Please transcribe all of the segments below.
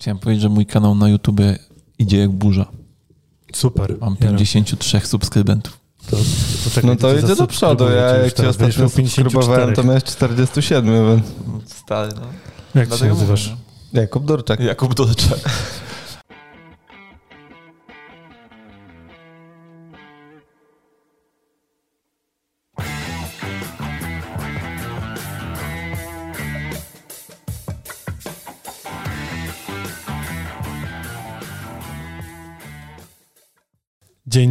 Chciałem powiedzieć, że mój kanał na YouTube idzie jak burza. Super. Mam Ja 53 subskrybentów. To, to czekaj, No to idzie do przodu. Ja jak cię ostatnio subskrybowałem, to 54. miałeś 47, więc... Stary, no. Jak ty się nazywasz? Jakub Durczak. Jakub Dorczak.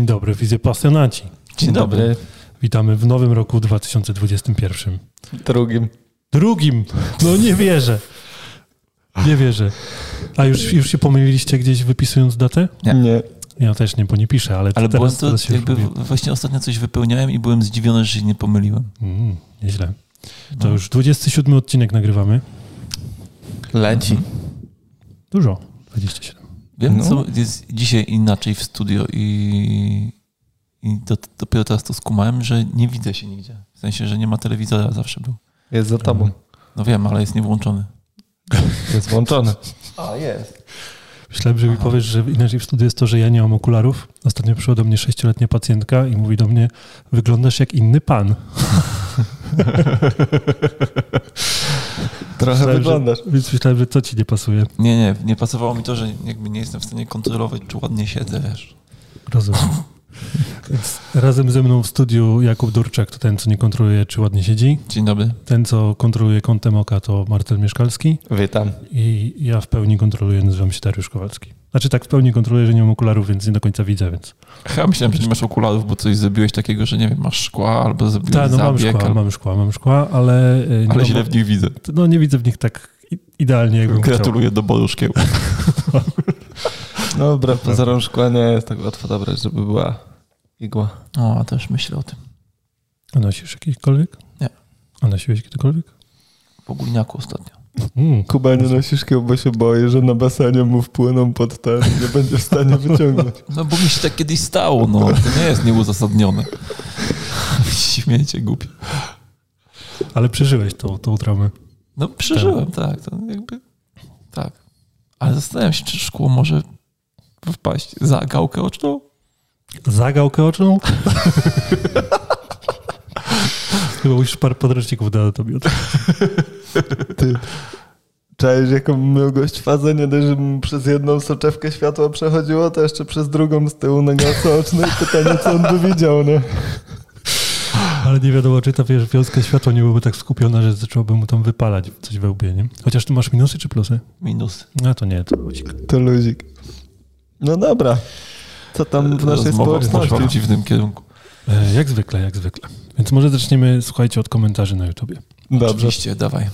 Dzień dobry, widzę pasjonaci. Dzień dobry. Witamy w nowym roku 2021. Drugim. Drugim! No nie wierzę. Nie wierzę. A już, już się pomyliliście gdzieś wypisując datę? Nie. Nie. Ja też nie, bo nie piszę, ale, Ale teraz, to, teraz się jakby właśnie ostatnio coś wypełniałem i byłem zdziwiony, że się nie pomyliłem. Mm, nieźle. To No. już 27 odcinek nagrywamy. Leci. Dużo. 27. Wiem, No. co jest dzisiaj inaczej w studio i, i do, dopiero teraz to skumałem, że nie widzę się nigdzie. W sensie, że nie ma telewizora, zawsze był. Jest za tobą. No wiem, ale jest niewłączony. Jest włączony. A, jest. Myślałem, że mi powiesz, że inaczej w studiu jest to, że ja nie mam okularów. Ostatnio przyszła do mnie sześcioletnia pacjentka i mówi do mnie, wyglądasz jak inny pan. Trochę Myślałem, wyglądasz. Że, więc myślałem, że co ci nie pasuje. Nie, nie, nie pasowało mi to, że jakby nie jestem w stanie kontrolować, czy ładnie siedzę, wiesz. Rozumiem. Więc razem ze mną w studiu Jakub Durczak to ten, co nie kontroluje, czy ładnie siedzi. Dzień dobry. Ten, co kontroluje kątem oka, to Marcel Mieszkalski. Witam. I ja w pełni kontroluję, nazywam się Dariusz Kowalski. Znaczy tak w pełni kontroluję, że nie mam okularów, więc nie do końca widzę, więc... Ja myślałem, że nie masz okularów, bo coś zrobiłeś takiego, że nie wiem, masz szkła albo zrobiłeś Tak, no mam zabieg, szkła, albo... mam szkła, mam szkła, ale... e, nie ale mam- źle w nich widzę. No nie widzę w nich tak idealnie, jakbym chciał. Gratuluję doboru szkieł. No wbrew pozorom szkła nie jest tak łatwo dobrać, żeby była igła. O, też myślę o tym. A nosisz jakikolwiek? Nie. A nosiłeś kiedykolwiek? W ogólniaku ostatnio. Mm. Kuba nie nosi szkieł, bo się boi, że na basenie mu wpłyną pod ten nie będzie w stanie wyciągnąć. No bo mi się tak kiedyś stało, no. To nie jest nieuzasadnione. Śmiecie głupie. Ale przeżyłeś tą, tą traumę. No przeżyłem, tak. To jakby... Tak. Ale zastanawiam się, czy szkło może wpaść za gałkę oczną? Za gałkę oczną? Chyba musisz parę podręczników do anatomii Ty. Cześć, jaką miał gość fazę, nie dość, że przez jedną soczewkę światła przechodziło, to jeszcze przez drugą z tyłu na gałce ocznej pytanie, co on by widział, nie? Ale nie wiadomo, czy ta wiesz, wiązka światła nie byłaby tak skupiona, że zaczęłoby mu tam wypalać coś we łbie, nie? Chociaż tu masz minusy czy plusy? Minus. No to nie, to ludzik. To luzik. No dobra. Co tam w naszej Rozmowa poszła w społeczności? dziwnym kierunku. E, jak zwykle, jak zwykle. Więc może zaczniemy, słuchajcie, od komentarzy na YouTubie. Dobrze. Oczywiście, dawaj.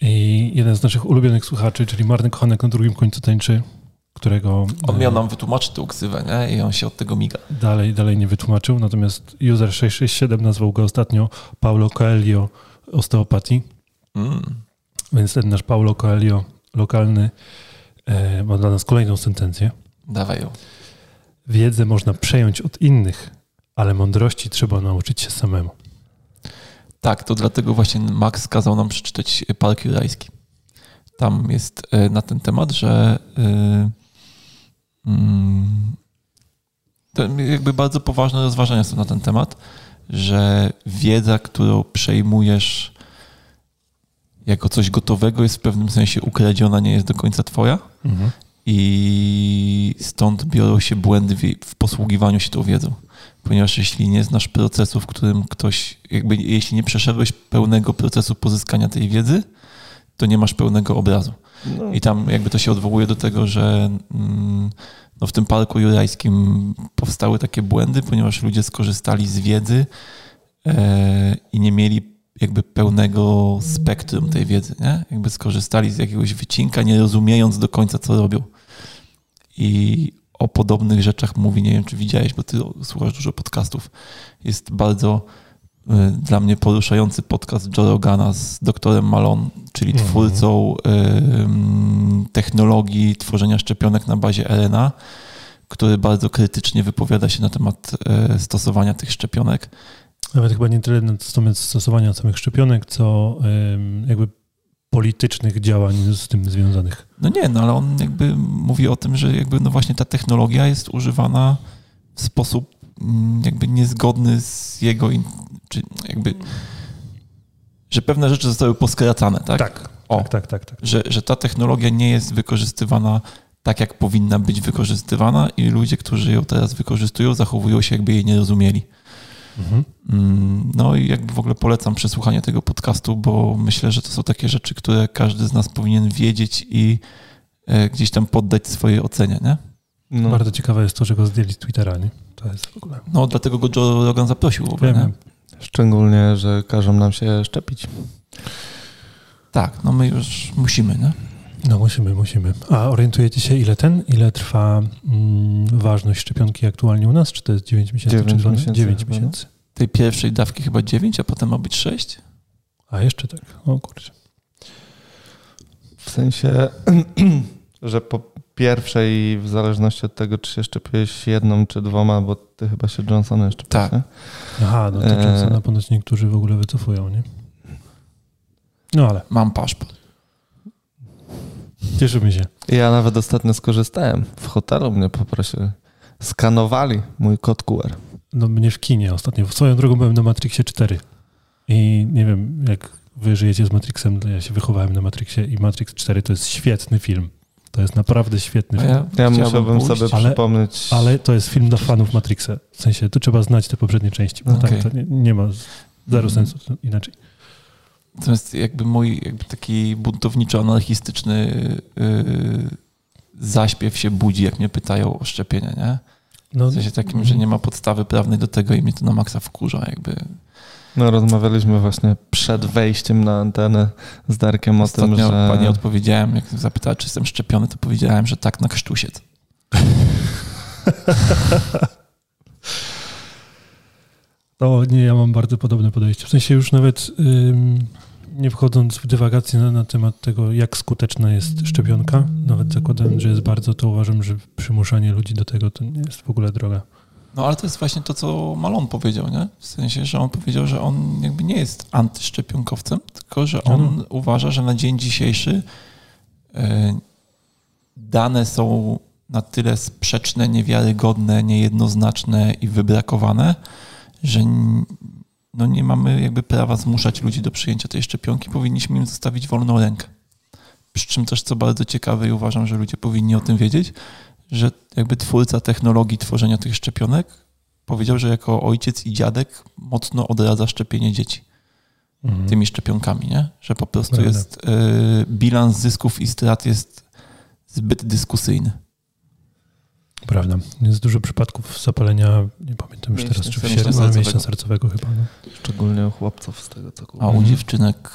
I jeden z naszych ulubionych słuchaczy, czyli Marny Kochanek na drugim końcu tańczy, którego On e, miał nam wytłumaczyć tę ksywę, nie? I on się od tego miga. dalej, dalej nie wytłumaczył, natomiast user 667 nazwał go ostatnio Paulo Coelho osteopatii, Mm. więc ten nasz Paulo Coelho lokalny e, ma dla nas kolejną sentencję. Dawaj ją. Wiedzę można przejąć od innych, ale mądrości trzeba nauczyć się samemu. Tak, to dlatego właśnie Max kazał nam przeczytać Park Jurajski. Tam jest e, na ten temat, że e, mm, jakby bardzo poważne rozważania są na ten temat, że wiedza, którą przejmujesz jako coś gotowego jest w pewnym sensie ukradziona, nie jest do końca twoja i stąd biorą się błędy w, posługiwaniu się tą wiedzą. Ponieważ jeśli nie znasz procesu, w którym ktoś, jakby jeśli nie przeszedłeś pełnego procesu pozyskania tej wiedzy, to nie masz pełnego obrazu. No, I tam jakby to się odwołuje do tego, że mm, no w tym parku jurajskim powstały takie błędy, ponieważ ludzie skorzystali z wiedzy e, i nie mieli jakby pełnego spektrum tej wiedzy, nie? Jakby skorzystali z jakiegoś wycinka, nie rozumiejąc do końca, co robią. I o podobnych rzeczach mówi, nie wiem, czy widziałeś, bo ty słuchasz dużo podcastów. Jest bardzo y, dla mnie poruszający podcast Joe Rogana z doktorem Malone, czyli Mhm. twórcą technologii tworzenia szczepionek na bazie RNA, który bardzo krytycznie wypowiada się na temat y, stosowania tych szczepionek. Nawet chyba nie tyle na temat stosowania samych szczepionek, co jakby politycznych działań z tym związanych. No nie, no ale on jakby mówi o tym, że jakby no właśnie ta technologia jest używana w sposób mm, jakby niezgodny z jego, czy jakby, że pewne rzeczy zostały poskracane, tak? Tak, O. tak, tak, tak. tak. Że, że ta technologia nie jest wykorzystywana tak, jak powinna być wykorzystywana i ludzie, którzy ją teraz wykorzystują, zachowują się, jakby jej nie rozumieli. Mhm. Mm, No i jakby w ogóle polecam przesłuchanie tego podcastu, bo myślę, że to są takie rzeczy, które każdy z nas powinien wiedzieć i e, gdzieś tam poddać swojej ocenie, nie? No. Bardzo ciekawe jest to, że go zdjęli z Twittera, nie? To jest w ogóle... No dlatego go Joe Rogan zaprosił w ogóle, Wiem, nie? wiem. Szczególnie, że każą nam się szczepić. Tak, no my już musimy, nie? No musimy, musimy. A orientujecie się, ile ten, ile trwa mm, ważność szczepionki aktualnie u nas? Czy to jest 9 miesięcy? Dziewięć czy 12? miesięcy 9 chyba, no. miesięcy. Tej pierwszej dawki chyba 9, a potem ma być 6? A jeszcze tak. O kurczę. W sensie, że po pierwszej, w zależności od tego, czy się szczepiłeś jedną czy dwoma, bo ty chyba się Johnsonem szczepiłeś, Tak. nie? Aha, no to Eee. często na ponoć niektórzy w ogóle wycofują, nie? No ale Mam paszport. Cieszymy się. Ja nawet ostatnio skorzystałem. W hotelu mnie poprosili. Skanowali mój kod QR. No mnie w kinie ostatnio. Swoją drogą byłem na Matrixie 4. I nie wiem, jak wy żyjecie z Matrixem, ja się wychowałem na Matrixie i Matrix 4 to jest świetny film. To jest naprawdę świetny film. ja, Ja musiałbym pójść. sobie ale- przypomnieć. Ale to jest film dla fanów Matrixa. W sensie, tu trzeba znać te poprzednie części. Bo Okej. tak, to nie, nie ma zero Mhm. sensu inaczej. Natomiast jakby mój jakby taki buntowniczo-anarchistyczny yy, zaśpiew się budzi, jak mnie pytają o szczepienie, nie? No, W sensie takim, że nie ma podstawy prawnej do tego i mnie to na maksa wkurza, jakby. No, rozmawialiśmy właśnie przed wejściem na antenę z Darkiem o tym, Ostatnio że... pani odpowiedziałem, jak zapytała, czy jestem szczepiony, to powiedziałem, że tak na krztusiec. To nie, ja mam bardzo podobne podejście. W sensie już nawet ym, nie wchodząc w dywagację na, na temat tego, jak skuteczna jest szczepionka, nawet zakładając, że jest bardzo, to uważam, że przymuszanie ludzi do tego to nie jest w ogóle droga. No ale to jest właśnie to, co Malon powiedział, nie? W sensie, że on powiedział, że on jakby nie jest antyszczepionkowcem, tylko że on No, uważa, że na dzień dzisiejszy e, dane są na tyle sprzeczne, niewiarygodne, niejednoznaczne i wybrakowane, że no nie mamy jakby prawa zmuszać ludzi do przyjęcia tej szczepionki, powinniśmy im zostawić wolną rękę. Przy czym też, co bardzo ciekawe i uważam, że ludzie powinni o tym wiedzieć, że jakby twórca technologii tworzenia tych szczepionek powiedział, że jako ojciec i dziadek mocno odradza szczepienie dzieci Mhm. tymi szczepionkami, nie? Że po prostu Prawda. jest y, bilans zysków i strat jest zbyt dyskusyjny. Prawda. Jest dużo przypadków zapalenia, nie pamiętam już teraz, czy w sierpniu, ale sercowego. mięśnia sercowego chyba. No. Szczególnie u chłopców z tego, co A kupiłem. u dziewczynek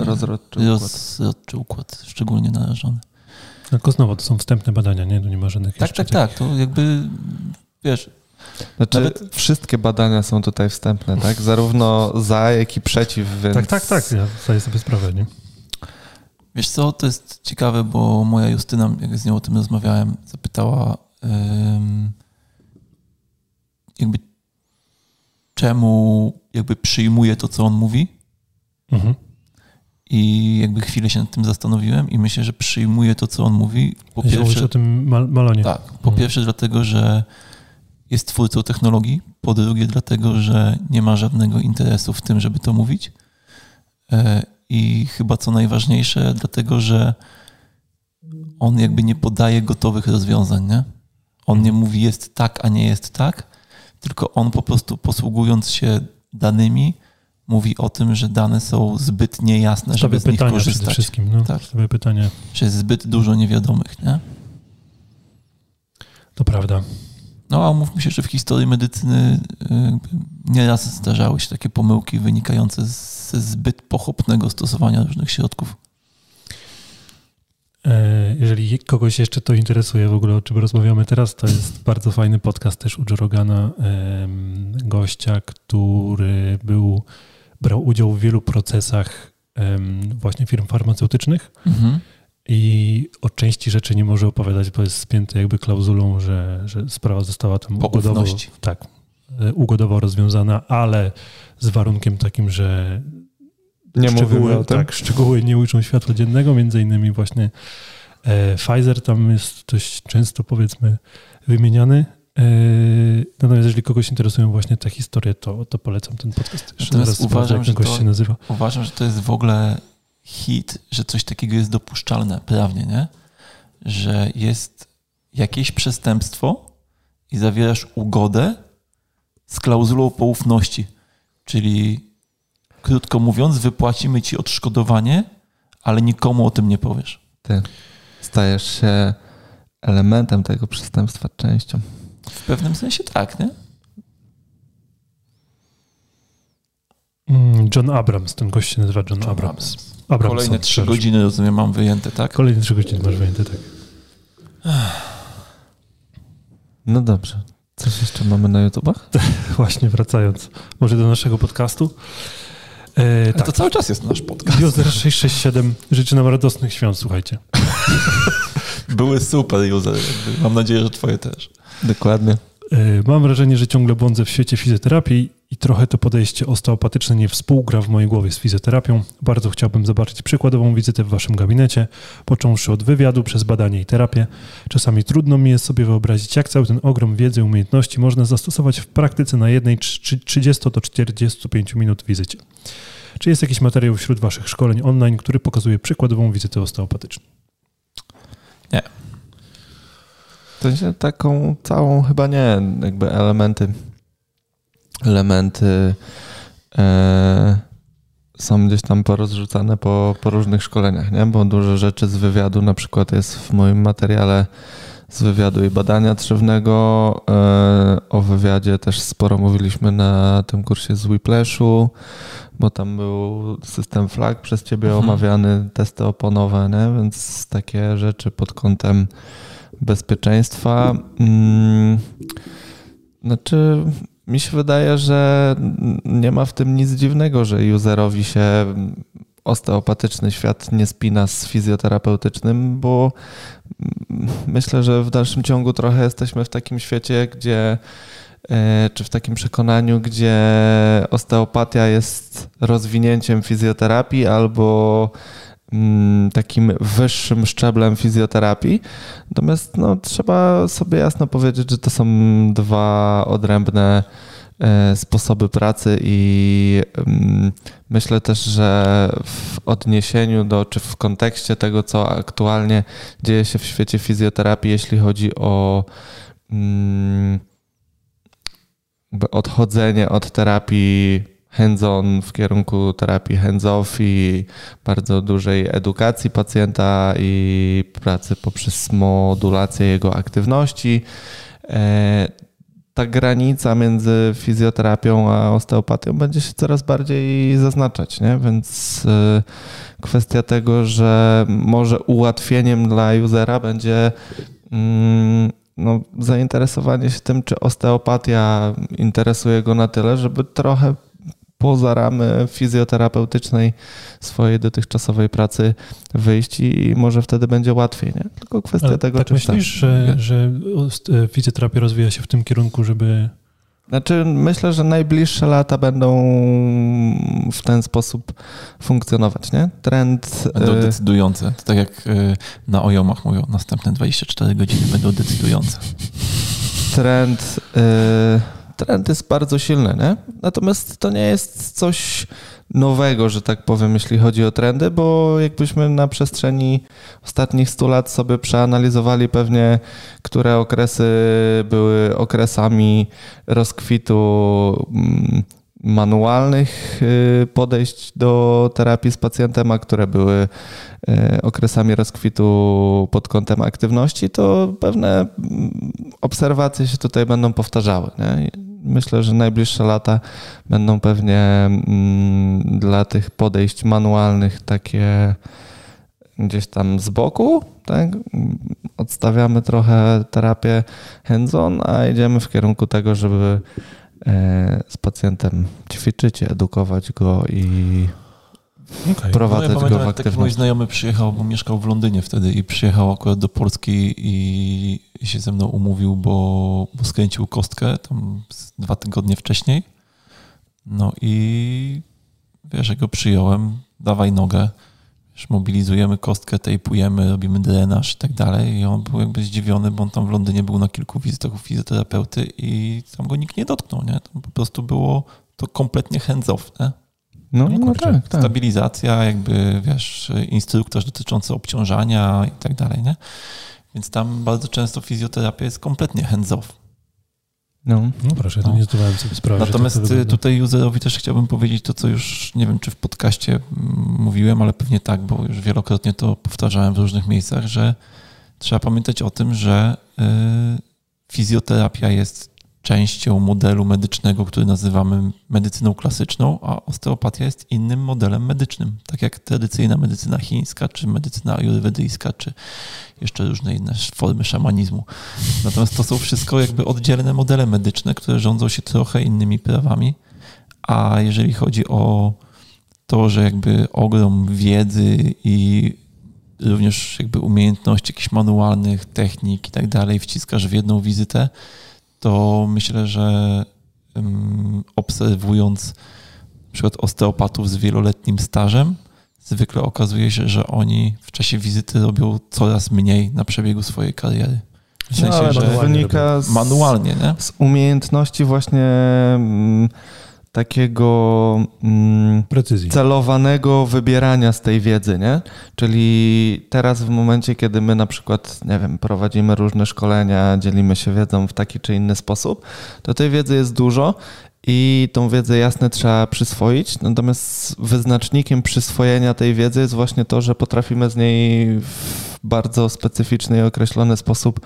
y, Rozrodczy układ. rozrodczy układ szczególnie narażony. Tylko znowu, to są wstępne badania, nie? Tu nie ma żadnych Tak, tak, tak. To jakby, wiesz, Znaczy, Nawet- wszystkie badania są tutaj wstępne, tak? Zarówno za, jak i przeciw, więc... Tak, tak, tak. Ja zdaję sobie sprawę, nie? Wiesz co, to jest ciekawe, bo moja Justyna, jak z nią o tym rozmawiałem, zapytała jakby czemu jakby przyjmuje to, co on mówi Mhm. i jakby chwilę się nad tym zastanowiłem i myślę, że przyjmuje to, co on mówi. Po pierwsze, o tym mal malonie. tak, po Mhm. pierwsze dlatego, że jest twórcą technologii, po drugie dlatego, że nie ma żadnego interesu w tym, żeby to mówić E, i chyba co najważniejsze, dlatego, że on jakby nie podaje gotowych rozwiązań, nie? On nie mówi jest tak, a nie jest tak, tylko on po prostu posługując się danymi mówi o tym, że dane są zbyt niejasne, żeby z nich pytania przede korzystać. wszystkim. No, Tak. Pytania. Że jest zbyt dużo niewiadomych, nie? To prawda. No a umówmy się, że w historii medycyny y, nieraz zdarzały się takie pomyłki wynikające ze zbyt pochopnego stosowania różnych środków. E, Jeżeli kogoś jeszcze to interesuje w ogóle, o czym rozmawiamy teraz, to jest bardzo fajny podcast też u Joe Rogana, em, gościa, który był, brał udział w wielu procesach właśnie firm farmaceutycznych Mhm. i o części rzeczy nie może opowiadać, bo jest spięty jakby klauzulą, że, że sprawa została tam ugodowo, tak, e, ugodowo rozwiązana, ale z warunkiem takim, że Nie szczegóły, mówimy o tym. tak, szczegóły nie ujrzą światła dziennego, między innymi właśnie e, Pfizer tam jest dość często powiedzmy wymieniany. E, natomiast jeżeli kogoś interesują właśnie te historie, to, to polecam ten podcast. Jeszcze Natomiast raz uważam, jak gość to- się nazywa. Uważam, że to jest w ogóle hit, że coś takiego jest dopuszczalne prawnie, nie? Że jest jakieś przestępstwo i zawierasz ugodę z klauzulą poufności. Czyli krótko mówiąc, wypłacimy ci odszkodowanie, ale nikomu o tym nie powiesz. Ty stajesz się elementem tego przestępstwa, częścią. W pewnym sensie tak, nie? Mm, John Abrams, ten gość się nazywa John, John Abrams. Abrams. Abrams. Kolejne trzy godziny, rozumiem, mam wyjęte, tak? Kolejne trzy godziny masz wyjęte, tak. No dobrze. Coś jeszcze mamy na YouTubach? Właśnie wracając może do naszego podcastu. E, tak, To cały czas jest nasz podcast. User 667 życzy nam radosnych świąt, słuchajcie. Były super user. Mam nadzieję, że twoje też. Dokładnie. E, Mam wrażenie, że ciągle błądzę w świecie fizjoterapii i trochę to podejście osteopatyczne nie współgra w mojej głowie z fizjoterapią. Bardzo chciałbym zobaczyć przykładową wizytę w waszym gabinecie, począwszy od wywiadu przez badanie i terapię. Czasami trudno mi jest sobie wyobrazić, jak cały ten ogrom wiedzy i umiejętności można zastosować w praktyce na jednej trzy- 30 do 45 minut wizycie. Czy jest jakiś materiał wśród waszych szkoleń online, który pokazuje przykładową wizytę osteopatyczną? W sensie taką całą chyba nie, jakby elementy elementy e, są gdzieś tam porozrzucane po, po różnych szkoleniach, nie? Bo dużo rzeczy z wywiadu na przykład jest w moim materiale z wywiadu i badania trzewnego. E, o wywiadzie też sporo mówiliśmy na tym kursie z Whiplashu, bo tam był system flag przez ciebie Mhm. omawiany, testy oponowe, nie? Więc takie rzeczy pod kątem bezpieczeństwa. Mm, Znaczy, mi się wydaje, że nie ma w tym nic dziwnego, że userowi się osteopatyczny świat nie spina z fizjoterapeutycznym, bo myślę, że w dalszym ciągu trochę jesteśmy w takim świecie, gdzie e, czy w takim przekonaniu, gdzie osteopatia jest rozwinięciem fizjoterapii albo takim wyższym szczeblem fizjoterapii. Natomiast no, trzeba sobie jasno powiedzieć, że to są dwa odrębne e, sposoby pracy i mm, myślę też, że w odniesieniu do, czy w kontekście tego, co aktualnie dzieje się w świecie fizjoterapii, jeśli chodzi o mm, odchodzenie od terapii hands-on w kierunku terapii hands-off i bardzo dużej edukacji pacjenta i pracy poprzez modulację jego aktywności. E, Ta granica między fizjoterapią a osteopatią będzie się coraz bardziej zaznaczać, nie? więc e, kwestia tego, że może ułatwieniem dla usera będzie mm, no, zainteresowanie się tym, czy osteopatia interesuje go na tyle, żeby trochę poza ramy fizjoterapeutycznej swojej dotychczasowej pracy wyjść i może wtedy będzie łatwiej, nie? Tylko kwestia Ale tego, tak czy myślisz, że, że ost- e, fizjoterapia rozwija się w tym kierunku, żeby... Znaczy, myślę, że najbliższe lata będą w ten sposób funkcjonować, nie? Trend... Będą y, decydujące. To tak jak y, na ojomach mówią, następne 24 godziny będą decydujące. trend, y, trend jest bardzo silny, nie? Natomiast to nie jest coś nowego, że tak powiem, jeśli chodzi o trendy, bo jakbyśmy na przestrzeni ostatnich 100 lat sobie przeanalizowali pewnie, które okresy były okresami rozkwitu mm, manualnych y, podejść do terapii z pacjentem, a które były y, okresami rozkwitu pod kątem aktywności, to pewne mm, obserwacje się tutaj będą powtarzały. Nie? Myślę, że najbliższe lata będą pewnie mm, dla tych podejść manualnych takie gdzieś tam z boku, tak? Odstawiamy trochę terapię hands-on, a idziemy w kierunku tego, żeby e, z pacjentem ćwiczyć, edukować go i Okay. wprowadzać no, ja go w taki mój aktywność. znajomy przyjechał, bo mieszkał w Londynie wtedy i przyjechał akurat do Polski i, i się ze mną umówił, bo, bo skręcił kostkę tam dwa tygodnie wcześniej. No i wiesz, jak go przyjąłem, dawaj nogę, wiesz, mobilizujemy kostkę, tejpujemy, robimy drenaż i tak dalej. I on był jakby zdziwiony, bo on tam w Londynie był na kilku wizytach u fizjoterapeuty i tam go nikt nie dotknął, nie? To po prostu było to kompletnie hands off, nie? No, no, tak, tak. Stabilizacja, jakby, wiesz, instruktor dotyczący obciążania i tak dalej, nie? Więc tam bardzo często fizjoterapia jest kompletnie hands off. No, no proszę, to no. nie zdawałem sobie sprawy. Natomiast tak tutaj userowi też chciałbym powiedzieć to, co już nie wiem, czy w podcaście mówiłem, ale pewnie tak, bo już wielokrotnie to powtarzałem w różnych miejscach, że trzeba pamiętać o tym, że y, fizjoterapia jest częścią modelu medycznego, który nazywamy medycyną klasyczną, a osteopatia jest innym modelem medycznym, tak jak tradycyjna medycyna chińska, czy medycyna ajurwedyjska, czy jeszcze różne inne formy szamanizmu. Natomiast to są wszystko jakby oddzielne modele medyczne, które rządzą się trochę innymi prawami, a jeżeli chodzi o to, że jakby ogrom wiedzy i również jakby umiejętności jakichś manualnych, technik i tak dalej wciskasz w jedną wizytę, to myślę, że um, obserwując na przykład osteopatów z wieloletnim stażem, zwykle okazuje się, że oni w czasie wizyty robią coraz mniej na przebiegu swojej kariery. W sensie, no, że wynika z, manualnie, nie? z umiejętności właśnie mm, takiego mm, Precyzji. celowanego wybierania z tej wiedzy, nie? Czyli teraz w momencie, kiedy my na przykład, nie wiem, prowadzimy różne szkolenia, dzielimy się wiedzą w taki czy inny sposób, to tej wiedzy jest dużo i tą wiedzę jasne trzeba przyswoić, natomiast wyznacznikiem przyswojenia tej wiedzy jest właśnie to, że potrafimy z niej w bardzo specyficzny i określony sposób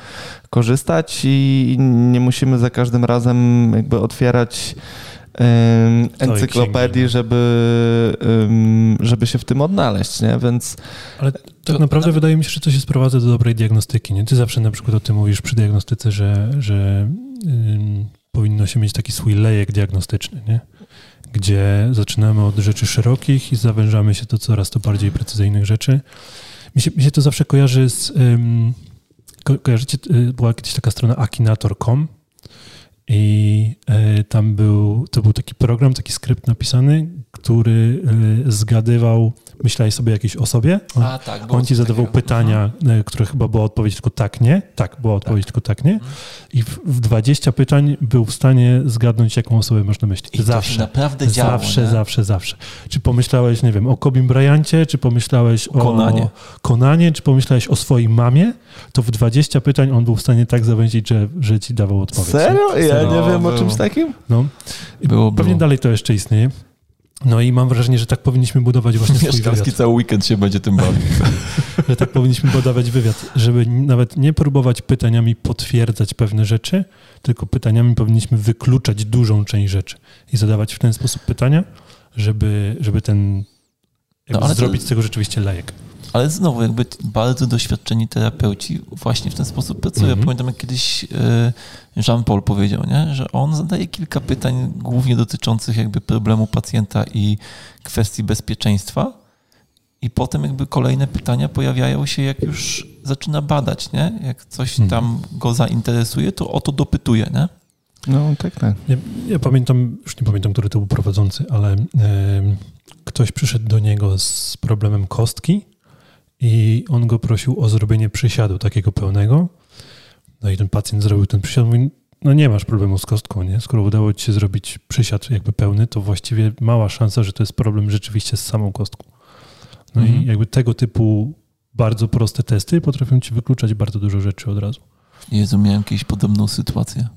korzystać i nie musimy za każdym razem jakby otwierać encyklopedii, żeby, żeby się w tym odnaleźć, nie? Więc... Ale tak naprawdę to... wydaje mi się, że to się sprowadza do dobrej diagnostyki, nie? Ty zawsze na przykład o tym mówisz przy diagnostyce, że, że powinno się mieć taki swój lejek diagnostyczny, nie? Gdzie zaczynamy od rzeczy szerokich i zawężamy się do coraz to bardziej precyzyjnych rzeczy. Mi się, mi się to zawsze kojarzy z... Ko kojarzycie, y, była kiedyś taka strona akinator.com, i e, tam był, to był taki program, taki skrypt napisany, który e, zgadywał, myślałeś sobie jakieś o sobie, on, A, tak, on ci zadawał takiego. pytania, mhm. które chyba była odpowiedź tylko tak, nie, tak, była odpowiedź tak. tylko tak, nie mhm. i w, w 20 pytań był w stanie zgadnąć, jaką osobę można myśleć. I zawsze, naprawdę działo, Zawsze, nie? zawsze, zawsze. Czy pomyślałeś, nie wiem, o Kobim Bryancie, czy pomyślałeś o Konanie. Konanie, czy pomyślałeś o swojej mamie, to w 20 pytań on był w stanie tak zawęzić, że, że ci dawał odpowiedź. Serio? Ja nie wiem było. o czymś takim? No. Było, Pewnie było. dalej to jeszcze istnieje. No i mam wrażenie, że tak powinniśmy budować właśnie swój wywiad. cały weekend się będzie tym bawił. że tak powinniśmy budować wywiad, żeby nawet nie próbować pytaniami potwierdzać pewne rzeczy, tylko pytaniami powinniśmy wykluczać dużą część rzeczy i zadawać w ten sposób pytania, żeby, żeby ten no, zrobić to... z tego rzeczywiście lejek. Ale znowu, jakby bardzo doświadczeni terapeuci właśnie w ten sposób pracują. -hmm. Pamiętam, jak kiedyś e, Jean-Paul powiedział, nie? że on zadaje kilka pytań, głównie dotyczących jakby problemu pacjenta i kwestii bezpieczeństwa. I potem jakby kolejne pytania pojawiają się, jak już zaczyna badać, nie? Jak coś mhm. tam go zainteresuje, to o to dopytuje, nie? No, tak, tak. Ja, ja, pamiętam, już nie pamiętam, który to był prowadzący, ale ktoś przyszedł do niego z problemem kostki i on go prosił o zrobienie przysiadu takiego pełnego. No i ten pacjent zrobił ten przysiad, mówi, no nie masz problemu z kostką, nie? Skoro udało ci się zrobić przysiad jakby pełny, to właściwie mała szansa, że to jest problem rzeczywiście z samą kostką. No mhm. i jakby tego typu bardzo proste testy potrafią ci wykluczać bardzo dużo rzeczy od razu. Jezu, miałem jakąś podobną sytuację.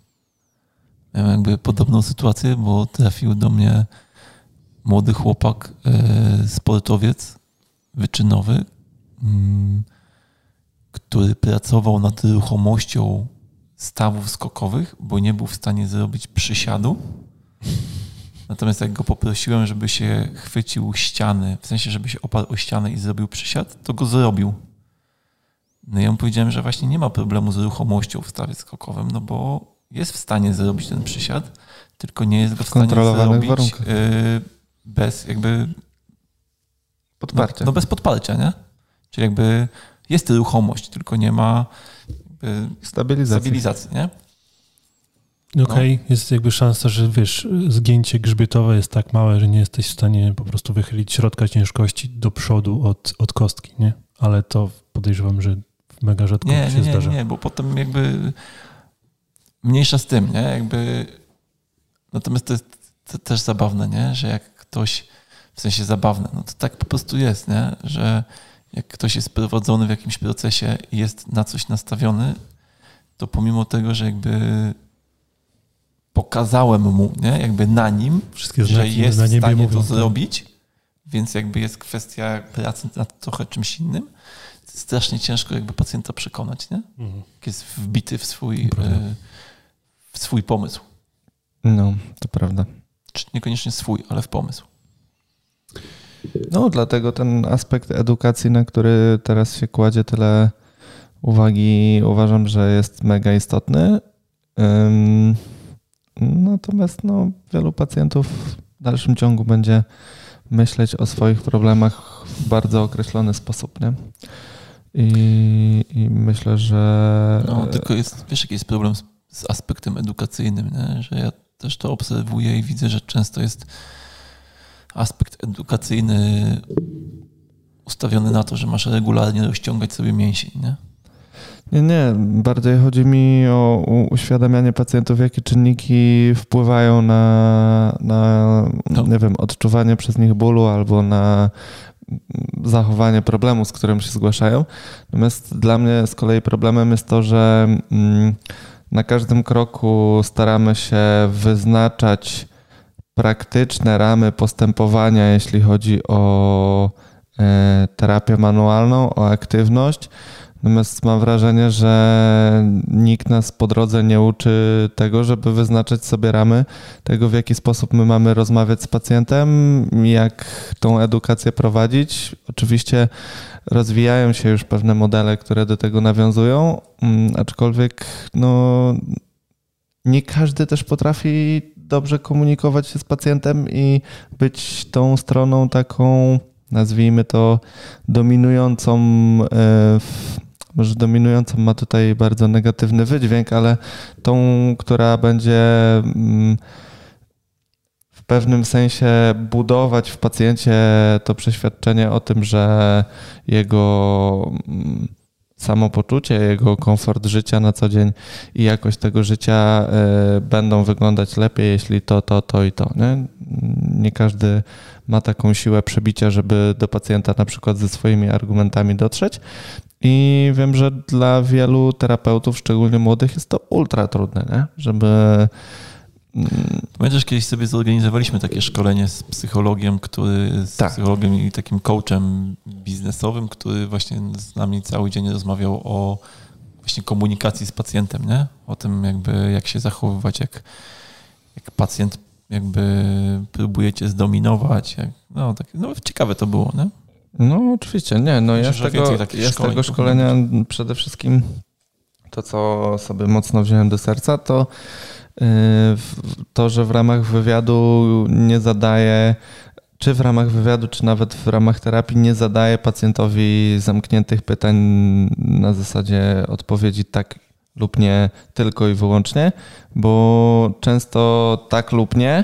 Miałem jakby podobną sytuację, bo trafił do mnie młody chłopak, e, sportowiec wyczynowy, który pracował nad ruchomością stawów skokowych, bo nie był w stanie zrobić przysiadu. Natomiast jak go poprosiłem, żeby się chwycił ściany, w sensie, żeby się oparł o ścianę i zrobił przysiad, to go zrobił. No i ja mu powiedziałem, że właśnie nie ma problemu z ruchomością w stawie skokowym, no bo jest w stanie zrobić ten przysiad, tylko nie jest go w stanie zrobić warunkach. Y, bez jakby... Podparcia. No, no bez podparcia, nie? Czyli jakby jest ruchomość, tylko nie ma stabilizacji. stabilizacji nie? Okej, okay. jest jakby szansa, że wiesz, zgięcie grzbietowe jest tak małe, że nie jesteś w stanie po prostu wychylić środka ciężkości do przodu od, od kostki, nie? Ale to podejrzewam, że mega rzadko nie, się nie, zdarza. Nie, nie, bo potem jakby mniejsza z tym, nie? Jakby natomiast to jest to też zabawne, nie? Że jak ktoś, w sensie zabawne, no to tak po prostu jest, nie? Że jak ktoś jest prowadzony w jakimś procesie i jest na coś nastawiony, to pomimo tego, że jakby pokazałem mu, nie? jakby na nim, Wszystkie że jest w stanie mówią, to tak. zrobić, więc jakby jest kwestia pracy nad trochę czymś innym. Strasznie ciężko jakby pacjenta przekonać, nie? Mhm. Jest wbity w swój, e, w swój pomysł. No, to prawda. Czy niekoniecznie swój, ale w pomysł. No, dlatego ten aspekt edukacji, na który teraz się kładzie tyle uwagi, uważam, że jest mega istotny. Natomiast no, wielu pacjentów w dalszym ciągu będzie myśleć o swoich problemach w bardzo określony sposób. Nie? I, I, myślę, że. No, tylko jest, wiesz, jaki jest problem z, z aspektem edukacyjnym, nie? że ja też to obserwuję i widzę, że często jest aspekt edukacyjny ustawiony na to, że masz regularnie rozciągać sobie mięsień, nie? Nie, nie. Bardziej chodzi mi o uświadamianie pacjentów, jakie czynniki wpływają na, na no. nie wiem, odczuwanie przez nich bólu albo na zachowanie problemu, z którym się zgłaszają. Natomiast dla mnie z kolei problemem jest to, że mm, na każdym kroku staramy się wyznaczać praktyczne ramy postępowania, jeśli chodzi o e, terapię manualną, o aktywność. Natomiast mam wrażenie, że nikt nas po drodze nie uczy tego, żeby wyznaczać sobie ramy tego, w jaki sposób my mamy rozmawiać z pacjentem, jak tą edukację prowadzić. Oczywiście rozwijają się już pewne modele, które do tego nawiązują, mm, aczkolwiek no, nie każdy też potrafi dobrze komunikować się z pacjentem i być tą stroną taką, nazwijmy to, dominującą e, może dominującą ma tutaj bardzo negatywny wydźwięk, ale tą, która będzie mm, w pewnym sensie budować w pacjencie to przeświadczenie o tym, że jego mm, samopoczucie, jego komfort życia na co dzień i jakość tego życia y, będą wyglądać lepiej, jeśli to, to, to i to. Nie, nie każdy ma taką siłę przebicia, żeby do pacjenta na przykład ze swoimi argumentami dotrzeć. I wiem, że dla wielu terapeutów, szczególnie młodych, jest to ultra trudne, nie? żeby. Pamiętasz, kiedyś sobie zorganizowaliśmy takie szkolenie z psychologiem, który, z tak. psychologiem i takim coachem biznesowym, który właśnie z nami cały dzień rozmawiał o właśnie komunikacji z pacjentem, nie? O tym jakby jak się zachowywać, jak, jak pacjent jakby próbujecie zdominować. Jak, no, tak, no ciekawe to było, nie? No oczywiście, nie, no ja z tego, ja z tego szkolenia przede wszystkim to, co sobie mocno wziąłem do serca, to to, że w ramach wywiadu nie zadaje, czy w ramach wywiadu, czy nawet w ramach terapii nie zadaje pacjentowi zamkniętych pytań na zasadzie odpowiedzi tak lub nie tylko i wyłącznie, bo często tak lub nie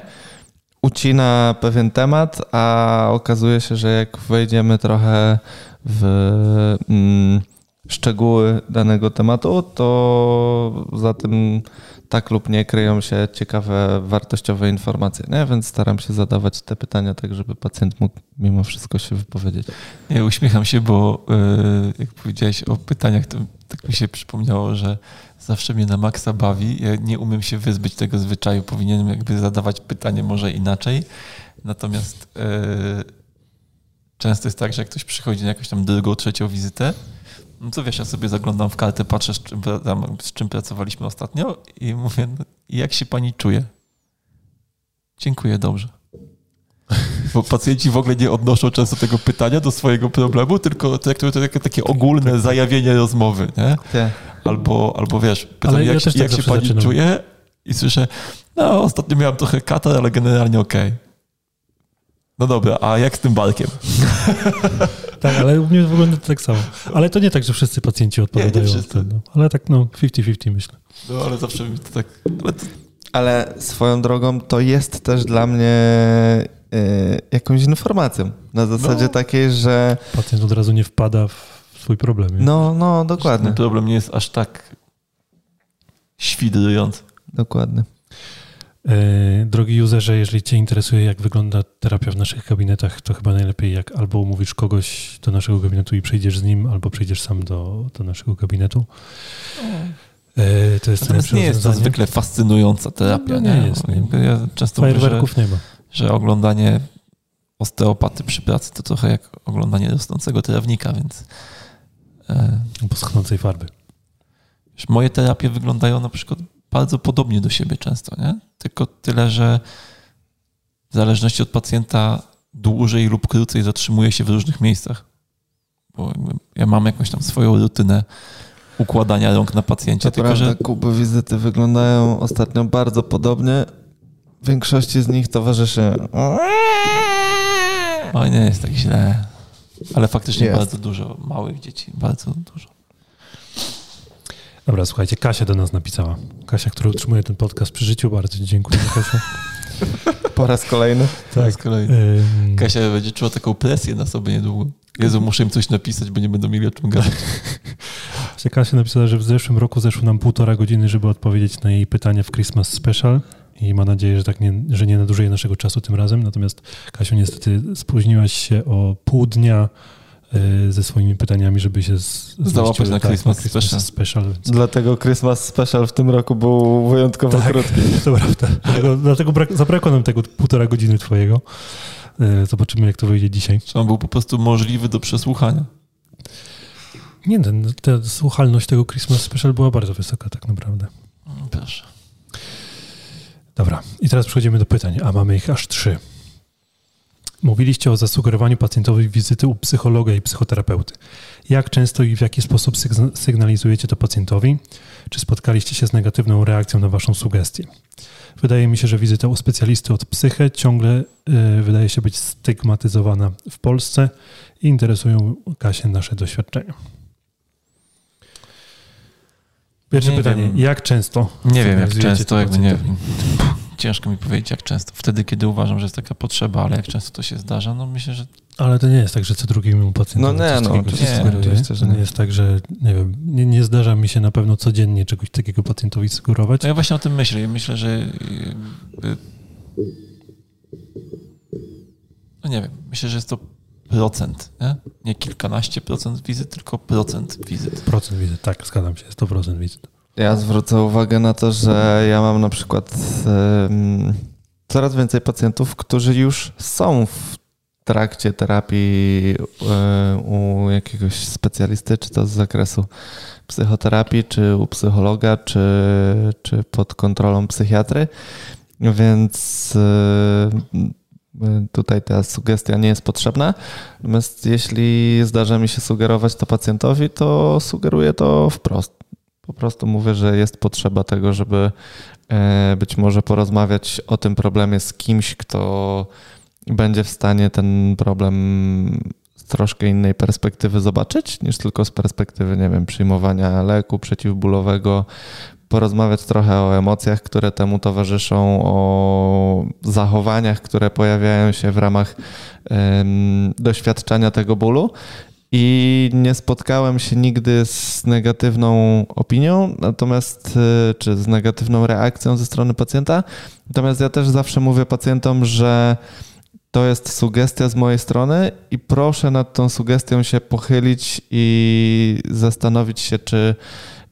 ucina pewien temat, a okazuje się, że jak wejdziemy trochę w mm, szczegóły danego tematu, to za tym tak lub nie kryją się ciekawe, wartościowe informacje. Nie? Więc staram się zadawać te pytania tak, żeby pacjent mógł mimo wszystko się wypowiedzieć. Ja uśmiecham się, bo yy, jak powiedziałeś o pytaniach, to tak mi się przypomniało, że zawsze mnie na maksa bawi. Ja nie umiem się wyzbyć tego zwyczaju. Powinienem jakby zadawać pytanie może inaczej. Natomiast yy, często jest tak, że jak ktoś przychodzi na jakąś tam drugą, trzecią wizytę, no to wiesz, ja sobie zaglądam w kartę, patrzę, z czym, z czym pracowaliśmy ostatnio i mówię, no, jak się pani czuje? Dziękuję, dobrze. Bo pacjenci w ogóle nie odnoszą często tego pytania do swojego problemu, tylko traktują to jako takie ogólne zajawienie rozmowy, nie? Tak. Albo, albo wiesz, pytam, ale jak, ja jak tak się pani zaczynam. czuje? I słyszę, no ostatnio miałem trochę katar, ale generalnie okej. Okay. No dobra, a jak z tym balkiem? tak, ale u mnie wygląda to tak samo. Ale to nie tak, że wszyscy pacjenci odpowiadają. Nie, nie wszyscy. no. Ale tak no 50-50 myślę. No ale zawsze mi to tak... Ale, to, Ale swoją drogą to jest też dla mnie y, jakąś informacją. Na zasadzie No. takiej, że Pacjent od razu nie wpada w swój problem. no, no, dokładnie. Ten problem nie jest aż tak świdrujący. Dokładnie. E, Drogi userze, jeżeli Cię interesuje, jak wygląda terapia w naszych gabinetach, to chyba najlepiej jak albo umówisz kogoś do naszego gabinetu i przyjdziesz z nim, albo przyjdziesz sam do, do naszego gabinetu. E, To jest Natomiast nie jest to zwykle fascynująca terapia. No, nie jest, nie. Ja często mówię, że, nie ma. że oglądanie osteopaty przy pracy to trochę jak oglądanie rosnącego trawnika, więc e, Po schnącej farby. moje terapie wyglądają na przykład bardzo podobnie do siebie często, nie? Tylko tyle, że w zależności od pacjenta dłużej lub krócej zatrzymuje się w różnych miejscach. Bo jakby ja mam jakąś tam swoją rutynę układania rąk na pacjencie, To tylko prawda, że Kuby wizyty wyglądają ostatnio bardzo podobnie. Większości z nich towarzyszy Oj, nie jest tak źle. Ale faktycznie Jest. bardzo dużo małych dzieci, bardzo dużo. Dobra, słuchajcie, Kasia do nas napisała. Kasia, która utrzymuje ten podcast przy życiu. Bardzo Ci dziękuję, Kasia. po raz kolejny. Tak, z kolei. Ym, Kasia będzie czuła taką presję na sobie niedługo. Jezu, muszę im coś napisać, bo nie będą mieli o czym gadać. Właśnie Kasia napisała, że w zeszłym roku zeszło nam półtora godziny, żeby odpowiedzieć na jej pytanie w Christmas Special i ma nadzieję, że tak nie, że nie nadużyje naszego czasu tym razem. Natomiast Kasiu, niestety spóźniłaś się o pół dnia ze swoimi pytaniami, żeby się z, Załapać na tak, Christmas Christmas Special. Więc... Dlatego Christmas Special w tym roku był wyjątkowo Tak. krótki. To prawda. Dlatego, dlatego brak, zabrakło nam tego półtora godziny twojego. Y, Zobaczymy, jak to wyjdzie dzisiaj. Czy on był po prostu możliwy do przesłuchania? Nie, ten, ta słuchalność tego Christmas Special była bardzo wysoka tak naprawdę. Mm, Proszę. Dobra, i teraz przechodzimy do pytań, a mamy ich aż trzy. Mówiliście o zasugerowaniu pacjentowi wizyty u psychologa i psychoterapeuty. Jak często i w jaki sposób sygna- sygnalizujecie to pacjentowi? Czy spotkaliście się z negatywną reakcją na waszą sugestię? Wydaje mi się, że wizyta u specjalisty od psychę ciągle y, wydaje się być stygmatyzowana w Polsce i interesują Kasię nasze doświadczenia. Pierwsze Nie pytanie. wiem. Jak często? Nie wiem, jak często, to jakby nie pacjentowi? Ciężko mi powiedzieć, jak często. Wtedy, kiedy uważam, że jest taka potrzeba, ale jak często to się zdarza, no myślę, że Ale to nie jest tak, że co drugiemu pacjentowi No nie, coś no, takiego się sugeruje. oczywiście, że To nie nie. jest tak, że nie wiem, nie, nie zdarza mi się na pewno codziennie czegoś takiego pacjentowi sugerować. No ja właśnie o tym myślę. Ja myślę, że no nie wiem, myślę, że jest to procent, nie? Nie kilkanaście procent wizyt, tylko procent wizyt. Procent wizyt, tak, zgadzam się, 100% wizyt. Ja zwrócę uwagę na to, że ja mam na przykład em, coraz więcej pacjentów, którzy już są w trakcie terapii e, u jakiegoś specjalisty, czy to z zakresu psychoterapii, czy u psychologa, czy, czy pod kontrolą psychiatry. Więc e, tutaj ta sugestia nie jest potrzebna. Natomiast jeśli zdarza mi się sugerować to pacjentowi, to sugeruję to wprost. Po prostu mówię, że jest potrzeba tego, żeby e, być może porozmawiać o tym problemie z kimś, kto będzie w stanie ten problem z troszkę innej perspektywy zobaczyć, niż tylko z perspektywy, nie wiem, przyjmowania leku przeciwbólowego, porozmawiać trochę o emocjach, które temu towarzyszą, o zachowaniach, które pojawiają się w ramach em, doświadczenia tego bólu. I nie spotkałem się nigdy z negatywną opinią, natomiast y, czy z negatywną reakcją ze strony pacjenta. Natomiast ja też zawsze mówię pacjentom, że to jest sugestia z mojej strony i proszę nad tą sugestią się pochylić i zastanowić się, czy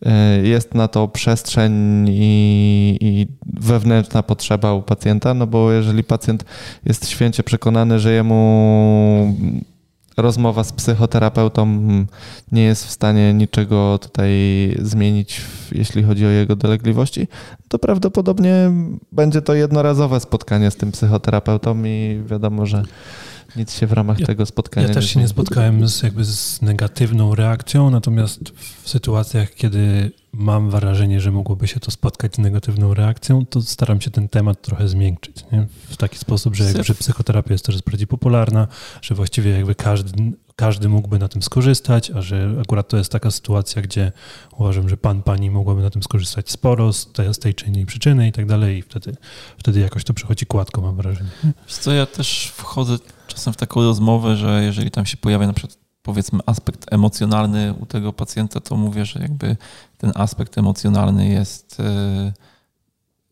y, jest na to przestrzeń i, i wewnętrzna potrzeba u pacjenta, no bo jeżeli pacjent jest święcie przekonany, że jemu rozmowa z psychoterapeutą mm, nie jest w stanie niczego tutaj zmienić, jeśli chodzi o jego dolegliwości, to prawdopodobnie będzie to jednorazowe spotkanie z tym psychoterapeutą i wiadomo, że nic się w ramach Ja- tego spotkania Ja też się nie spotkałem z, jakby z negatywną reakcją, natomiast w sytuacjach, kiedy mam wrażenie, że mogłoby się to spotkać z negatywną reakcją, to staram się ten temat trochę zmiękczyć. Nie? W taki sposób, że, jakby, że psychoterapia jest teraz bardziej popularna, że właściwie jakby każdy, każdy mógłby na tym skorzystać, a że akurat to jest taka sytuacja, gdzie uważam, że pan, pani mogłaby na tym skorzystać sporo z tej, z tej czy innej przyczyny i tak dalej i wtedy, wtedy jakoś to przychodzi kładko, mam wrażenie. Wiesz co, ja też wchodzę czasem w taką rozmowę, że jeżeli tam się pojawia na przykład powiedzmy aspekt emocjonalny u tego pacjenta, to mówię, że jakby ten aspekt emocjonalny jest, e,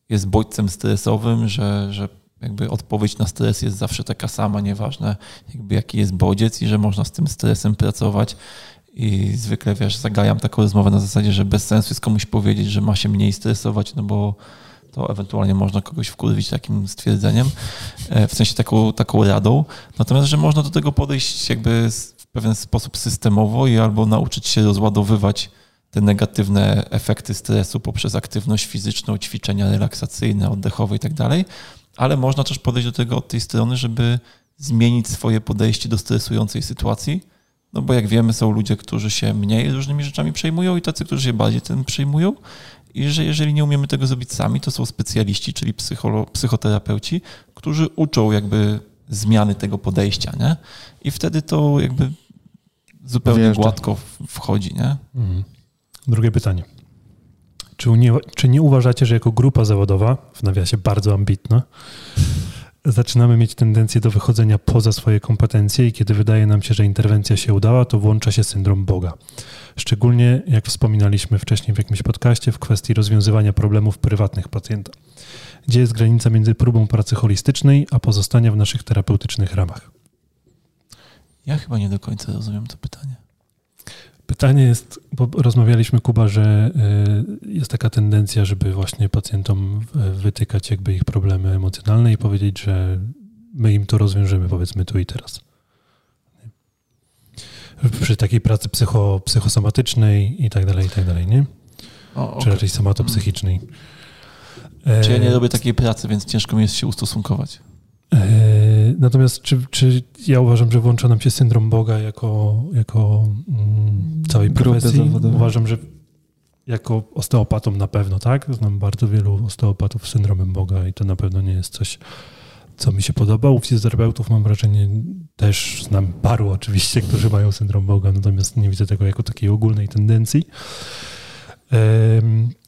jest bodźcem stresowym, że, że jakby odpowiedź na stres jest zawsze taka sama, nieważne jakby jaki jest bodziec i że można z tym stresem pracować. I zwykle, wiesz, zagajam taką rozmowę na zasadzie, że bez sensu jest komuś powiedzieć, że ma się mniej stresować, no bo to ewentualnie można kogoś wkurwić takim stwierdzeniem, e, w sensie taką, taką radą. Natomiast, że można do tego podejść jakby w pewien sposób systemowo i albo nauczyć się rozładowywać te negatywne efekty stresu poprzez aktywność fizyczną, ćwiczenia relaksacyjne, oddechowe i tak dalej, ale można też podejść do tego od tej strony, żeby zmienić swoje podejście do stresującej sytuacji. No bo jak wiemy, są ludzie, którzy się mniej różnymi rzeczami przejmują i tacy, którzy się bardziej tym przejmują. I że jeżeli nie umiemy tego zrobić sami, to są specjaliści, czyli psycholo, psychoterapeuci, którzy uczą jakby zmiany tego podejścia, nie? I wtedy to jakby zupełnie Wjeżdża. gładko wchodzi, nie? Mhm. Drugie pytanie. Czy nie, czy nie uważacie, że jako grupa zawodowa, w nawiasie bardzo ambitna, zaczynamy mieć tendencję do wychodzenia poza swoje kompetencje i kiedy wydaje nam się, że interwencja się udała, to włącza się syndrom Boga. Szczególnie, jak wspominaliśmy wcześniej w jakimś podcaście, w kwestii rozwiązywania problemów prywatnych pacjenta. Gdzie jest granica między próbą pracy holistycznej, a pozostania w naszych terapeutycznych ramach? Ja chyba nie do końca rozumiem to pytanie. Pytanie jest, bo rozmawialiśmy, Kuba, że y, jest taka tendencja, żeby właśnie pacjentom wytykać jakby ich problemy emocjonalne i powiedzieć, że my im to rozwiążemy, powiedzmy tu i teraz. Przy takiej pracy psycho, psychosomatycznej i tak dalej, i tak dalej, nie? O, okay. Czy raczej somatopsychicznej. Czy ja nie e, robię takiej pracy, więc ciężko mi jest się ustosunkować. E, natomiast czy, czy ja uważam, że włącza nam się syndrom Boga jako, jako mm, całej profesji? Uważam, że jako osteopatą na pewno, tak? Znam bardzo wielu osteopatów z syndromem Boga i to na pewno nie jest coś, co mi się podoba. U fizjoterapeutów mam wrażenie, też znam paru oczywiście, którzy mają syndrom Boga, natomiast nie widzę tego jako takiej ogólnej tendencji.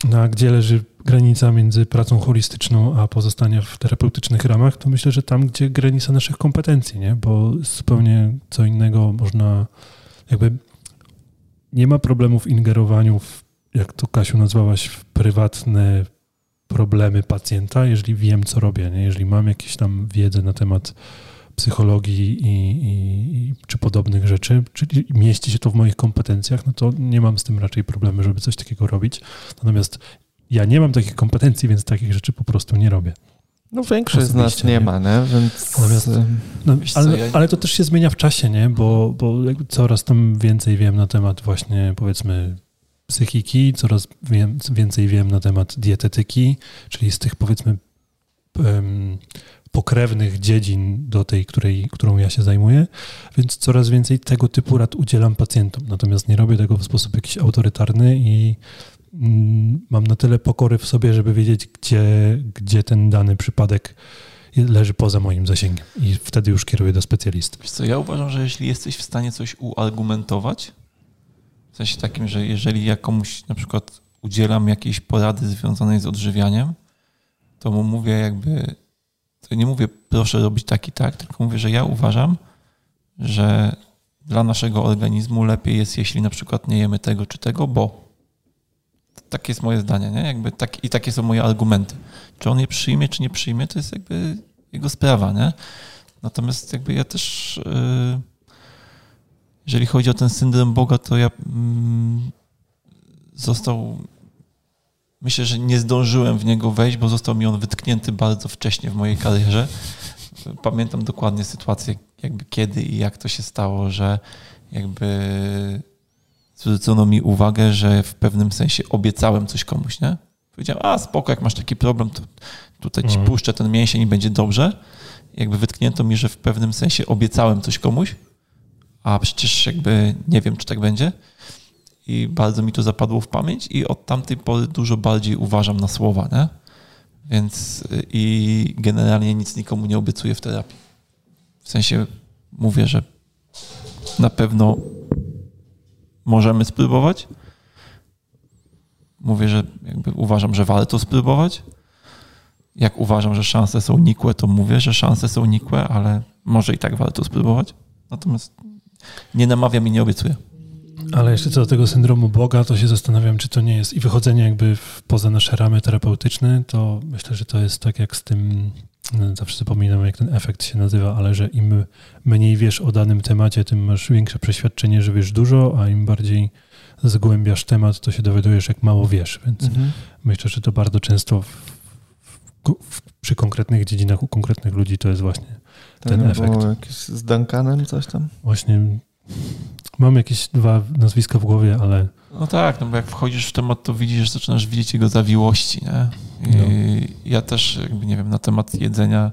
No, a gdzie leży granica między pracą holistyczną a pozostania w terapeutycznych ramach, to myślę, że tam, gdzie granica naszych kompetencji, nie? bo zupełnie co innego można, jakby nie ma problemu w ingerowaniu, w, jak to Kasiu nazwałaś, w prywatne problemy pacjenta, jeżeli wiem, co robię, nie? jeżeli mam jakieś tam wiedzę na temat psychologii i, i, czy podobnych rzeczy, czyli mieści się to w moich kompetencjach, no to nie mam z tym raczej problemu, żeby coś takiego robić. Natomiast ja nie mam takich kompetencji, więc takich rzeczy po prostu nie robię. No większość z nas nie, nie, ma, nie? Więc... Natomiast, no, ale, ale, to też się zmienia w czasie, nie? Bo, bo coraz tam więcej wiem na temat właśnie powiedzmy psychiki, coraz wiem, więcej wiem na temat dietetyki, czyli z tych powiedzmy pokrewnych dziedzin do tej, której, którą ja się zajmuję, więc coraz więcej tego typu rad udzielam pacjentom. Natomiast nie robię tego w sposób jakiś autorytarny i mm, mam na tyle pokory w sobie, żeby wiedzieć, gdzie, gdzie ten dany przypadek leży poza moim zasięgiem i wtedy już kieruję do specjalisty. Wiesz co, ja uważam, że jeśli jesteś w stanie coś uargumentować, w sensie takim, że jeżeli ja komuś na przykład udzielam jakiejś porady związanej z odżywianiem, to mu mówię jakby nie mówię proszę robić tak i tak, tylko mówię, że ja uważam, że dla naszego organizmu lepiej jest, jeśli na przykład nie jemy tego czy tego, bo takie jest moje zdanie, nie? Jakby tak, I takie są moje argumenty. Czy on je przyjmie, czy nie przyjmie, to jest jakby jego sprawa, nie? Natomiast jakby ja też, yy, jeżeli chodzi o ten syndrom Boga, to ja yy, został Myślę, że nie zdążyłem w niego wejść, bo został mi on wytknięty bardzo wcześnie w mojej karierze. Pamiętam dokładnie sytuację, jakby kiedy i jak to się stało, że jakby zwrócono mi uwagę, że w pewnym sensie obiecałem coś komuś, nie? Powiedziałem, a spoko, jak masz taki problem, to tutaj ci mhm. puszczę ten mięsień i będzie dobrze. Jakby wytknięto mi, że w pewnym sensie obiecałem coś komuś, a przecież jakby nie wiem, czy tak będzie i bardzo mi to zapadło w pamięć i od tamtej pory dużo bardziej uważam na słowa, nie? Więc y, i generalnie nic nikomu nie obiecuję w terapii. W sensie mówię, że na pewno możemy spróbować. Mówię, że jakby uważam, że warto spróbować. Jak uważam, że szanse są nikłe, to mówię, że szanse są nikłe, ale może i tak warto spróbować. Natomiast nie namawiam i nie obiecuję. Ale jeszcze co do tego syndromu Boga, to się zastanawiam, czy to nie jest i wychodzenie jakby poza nasze ramy terapeutyczne, to myślę, że to jest tak jak z tym, no, zawsze zapominam jak ten efekt się nazywa, ale że im mniej wiesz o danym temacie, tym masz większe przeświadczenie, że wiesz dużo, a im bardziej zgłębiasz temat, to się dowiadujesz, jak mało wiesz. Więc mhm. myślę, że to bardzo często w, w, przy konkretnych dziedzinach u konkretnych ludzi to jest właśnie to ten efekt. Było jakieś z Duncanem coś tam? Właśnie mam jakieś dwa nazwiska w głowie, ale... No tak, no bo jak wchodzisz w temat, to widzisz, zaczynasz widzieć jego zawiłości, nie? I no. ja też, jakby nie wiem, na temat jedzenia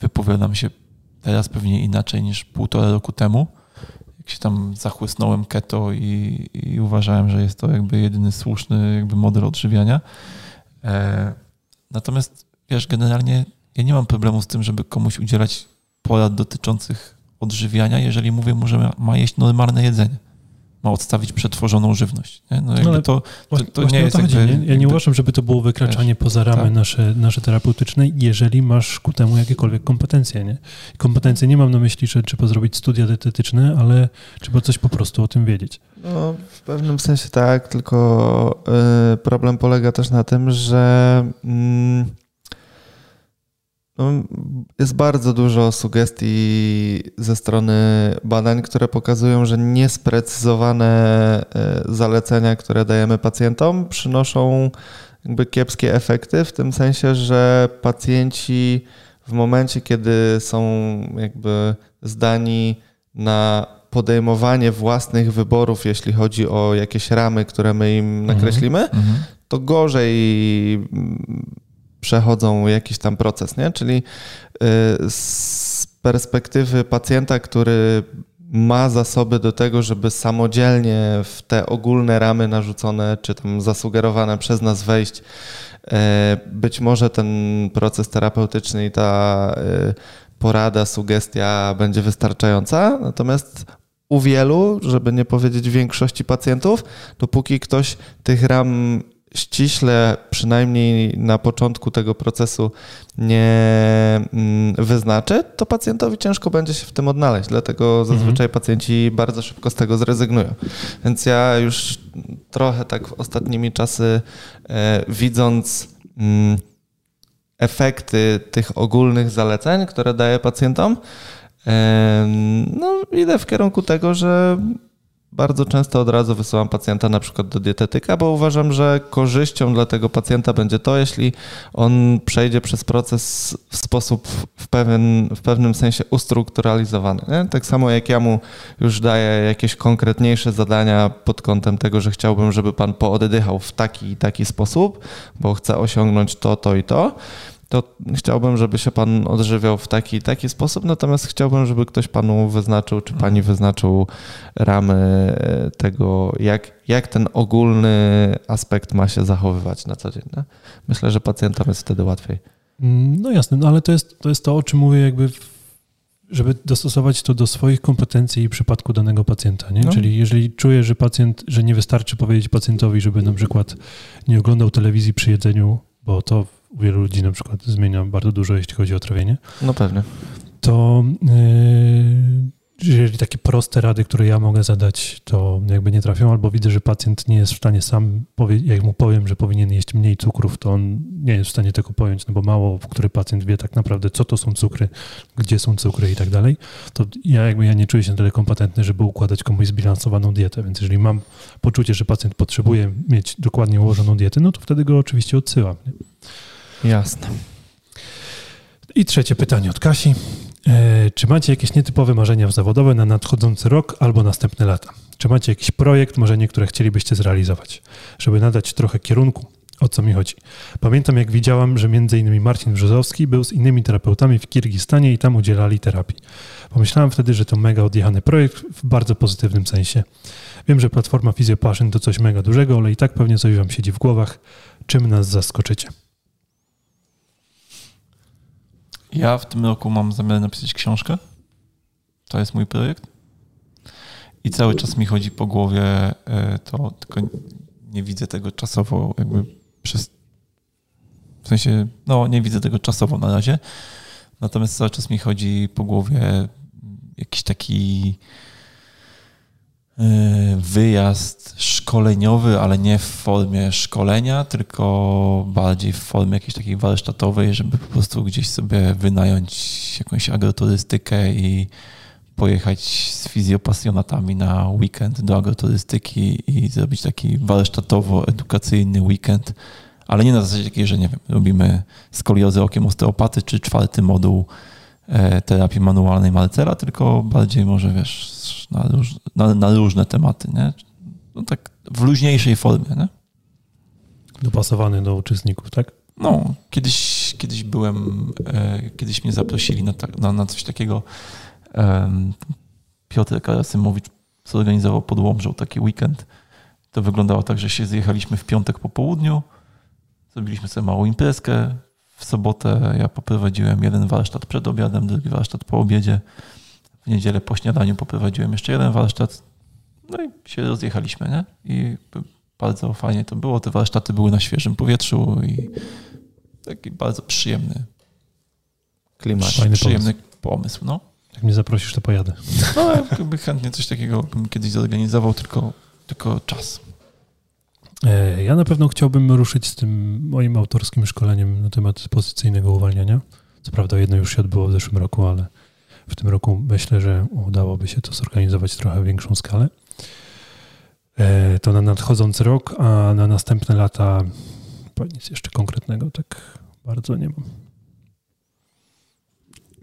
wypowiadam się teraz pewnie inaczej niż półtora roku temu jak się tam zachłysnąłem keto i, i, uważałem, że jest to jakby jedyny słuszny jakby model odżywiania. E, natomiast wiesz, generalnie ja nie mam problemu z tym, żeby komuś udzielać porad dotyczących odżywiania, jeżeli mówię mu, że ma jeść normalne jedzenie ma odstawić przetworzoną żywność. Nie? No, no to, to, to nie jest chodzi, jakby, nie? Ja nie uważam, żeby to było wykraczanie wiesz, poza ramy tak. nasze, nasze terapeutyczne, jeżeli masz ku temu jakiekolwiek kompetencje. Nie? Kompetencje nie mam na myśli, że trzeba zrobić studia dietetyczne, ale trzeba coś po prostu o tym wiedzieć. No, w pewnym sensie tak, tylko y, problem polega też na tym, że y, no, jest bardzo dużo sugestii ze strony badań, które pokazują, że niesprecyzowane e, zalecenia, które dajemy pacjentom, przynoszą jakby kiepskie efekty, w tym sensie, że pacjenci w momencie, kiedy są jakby zdani na podejmowanie własnych wyborów, jeśli chodzi o jakieś ramy, które my im nakreślimy, mm -hmm. to gorzej przechodzą jakiś tam proces, nie? Czyli y, z perspektywy pacjenta, który ma zasoby do tego, żeby samodzielnie w te ogólne ramy narzucone, czy tam zasugerowane przez nas wejść, y, być może ten proces terapeutyczny i ta y, porada, sugestia będzie wystarczająca, natomiast u wielu, żeby nie powiedzieć większości pacjentów, dopóki ktoś tych ram ściśle, przynajmniej na początku tego procesu, nie mm, wyznaczy, to pacjentowi ciężko będzie się w tym odnaleźć. Dlatego zazwyczaj mhm. pacjenci bardzo szybko z tego zrezygnują. Więc ja już trochę tak ostatnimi czasy, e, widząc mm, efekty tych ogólnych zaleceń, które daję pacjentom, e, no, idę w kierunku tego, że bardzo często od razu wysyłam pacjenta na przykład do dietetyka, bo uważam, że korzyścią dla tego pacjenta będzie to, jeśli on przejdzie przez proces w sposób w, pewien, w pewnym sensie ustrukturalizowany. Nie? Tak samo jak ja mu już daję jakieś konkretniejsze zadania pod kątem tego, że chciałbym, żeby pan pooddychał w taki i taki sposób, bo chcę osiągnąć to, to i to to chciałbym, żeby się pan odżywiał w taki taki sposób, natomiast chciałbym, żeby ktoś panu wyznaczył, czy pani mhm. wyznaczył ramy e, tego, jak, jak ten ogólny aspekt ma się zachowywać na co dzień. Nie? Myślę, że pacjentom jest wtedy łatwiej. No jasne, no ale to jest, to jest to, o czym mówię, jakby żeby dostosować to do swoich kompetencji i przypadku danego pacjenta. Nie? No. Czyli jeżeli czuję, że pacjent, że nie wystarczy powiedzieć pacjentowi, żeby na przykład nie oglądał telewizji przy jedzeniu, bo to u wielu ludzi na przykład zmienia bardzo dużo, jeśli chodzi o trawienie. No pewnie. To yy, jeżeli takie proste rady, które ja mogę zadać, to jakby nie trafią, albo widzę, że pacjent nie jest w stanie sam, powie, jak mu powiem, że powinien jeść mniej cukrów, to on nie jest w stanie tego pojąć, no bo mało który pacjent wie tak naprawdę, co to są cukry, gdzie są cukry i tak dalej, to ja jakby ja nie czuję się na tyle kompetentny, żeby układać komuś zbilansowaną dietę, więc jeżeli mam poczucie, że pacjent potrzebuje mieć dokładnie ułożoną dietę, no to wtedy go oczywiście odsyłam. Nie? Jasne. I trzecie pytanie od Kasi. E, czy macie jakieś nietypowe marzenia zawodowe na nadchodzący rok albo następne lata? Czy macie jakiś projekt, marzenie, które chcielibyście zrealizować, żeby nadać trochę kierunku? O co mi chodzi? Pamiętam, jak widziałam, że m.in. Marcin Brzozowski był z innymi terapeutami w Kirgistanie i tam udzielali terapii. Pomyślałem wtedy, że to mega odjechany projekt w bardzo pozytywnym sensie. Wiem, że platforma PhysioPassion to coś mega dużego, ale i tak pewnie coś wam siedzi w głowach. Czym nas zaskoczycie? Ja w tym roku mam zamiar napisać książkę. To jest mój projekt. i cały czas mi chodzi po głowie e, to, tylko nie widzę tego czasowo jakby przez w sensie, no nie widzę tego czasowo na razie, natomiast cały czas mi chodzi po głowie jakiś taki wyjazd szkoleniowy, ale nie w formie szkolenia, tylko bardziej w formie jakiejś takiej warsztatowej, żeby po prostu gdzieś sobie wynająć jakąś agroturystykę i pojechać z fizjopasjonatami na weekend do agroturystyki i zrobić taki warsztatowo-edukacyjny weekend, ale nie na zasadzie takiej, że nie wiem, robimy skoliozy okiem osteopaty czy czwarty moduł e, terapii manualnej Marcela, tylko bardziej może wiesz, na, róż, na, na różne tematy, nie? No tak w luźniejszej formie, nie? Dopasowany do uczestników, tak? No, kiedyś, kiedyś byłem, e, kiedyś mnie zaprosili na, na, na coś takiego. E, Piotr Karasymowicz zorganizował pod Łomżą taki weekend. To wyglądało tak, że się zjechaliśmy w piątek po południu, zrobiliśmy sobie małą imprezkę. W sobotę ja poprowadziłem jeden warsztat przed obiadem, drugi warsztat po obiedzie. W niedzielę po śniadaniu poprowadziłem jeszcze jeden warsztat. No i się rozjechaliśmy, nie? I bardzo fajnie to było. Te warsztaty były na świeżym powietrzu i taki bardzo przyjemny klimat. Fajny przyjemny pomysł. pomysł, no. Jak mnie zaprosisz, to pojadę. No, jakby chętnie coś takiego bym kiedyś zorganizował, tylko, tylko czas. E, ja na pewno chciałbym ruszyć z tym moim autorskim szkoleniem na temat pozycyjnego uwalniania. Co prawda jedno już się odbyło w zeszłym roku, ale w tym roku myślę, że udałoby się to zorganizować trochę większą skalę. E, to na nadchodzący rok, a na następne lata nic jeszcze konkretnego tak bardzo nie mam.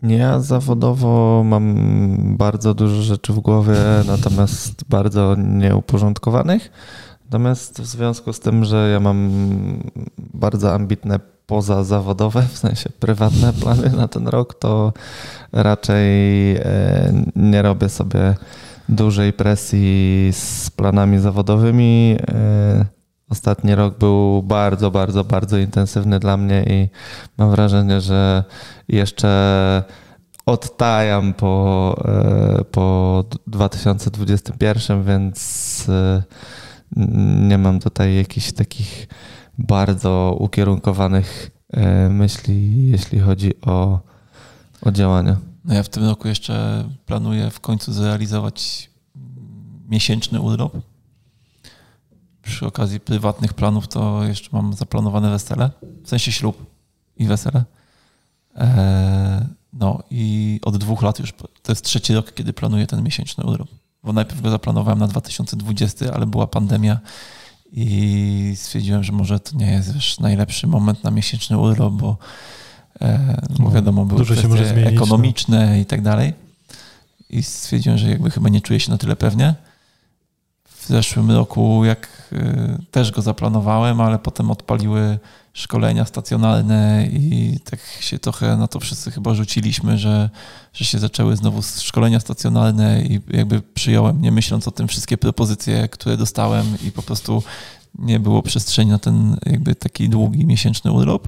Ja zawodowo mam bardzo dużo rzeczy w głowie, natomiast bardzo nieuporządkowanych. Natomiast w związku z tym, że ja mam bardzo ambitne pozazawodowe, w sensie prywatne plany na ten rok, to raczej e, nie robię sobie dużej presji z planami zawodowymi. E, ostatni rok był bardzo, bardzo, bardzo intensywny dla mnie i mam wrażenie, że jeszcze odtajam po, e, po 2021, więc nie mam tutaj jakichś takich bardzo ukierunkowanych e, myśli, jeśli chodzi o, o działania. No ja w tym roku jeszcze planuję w końcu zrealizować miesięczny urlop. Przy okazji prywatnych planów to jeszcze mam zaplanowane wesele, w sensie ślub i wesele. E, no i od dwóch lat już, to jest trzeci rok, kiedy planuję ten miesięczny urlop bo najpierw go zaplanowałem na 2020, ale była pandemia i stwierdziłem, że może to nie jest wiesz, najlepszy moment na miesięczny urlop, bo, e, no, wiadomo, były Dużo kwestie zmienić, no. ekonomiczne no. i tak dalej. I stwierdziłem, że jakby chyba nie czuję się na tyle pewnie. W zeszłym roku, jak e, też go zaplanowałem, ale potem odpaliły szkolenia stacjonarne i tak się trochę na to wszyscy chyba rzuciliśmy, że, że się zaczęły znowu szkolenia stacjonarne i jakby przyjąłem, nie myśląc o tym, wszystkie propozycje, które dostałem i po prostu nie było przestrzeni na ten jakby taki długi miesięczny urlop.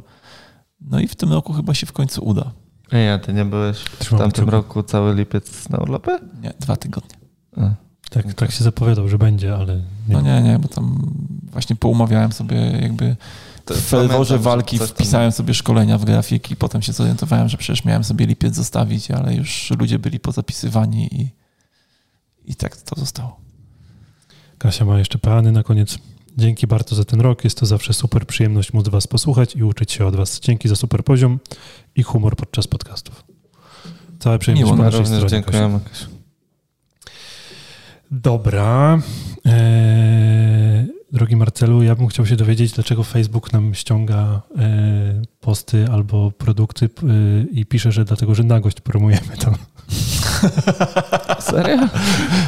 No i w tym roku chyba się w końcu uda. Ej, a ty nie byłeś w tamtym roku cały lipiec na urlopie? Nie, dwa tygodnie. A. Tak, tak się zapowiadał, że będzie, ale nie. No nie, nie, bo tam właśnie poumawiałem sobie jakby w ferworze walki wpisałem sobie szkolenia w grafiki, potem się zorientowałem, że przecież miałem sobie lipiec zostawić, ale już ludzie byli pozapisywani i, i tak to zostało. Kasia ma jeszcze plany na koniec. Dzięki bardzo za ten rok. Jest to zawsze super przyjemność móc Was posłuchać i uczyć się od Was. Dzięki za super poziom i humor podczas podcastów. Całe przyjemność Miło, po naszej stronie. Dziękujemy. Dobra. Eee, drogi Marcelu, ja bym chciał się dowiedzieć, dlaczego Facebook nam ściąga e, posty albo produkty e, i pisze, że dlatego, że nagość promujemy tam. Serio?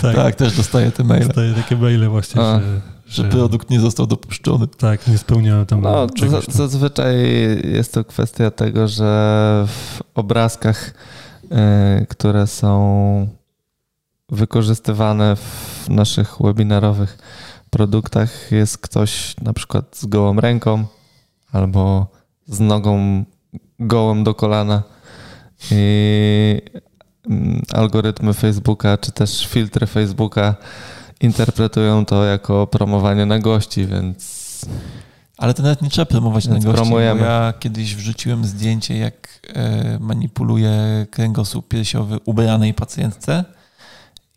Tak, tak, też dostaję te maile. Dostaję takie maile właśnie, że, że, że, produkt nie został dopuszczony. Tak, nie spełnia tam no, czegoś. Tam. Zazwyczaj jest to kwestia tego, że w obrazkach, y, które są wykorzystywane w naszych webinarowych produktach jest ktoś na przykład z gołą ręką albo z nogą gołą do kolana. I, mm, algorytmy Facebooka, czy też filtry Facebooka interpretują to jako promowanie na gości, więc... Ale to nawet nie trzeba promować na gości. Promujemy. Ja kiedyś wrzuciłem zdjęcie, jak e, manipuluje kręgosłup piersiowy ubranej pacjentce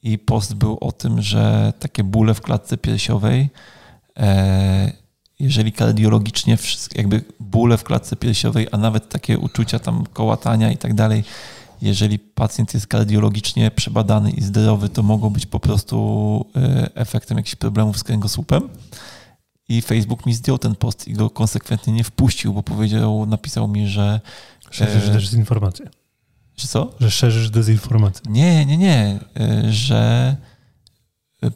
i post był o tym, że takie bóle w klatce piersiowej, e, jeżeli kardiologicznie, jakby bóle w klatce piersiowej, a nawet takie uczucia tam kołatania i tak dalej, jeżeli pacjent jest kardiologicznie przebadany i zdrowy, to mogą być po prostu e, efektem jakichś problemów z kręgosłupem. I Facebook mi zdjął ten post i go konsekwentnie nie wpuścił, bo powiedział, napisał mi, że. Szerzysz dezinformację. Że co? Że szerzysz dezinformację. Nie, nie, nie. E, że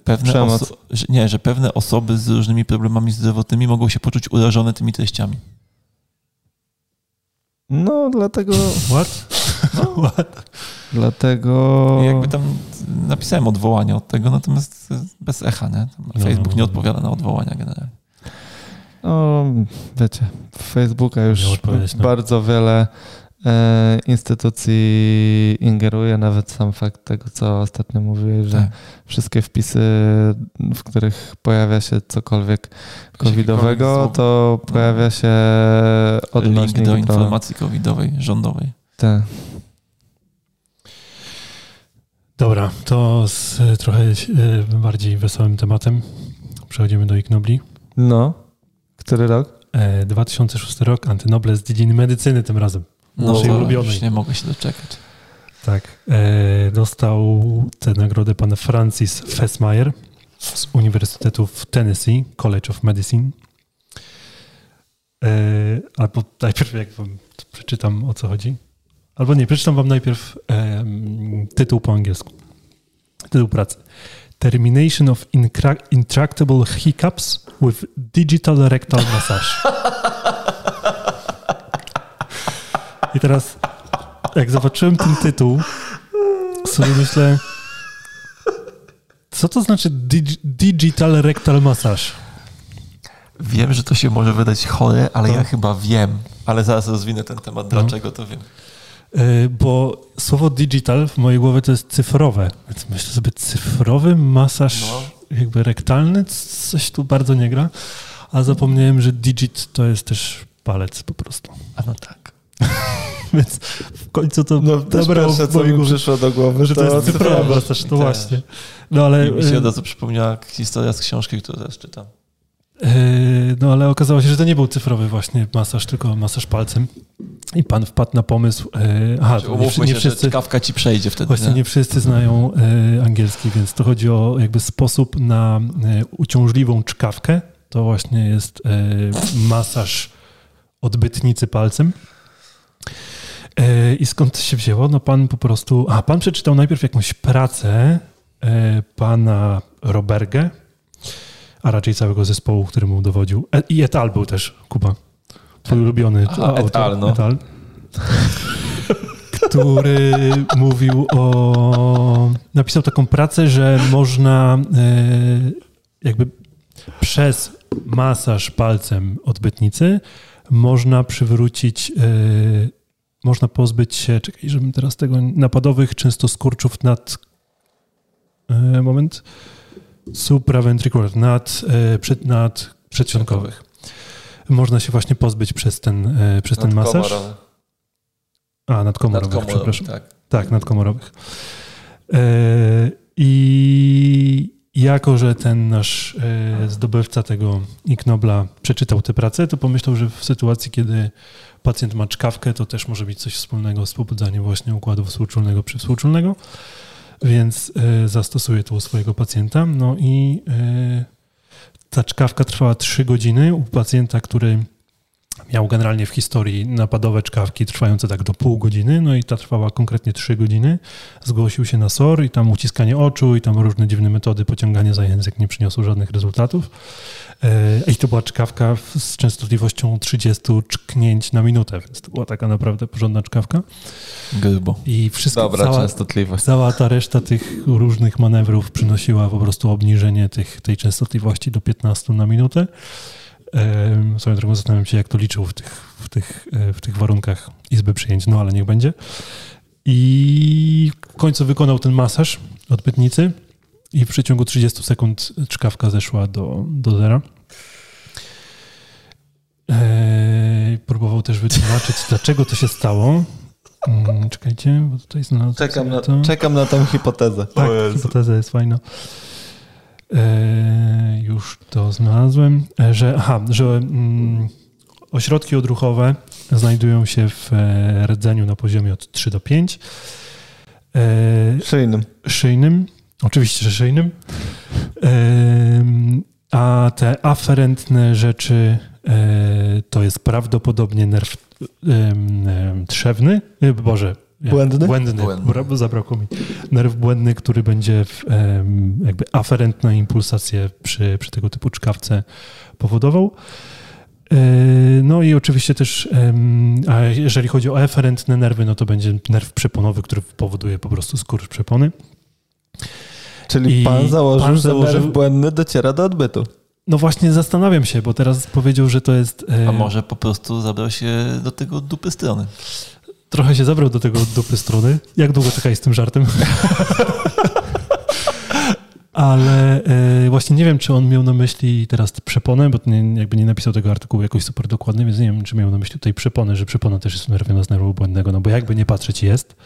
pewne, oso- że, nie, że pewne osoby z różnymi problemami zdrowotnymi mogą się poczuć urażone tymi treściami. No, dlatego. What? No, what? Dlatego. Jakby tam napisałem odwołanie od tego, natomiast bez echa, nie? No, Facebook no, nie odpowiada na odwołania generalnie. No, wiecie, Facebooka już bardzo wiele instytucji ingeruje, nawet sam fakt tego, co ostatnio mówiłeś, że tak. wszystkie wpisy, w których pojawia się cokolwiek covidowego, to no. pojawia się odnośnik Link do informacji covidowej, rządowej. Tak. Dobra, to z trochę e, bardziej wesołym tematem przechodzimy do Ignobli. No. Który rok? 2006 e, rok, Antynoble z dziedziny medycyny tym razem. No, naszej ulubionej. Już nie mogę się doczekać. Tak. E, dostał tę nagrodę pan Francis Fessmeyer z Uniwersytetu w Tennessee, College of Medicine. E, albo najpierw jak wam przeczytam o co chodzi. Albo nie, przeczytam wam najpierw e, tytuł po angielsku. Tytuł pracy. Termination of intractable hiccups with digital rectal massage. I teraz, jak zobaczyłem ten tytuł, sobie myślę, co to znaczy digital rectal massage? Wiem, że to się może wydać chore, ale to? ja chyba wiem. Ale zaraz rozwinę ten temat, no. dlaczego no. to wiem. E, bo słowo digital w mojej głowie to jest cyfrowe. Więc myślę sobie, cyfrowy masaż no. jakby rektalny, coś tu bardzo nie gra. A zapomniałem, że digit to jest też palec po prostu. A no tak. Więc w końcu to no, dobra, pierwsze, co mi przyszło do głowy, że to, to jest cyfrowy masaż, to właśnie. No ale... I mi się od razu przypomniała historia z książki, którą teraz czytam. E, no ale okazało się, że to nie był cyfrowy właśnie masaż, tylko masaż palcem. I pan wpadł na pomysł. E, aha, nie, nie wszyscy, że kawka ci przejdzie wtedy. Właśnie nie, nie wszyscy znają e, angielski, więc to chodzi o jakby sposób na uciążliwą czkawkę. To właśnie jest masaż odbytnicy palcem. I skąd to się wzięło? No pan po prostu. A pan przeczytał najpierw jakąś pracę pana Roberge, a raczej całego zespołu, który mu dowodził. E, I Etal był też, Kuba. Twój ulubiony Aha, autor. Etal, no. Etal, który mówił o... Napisał taką pracę, że można e, jakby przez masaż palcem odbytnicy można przywrócić, e, można pozbyć się, czekaj, żebym teraz tego, napadowych często skurczów nad, moment, supraventricular, nad, e, przed, nad przedsionkowych. Można się właśnie pozbyć przez ten, e, przez ten masaż. A, nadkomorowych, nadkomorowych przepraszam. Tak, tak nadkomorowych. E, I jako, że ten nasz zdobywca tego Ignobla przeczytał tę pracę, to pomyślał, że w sytuacji, kiedy pacjent ma czkawkę, to też może być coś wspólnego z pobudzaniem właśnie układu współczulnego przywspółczulnego więc y, zastosuję to u swojego pacjenta. No i y, ta czkawka trwała 3 godziny u pacjenta, który miał generalnie w historii napadowe czkawki trwające tak do pół godziny, no i ta trwała konkretnie 3 godziny. Zgłosił się na SOR i tam uciskanie oczu i tam różne dziwne metody pociągania za język nie przyniosły żadnych rezultatów. E, I to była czkawka z częstotliwością 30 czknięć na minutę, więc to była taka naprawdę porządna czkawka. Grubo. I wszystko, Dobra cała, częstotliwość. Cała ta reszta tych różnych manewrów przynosiła po prostu obniżenie tych, tej częstotliwości do 15 na minutę. Swoją drogą zastanawiam się, jak to liczył w tych, w, tych, e, w tych warunkach izby przyjęć, no ale niech będzie. I w końcu wykonał ten masaż odbytnicy i w przeciągu 30 sekund czkawka zeszła do, do zera. Eee, próbował też wytłumaczyć, dlaczego to się stało. Mm, czekajcie, bo tutaj znalazłem Czekam na, to. czekam na tą hipotezę. Tak, hipoteza jest fajna. E, już to znalazłem, e, że, aha, że mm, ośrodki odruchowe znajdują się w e, rdzeniu na poziomie od 3 do 5. E, Szyjnym. szyjnym, oczywiście, że szyjnym. A te aferentne rzeczy to jest prawdopodobnie nerw trzewny, Boże, Błędny? Błędny, Błędny. Bra- zabrakło mi. Nerw błędny, który będzie w, jakby aferentną impulsację przy, przy tego typu czkawce powodował. E, No i oczywiście też, a jeżeli chodzi o eferentne nerwy, no to będzie nerw przeponowy, który powoduje po prostu skurcz przepony. Czyli I pan założył, pan że założył- nerw błędny dociera do odbytu. No właśnie zastanawiam się, bo teraz powiedział, że to jest... A może po prostu zabrał się do tego dupy strony. Trochę się zabrał do tego dupy strony. Jak długo czekaj z tym żartem? Ale e, właśnie nie wiem, czy on miał na myśli teraz przeponę, bo nie, jakby nie napisał tego artykułu jakoś super dokładnie, więc nie wiem, czy miał na myśli tutaj przeponę, że przepona też jest unerwiona z nerwu błędnego, no bo jakby nie patrzeć jest,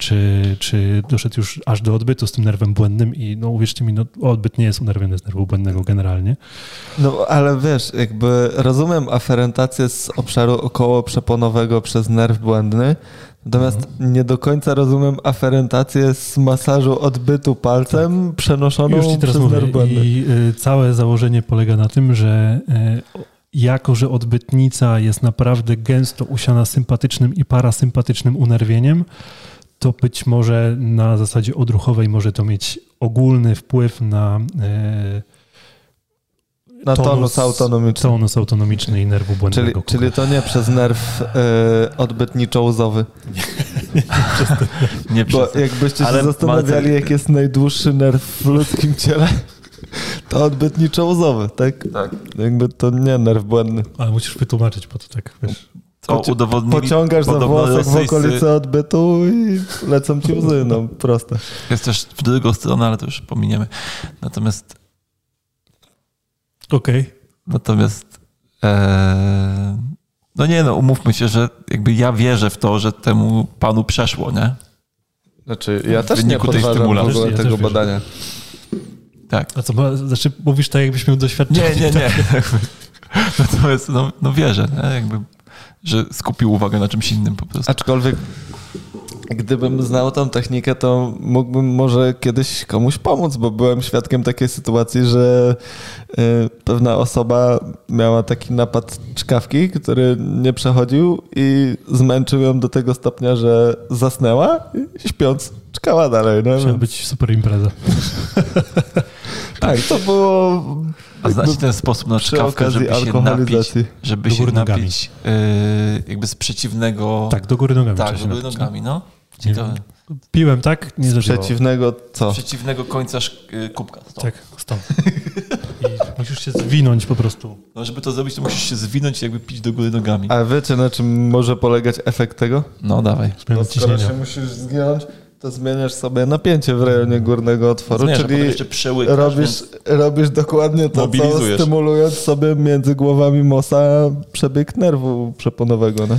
czy, czy doszedł już aż do odbytu z tym nerwem błędnym i no uwierzcie mi, no odbyt nie jest unerwiony z nerwu błędnego generalnie. No ale wiesz, jakby rozumiem aferentację z obszaru okołoprzeponowego przez nerw błędny, natomiast Mhm. nie do końca rozumiem aferentację z masażu odbytu palcem przenoszoną Już ci teraz przez mówię. nerw błędny. I y, całe założenie polega na tym, że y, jako, że odbytnica jest naprawdę gęsto usiana sympatycznym i parasympatycznym unerwieniem, to być może na zasadzie odruchowej może to mieć ogólny wpływ na y, Na tonus- tonus autonomiczny. tonus autonomiczny i nerwu Czyli, błędnego. czyli to nie przez nerw y, odbytniczo-łzowy. Nie Bo przez... jakbyście Ale się zastanawiali, jaki jest najdłuższy nerw w ludzkim ciele, to odbytniczo-łzowy, tak? Tak. Jakby to nie nerw błędny. Ale musisz wytłumaczyć, bo to tak, wiesz... To Poci- udowodnili Pociągasz za włosek w rosyjscy- okolicy odbytu i lecą ci łzy, no proste. Jest też w drugą stronę, ale to już pominiemy. Natomiast, Okej. natomiast e, no nie no, umówmy się, że jakby ja wierzę w to, że temu panu przeszło, nie? Znaczy, ja W też nie podważam w ogóle Ja tego badania. Tak. A co, znaczy mówisz tak, jakbyś miał doświadczenie. Nie, nie, nie. Natomiast no, no wierzę, nie? Jakby, że skupił uwagę na czymś innym po prostu. Aczkolwiek, gdybym znał tą technikę, to mógłbym może kiedyś komuś pomóc, bo byłem świadkiem takiej sytuacji, że y, pewna osoba miała taki napad czkawki, który nie przechodził i zmęczył ją do tego stopnia, że zasnęła i śpiąc czkała dalej. No, Musiała być super impreza. tak, to było A znacie ten sposób na czkawkę, żeby się napić, żeby Do się napić yy, jakby z przeciwnego... Tak, do góry nogami. tak do się góry napić, nogami, no. Ciekawe. Piłem tak, nie Z przeciwnego co? Z przeciwnego końca yy, kubka. Stop. Tak, stąd. I musisz się zwinąć po prostu. No, żeby to zrobić, to musisz się zwinąć i jakby pić do góry nogami. A wiecie na czym może polegać efekt tego? No dawaj. Zmiana No, ciśnienia. się musisz zgiąć, to zmieniasz sobie napięcie w rejonie górnego otworu, czyli jeszcze przełykasz, robisz, więc- robisz dokładnie to, co Mobilizujesz. stymulując sobie między głowami mosa przebieg nerwu przeponowego. No?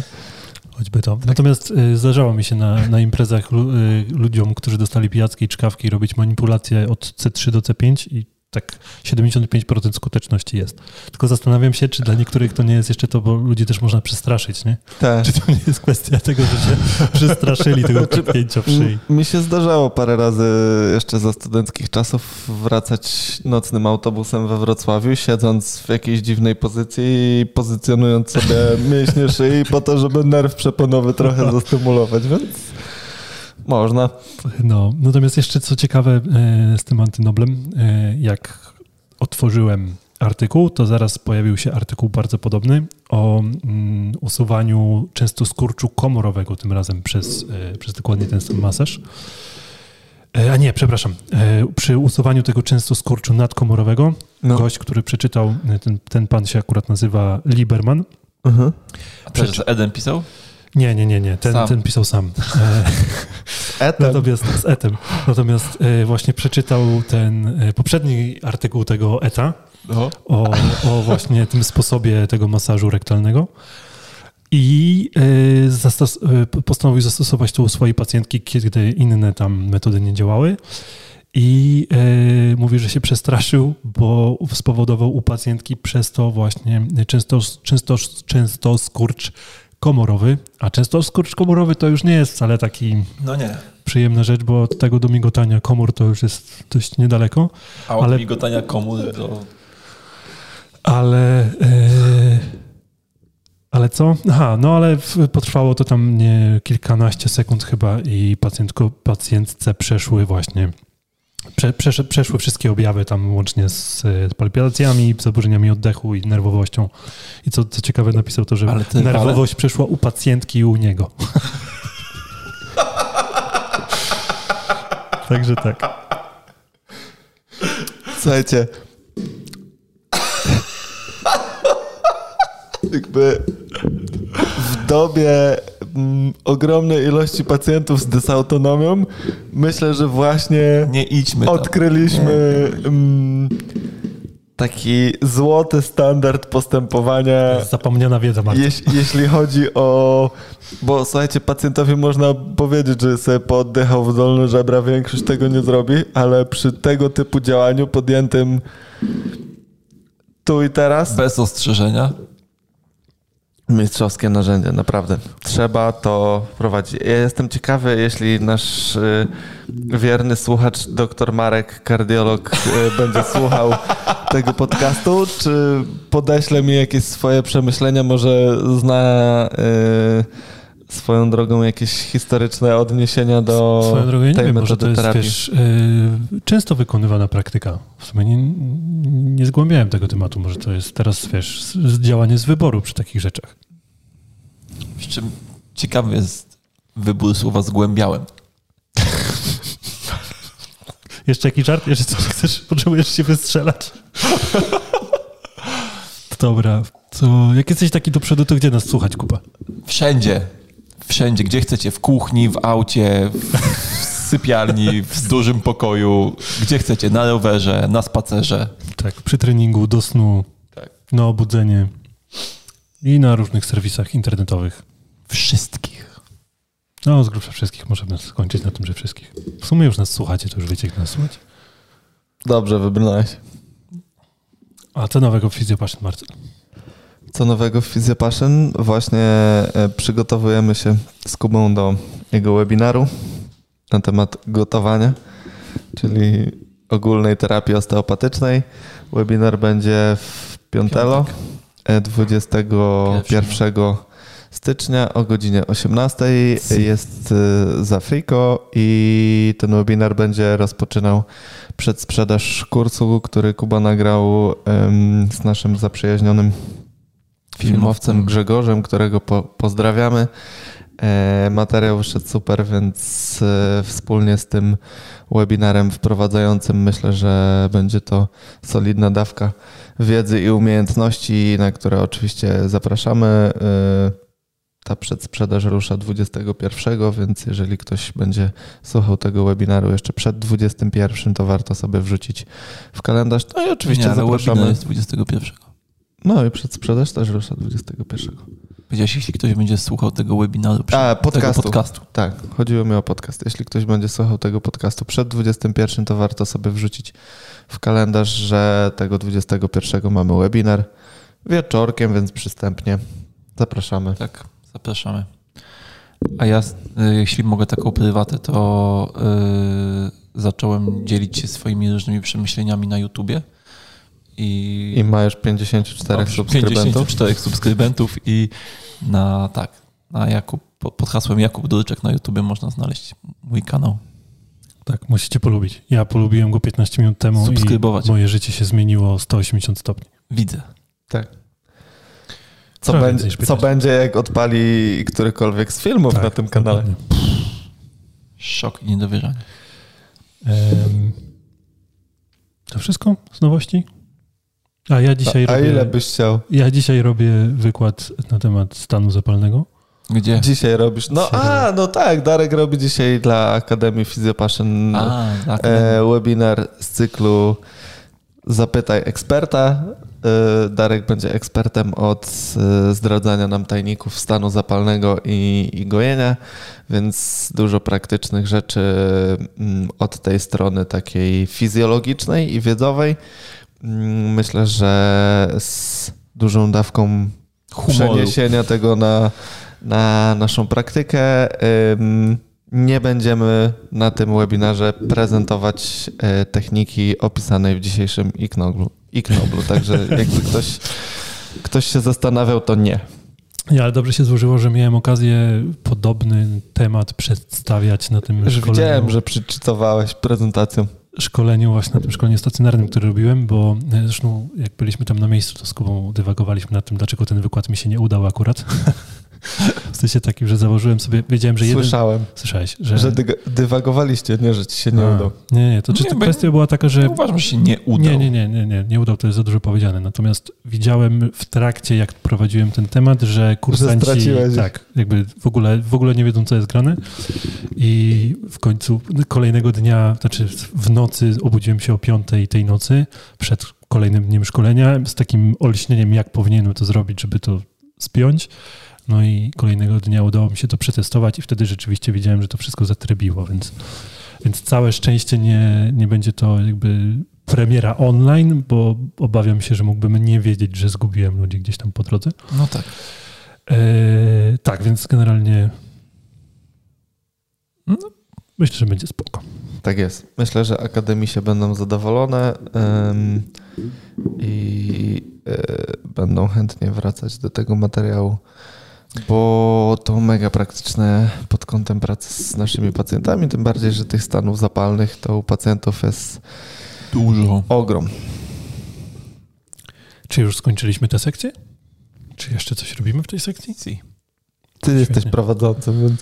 Choćby to. Natomiast y, zdarzało mi się na, na imprezach lu, y, ludziom, którzy dostali pijackie i czkawki, robić manipulację od C3 do C5 i tak 75% skuteczności jest. Tylko zastanawiam się, czy dla niektórych to nie jest jeszcze to, bo ludzi też można przestraszyć, nie? Tak. Czy to nie jest kwestia tego, że się przestraszyli tego kopnięcia w szyi? Mi się zdarzało parę razy jeszcze za studenckich czasów wracać nocnym autobusem we Wrocławiu, siedząc w jakiejś dziwnej pozycji i pozycjonując sobie mięśnie szyi po to, żeby nerw przeponowy trochę zastymulować, więc można. No, natomiast jeszcze co ciekawe e, z tym antynoblem, e, jak otworzyłem artykuł, to zaraz pojawił się artykuł bardzo podobny o mm, usuwaniu często skurczu komorowego, tym razem przez, e, przez dokładnie ten sam masaż. A nie, przepraszam. Przy usuwaniu tego często skurczu nadkomorowego, No. gość, który przeczytał, ten, ten pan się akurat nazywa Lieberman, Mhm. A też z Eden pisał? Nie, nie, nie, nie. Ten, Sam. ten pisał sam. E, Etem. Natomiast z etem. Natomiast e, właśnie przeczytał ten e, poprzedni artykuł tego ETA No. o, o właśnie tym sposobie tego masażu rektalnego i postanowił zastosować to u swojej pacjentki, kiedy inne tam metody nie działały. I mówi, że się przestraszył, bo spowodował u pacjentki przez to właśnie często, często, często skurcz komorowy. A często skurcz komorowy to już nie jest wcale taki No nie. przyjemna rzecz, bo od tego do migotania komór to już jest dość niedaleko. A od Ale- migotania komór to... Ale. E, ale co? Aha, no ale potrwało to tam nie kilkanaście sekund chyba i pacjentko, pacjentce przeszły właśnie. Prze, przesz, przeszły wszystkie objawy tam łącznie z e, palpitacjami, zaburzeniami oddechu i nerwowością. I co, co ciekawe napisał to, że Ale te nerwowość przeszła u pacjentki i u niego. Także tak. Słuchajcie. Jakby w dobie ogromnej ilości pacjentów z dysautonomią myślę, że właśnie Nie idźmy tam. odkryliśmy mm, taki złoty standard postępowania Zapomniana wiedza, Marta. Jeś, jeśli chodzi o. Bo słuchajcie, pacjentowi można powiedzieć, że sobie pooddychał w dolne żebra, większość tego nie zrobi, ale przy tego typu działaniu podjętym tu i teraz. Bez ostrzeżenia. Mistrzowskie narzędzie, naprawdę. Trzeba to prowadzić. Ja jestem ciekawy, jeśli nasz y, wierny słuchacz, dr Marek, kardiolog, y, będzie słuchał tego podcastu, czy podeśle mi jakieś swoje przemyślenia, może zna y, swoją drogą jakieś historyczne odniesienia do Swoją drogą, ja nie tej wiem, może to metody jest terapii. wiesz, y, często wykonywana praktyka. W sumie nie, nie zgłębiałem tego tematu. Może to jest teraz, wiesz, z- z- działanie z wyboru przy takich rzeczach. Przy czym ciekawy jest wybór słowa zgłębiałem. Jeszcze jakiś żart? Jeszcze coś chcesz? Potrzebujesz się wystrzelać? Dobra, to jak jesteś taki do przodu, to gdzie nas słuchać, Kuba? Wszędzie. Wszędzie. Gdzie chcecie. W kuchni, w aucie, w, sypialni, w dużym pokoju. Gdzie chcecie. Na rowerze, na spacerze. Tak, przy treningu, do snu, Tak. na obudzenie i na różnych serwisach internetowych. Wszystkich. No, z grubsza wszystkich możemy skończyć na tym, że wszystkich. W sumie już nas słuchacie, to już wiecie, jak nas słuchać. Dobrze, wybrnąłeś. A co nowego w Fizjopaszyn, Marcel? Co nowego w Physiopassion? Właśnie e, przygotowujemy się z Kubą do jego webinaru na temat gotowania, czyli ogólnej terapii osteopatycznej. Webinar będzie w Piątelo e, 21 stycznia o godzinie 18. Jest e, za Friko i ten webinar będzie rozpoczynał przedsprzedaż kursu, który Kuba nagrał z naszym zaprzyjaźnionym filmowcem Grzegorzem, którego po, pozdrawiamy. E, materiał wyszedł super, więc e, wspólnie z tym webinarem wprowadzającym myślę, że będzie to solidna dawka wiedzy i umiejętności, na które oczywiście zapraszamy. E, ta przedsprzedaż rusza 21, więc jeżeli ktoś będzie słuchał tego webinaru jeszcze przed 21, to warto sobie wrzucić w kalendarz. No i oczywiście Nie, ale webinar zapraszamy. jest 21. No i przedsprzedaż też rusza 21. Powiedziałeś, jeśli ktoś będzie słuchał tego webinaru, przy, A, podcastu. podcastu. Tak, chodziło mi o podcast. Jeśli ktoś będzie słuchał tego podcastu przed 21, to warto sobie wrzucić w kalendarz, że tego 21 mamy webinar wieczorkiem, więc przystępnie. Zapraszamy. Tak, zapraszamy. A ja, y, jeśli mogę taką prywatę, to y, zacząłem dzielić się swoimi różnymi przemyśleniami na YouTubie. I, I ma już 54 Dobrze, subskrybentów. 54 subskrybentów i na tak, na Jakub, po- pod hasłem Jakub Durczek na YouTubie można znaleźć mój kanał. Tak, musicie polubić. Ja polubiłem go 15 minut temu Subskrybować. i moje życie się zmieniło o 180 stopni. Widzę. Tak. Co Trochę będzie, co 15. będzie, jak odpali którykolwiek z filmów Tak, na tym kanale? Szok i niedowierzanie. Em, to wszystko z nowości? A ja dzisiaj A, a robię... ile byś chciał? Ja dzisiaj robię wykład na temat stanu zapalnego. Gdzie? Dzisiaj robisz. No a, no tak, Darek robi dzisiaj dla Akademii Physiopassion A, e, webinar z cyklu Zapytaj eksperta. E, Darek będzie ekspertem od e, zdradzania nam tajników stanu zapalnego i, i gojenia, więc dużo praktycznych rzeczy mm, od tej strony takiej fizjologicznej i wiedzowej. Mm, Myślę, że z dużą dawką Humoru. przeniesienia tego na, na naszą praktykę. Nie będziemy na tym webinarze prezentować e, techniki opisanej w dzisiejszym Iknoglu. Iknoblu, także jakby ktoś, ktoś się zastanawiał, to nie. Ja, ale dobrze się złożyło, że miałem okazję podobny temat przedstawiać na tym Już szkoleniu. widziałem, że przeczytowałeś prezentacją. Szkoleniu, właśnie na tym szkoleniu stacjonarnym, które robiłem, bo e, zresztą jak byliśmy tam na miejscu, to z Kubą dywagowaliśmy nad tym, dlaczego ten wykład mi się nie udał akurat. w sensie takim, że założyłem sobie, wiedziałem, że jeden... Słyszałem, Słyszałeś, że... że dyg- dywagowaliście, nie, że ci się nie A, udał. Nie, nie, to czy Nie, kwestia była taka, że... Uważam, że się nie udał. Nie, nie, nie, nie, nie, nie udał, to jest za dużo powiedziane. Natomiast widziałem w trakcie, jak prowadziłem ten temat, że kursanci straciłeś ich. tak, jakby w ogóle, w ogóle nie wiedzą, co jest grane. I w końcu kolejnego dnia, znaczy w nocy obudziłem się o piątej tej nocy, przed kolejnym dniem szkolenia, z takim olśnieniem, jak powinienem to zrobić, żeby to spiąć. No i kolejnego dnia udało mi się to przetestować i wtedy rzeczywiście wiedziałem, że to wszystko zatrybiło, więc, więc całe szczęście nie, nie będzie to jakby premiera online, bo obawiam się, że mógłbym nie wiedzieć, że zgubiłem ludzi gdzieś tam po drodze. No tak. Eee, tak, więc generalnie no, myślę, że będzie spoko. Tak jest. Myślę, że akademisie będą zadowolone ym, i y, będą chętnie wracać do tego materiału, bo to mega praktyczne pod kątem pracy z naszymi pacjentami, tym bardziej, że tych stanów zapalnych to u pacjentów jest Dużo. ogrom. Czy już skończyliśmy tę sekcję? Czy jeszcze coś robimy w tej sekcji? Si. Ty jesteś Świetnie. prowadzącym, więc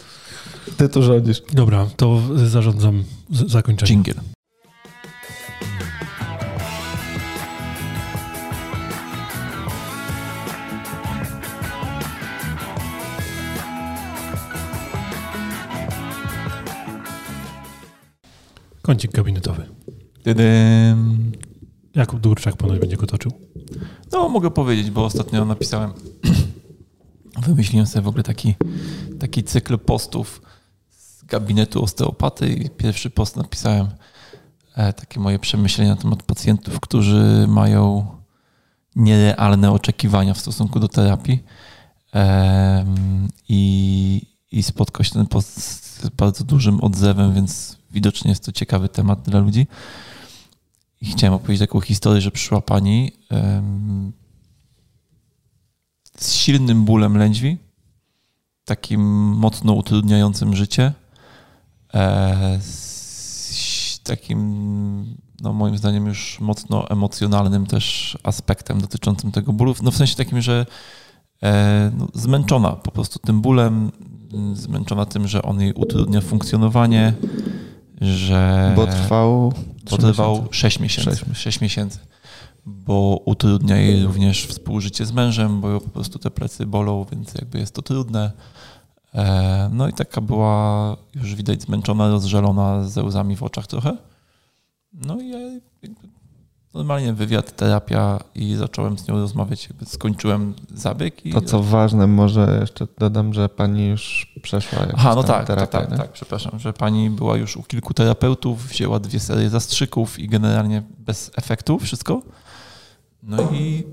ty tu rządzisz. Dobra, to zarządzam z- zakończenie. Dżingiel. Kącik gabinetowy. Tydym. Jakub Durczak ponoć będzie go toczył. No, mogę powiedzieć, bo ostatnio napisałem, wymyśliłem sobie w ogóle taki, taki cykl postów z gabinetu osteopaty i pierwszy post napisałem e, takie moje przemyślenia na temat pacjentów, którzy mają nierealne oczekiwania w stosunku do terapii Em, i, i spotkał się ten post z bardzo dużym odzewem, więc widocznie jest to ciekawy temat dla ludzi. I chciałem opowiedzieć taką historię, że przyszła pani z silnym bólem lędźwi, takim mocno utrudniającym życie, e, z takim, no moim zdaniem, już mocno emocjonalnym też aspektem dotyczącym tego bólu. No w sensie takim, że e, no, zmęczona po prostu tym bólem, zmęczona tym, że on jej utrudnia funkcjonowanie, że Bo trwał. bo trwał miesiące. 6 miesięcy. Sześć 6 miesięcy. Bo utrudnia jej również współżycie z mężem, bo po prostu te plecy bolą, więc jakby jest to trudne. E, No i taka była już widać zmęczona, rozżalona, ze łzami w oczach trochę. No i ja normalnie wywiad, terapia i zacząłem z nią rozmawiać. Skończyłem zabieg i To co ważne, może jeszcze dodam, że pani już przeszła jakąś Aha, no tak, terapię, tak, tak, tak, przepraszam, że pani była już u kilku terapeutów, wzięła dwie serie zastrzyków i generalnie bez efektu wszystko. No i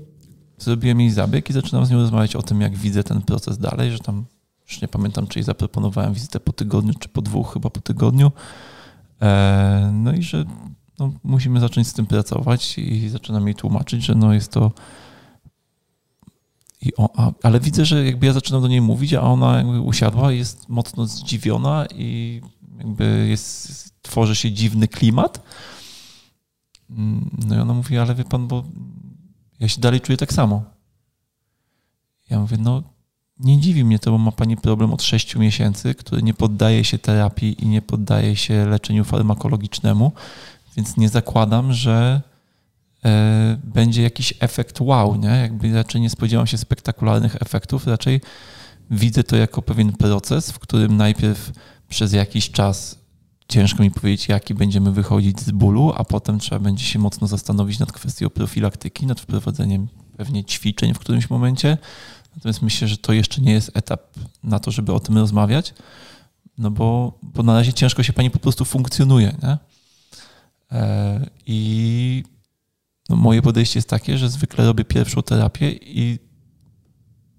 zrobiłem jej zabieg i zaczynam z nią rozmawiać o tym, jak widzę ten proces dalej, że tam już nie pamiętam, czy jej zaproponowałem wizytę po tygodniu, czy po dwóch, chyba po tygodniu. E, no i że no, musimy zacząć z tym pracować i zaczynam jej tłumaczyć, że no jest to i a, ale widzę, że jakby ja zaczynam do niej mówić, a ona jakby usiadła jest mocno zdziwiona i jakby jest, tworzy się dziwny klimat. Mm, No i ona mówi, ale wie pan, bo ja się dalej czuję tak samo. Ja mówię, no nie dziwi mnie to, bo ma pani problem od 6 miesięcy, który nie poddaje się terapii i nie poddaje się leczeniu farmakologicznemu, więc nie zakładam, że e, będzie jakiś efekt wow, nie? Jakby raczej nie spodziewam się spektakularnych efektów, raczej widzę to jako pewien proces, w którym najpierw przez jakiś czas ciężko mi powiedzieć, jaki będziemy wychodzić z bólu, a potem trzeba będzie się mocno zastanowić nad kwestią profilaktyki, nad wprowadzeniem pewnie ćwiczeń w którymś momencie. Natomiast myślę, że to jeszcze nie jest etap na to, żeby o tym rozmawiać, no bo, bo na razie ciężko się pani po prostu funkcjonuje. Nie? E, I no moje podejście jest takie, że zwykle robię pierwszą terapię i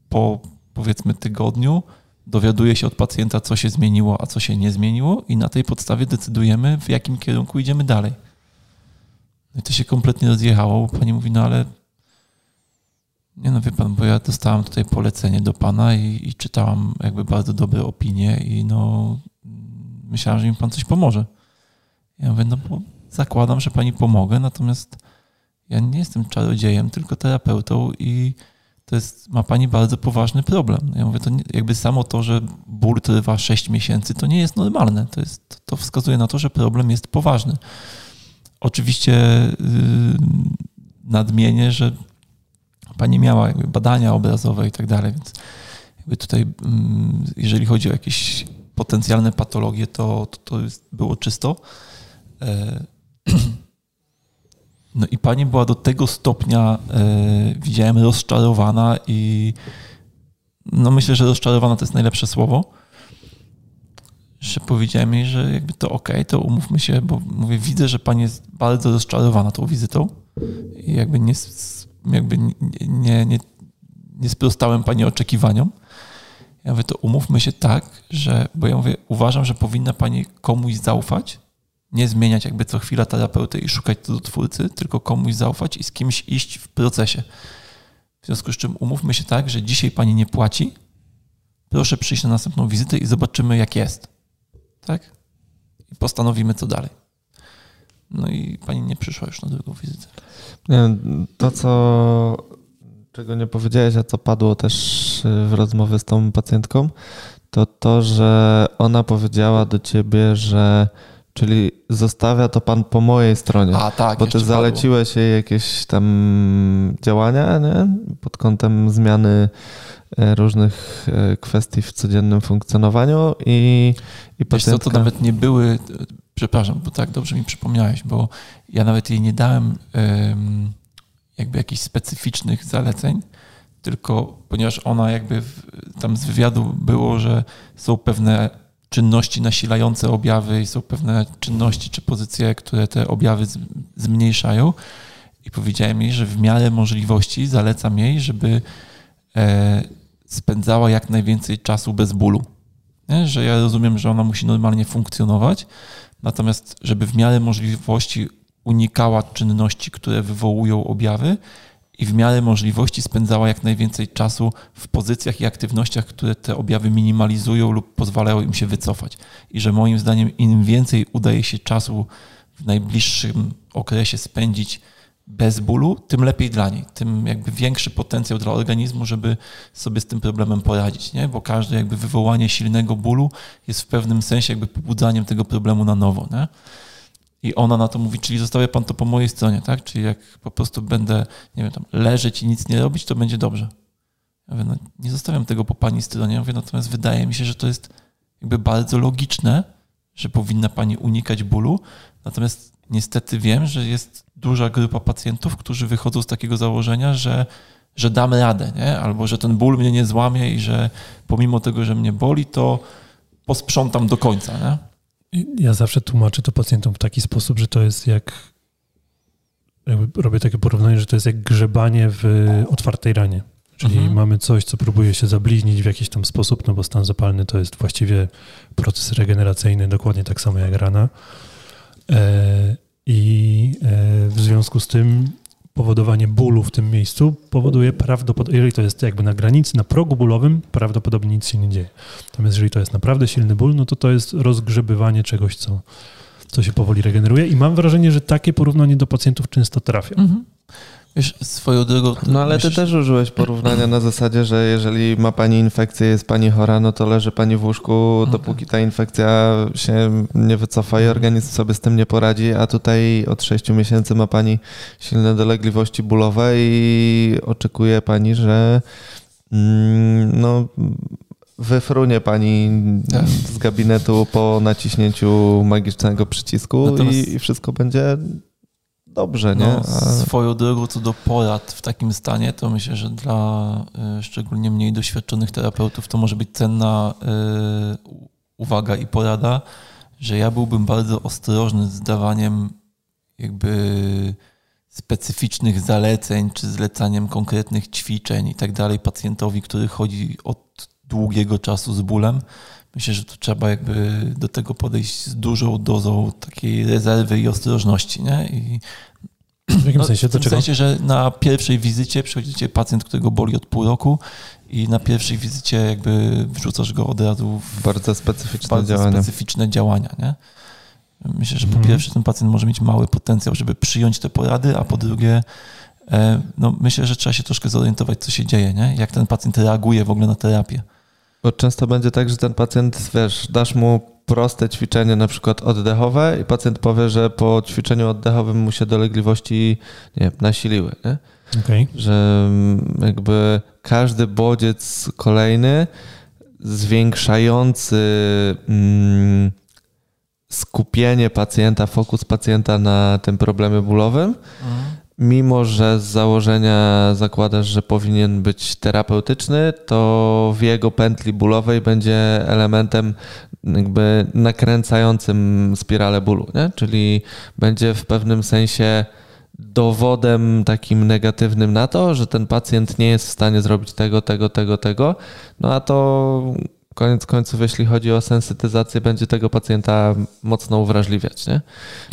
po powiedzmy tygodniu dowiaduje się od pacjenta, co się zmieniło, a co się nie zmieniło, i na tej podstawie decydujemy, w jakim kierunku idziemy dalej. No i to się kompletnie rozjechało, bo pani mówi, no ale nie no wie pan, bo ja dostałam tutaj polecenie do pana i, i czytałam jakby bardzo dobre opinie i no myślałam, że mi pan coś pomoże. Ja mówię, no bo zakładam, że pani pomogę, natomiast ja nie jestem czarodziejem, tylko terapeutą i to jest, ma pani bardzo poważny problem. Ja mówię, to nie, jakby samo to, że ból trwa 6 miesięcy, to nie jest normalne. To, jest, to wskazuje na to, że problem jest poważny. Oczywiście yy, nadmienię, że pani miała badania obrazowe i tak dalej, więc jakby tutaj, yy, jeżeli chodzi o jakieś potencjalne patologie, to, to, to jest, było czysto. Yy, No i pani była do tego stopnia, e, widziałem, rozczarowana i no myślę, że rozczarowana to jest najlepsze słowo, że powiedziałem jej, że jakby to ok, to umówmy się, bo mówię, widzę, że pani jest bardzo rozczarowana tą wizytą i jakby nie, jakby nie, nie, nie sprostałem pani oczekiwaniom. Ja mówię, to umówmy się tak, że, bo ja mówię, uważam, że powinna pani komuś zaufać, nie zmieniać jakby co chwila terapeuty i szukać twórcy, tylko komuś zaufać i z kimś iść w procesie. W związku z czym umówmy się tak, że dzisiaj pani nie płaci, proszę przyjść na następną wizytę i zobaczymy jak jest. Tak? I postanowimy co dalej. No i pani nie przyszła już na drugą wizytę. Nie, to, co, czego nie powiedziałeś, a co padło też w rozmowie z tą pacjentką, to to, że ona powiedziała do ciebie, że Czyli zostawia to pan po mojej stronie. A tak, bo ty zaleciłeś jej jakieś tam działania nie? pod kątem zmiany e, różnych e, kwestii w codziennym funkcjonowaniu i, i pacjentka... Wiesz co, to nawet nie były, przepraszam, bo tak dobrze mi przypomniałeś, bo ja nawet jej nie dałem jakby jakichś specyficznych zaleceń, tylko ponieważ ona jakby w, tam z wywiadu było, że są pewne czynności nasilające objawy i są pewne czynności czy pozycje, które te objawy zmniejszają. I powiedziałem jej, że w miarę możliwości zalecam jej, żeby e, spędzała jak najwięcej czasu bez bólu. Że ja rozumiem, że ona musi normalnie funkcjonować, natomiast żeby w miarę możliwości unikała czynności, które wywołują objawy i w miarę możliwości spędzała jak najwięcej czasu w pozycjach i aktywnościach, które te objawy minimalizują lub pozwalają im się wycofać. I że moim zdaniem im więcej udaje się czasu w najbliższym okresie spędzić bez bólu, tym lepiej dla niej, tym jakby większy potencjał dla organizmu, żeby sobie z tym problemem poradzić, nie? bo każde jakby wywołanie silnego bólu jest w pewnym sensie jakby pobudzaniem tego problemu na nowo. Nie? I ona na to mówi, czyli zostawia pan to po mojej stronie, tak? Czyli jak po prostu będę, nie wiem, tam leżeć i nic nie robić, to będzie dobrze. Ja mówię, no nie zostawiam tego po pani stronie. Ja mówię, natomiast wydaje mi się, że to jest jakby bardzo logiczne, że powinna pani unikać bólu. Natomiast niestety wiem, że jest duża grupa pacjentów, którzy wychodzą z takiego założenia, że, że damy radę, nie? albo że ten ból mnie nie złamie i że pomimo tego, że mnie boli, to posprzątam do końca. Nie? Ja zawsze tłumaczę to pacjentom w taki sposób, że to jest jak. robię takie porównanie, że to jest jak grzebanie w otwartej ranie. Czyli mhm. mamy coś, co próbuje się zabliźnić w jakiś tam sposób, no bo stan zapalny to jest właściwie proces regeneracyjny, dokładnie tak samo jak rana. E, I e, w związku z tym powodowanie bólu w tym miejscu powoduje prawdopodobnie, jeżeli to jest jakby na granicy, na progu bólowym, prawdopodobnie nic się nie dzieje. Natomiast jeżeli to jest naprawdę silny ból, no to to jest rozgrzebywanie czegoś, co, co się powoli regeneruje i mam wrażenie, że takie porównanie do pacjentów często trafia. Mhm. Wiesz, swoją drogą... No ale myślisz... ty też użyłeś porównania na zasadzie, że jeżeli ma pani infekcję, jest pani chora, no to leży pani w łóżku, okay. dopóki ta infekcja się nie wycofa i organizm sobie z tym nie poradzi, a tutaj od 6 miesięcy ma pani silne dolegliwości bólowe i oczekuje pani, że mm, no wyfrunie pani Tak. z gabinetu po naciśnięciu magicznego przycisku Natomiast- i, i wszystko będzie dobrze, nie? No, swoją drogą co do porad w takim stanie, to myślę, że dla y, szczególnie mniej doświadczonych terapeutów to może być cenna u- uwaga i porada, że ja byłbym bardzo ostrożny z dawaniem jakby specyficznych zaleceń, czy zlecaniem konkretnych ćwiczeń i tak dalej pacjentowi, który chodzi od długiego czasu z bólem. Myślę, że tu trzeba jakby do tego podejść z dużą dozą takiej rezerwy i ostrożności, nie? I W jakim no, sensie? w tym sensie, że na pierwszej wizycie przychodzi cię pacjent, którego boli od pół roku i na pierwszej wizycie jakby wrzucasz go od razu w bardzo specyficzne bardzo działania. specyficzne działania. Nie? Myślę, że po Mhm. pierwsze ten pacjent może mieć mały potencjał, żeby przyjąć te porady, a po drugie e, no, myślę, że trzeba się troszkę zorientować, co się dzieje, nie? jak ten pacjent reaguje w ogóle na terapię. Bo często będzie tak, że ten pacjent, wiesz, dasz mu proste ćwiczenie, na przykład oddechowe i pacjent powie, że po ćwiczeniu oddechowym mu się dolegliwości nie nasiliły, nie? Okej. że mm, jakby każdy bodziec kolejny zwiększający mm, skupienie pacjenta, fokus pacjenta na tym problemie bólowym, mimo że z założenia zakładasz, że powinien być terapeutyczny, to w jego pętli bólowej będzie elementem jakby nakręcającym spiralę bólu, nie? czyli będzie w pewnym sensie dowodem takim negatywnym na to, że ten pacjent nie jest w stanie zrobić tego, tego, tego, tego, no a to koniec końców, jeśli chodzi o sensytyzację, będzie tego pacjenta mocno uwrażliwiać, nie?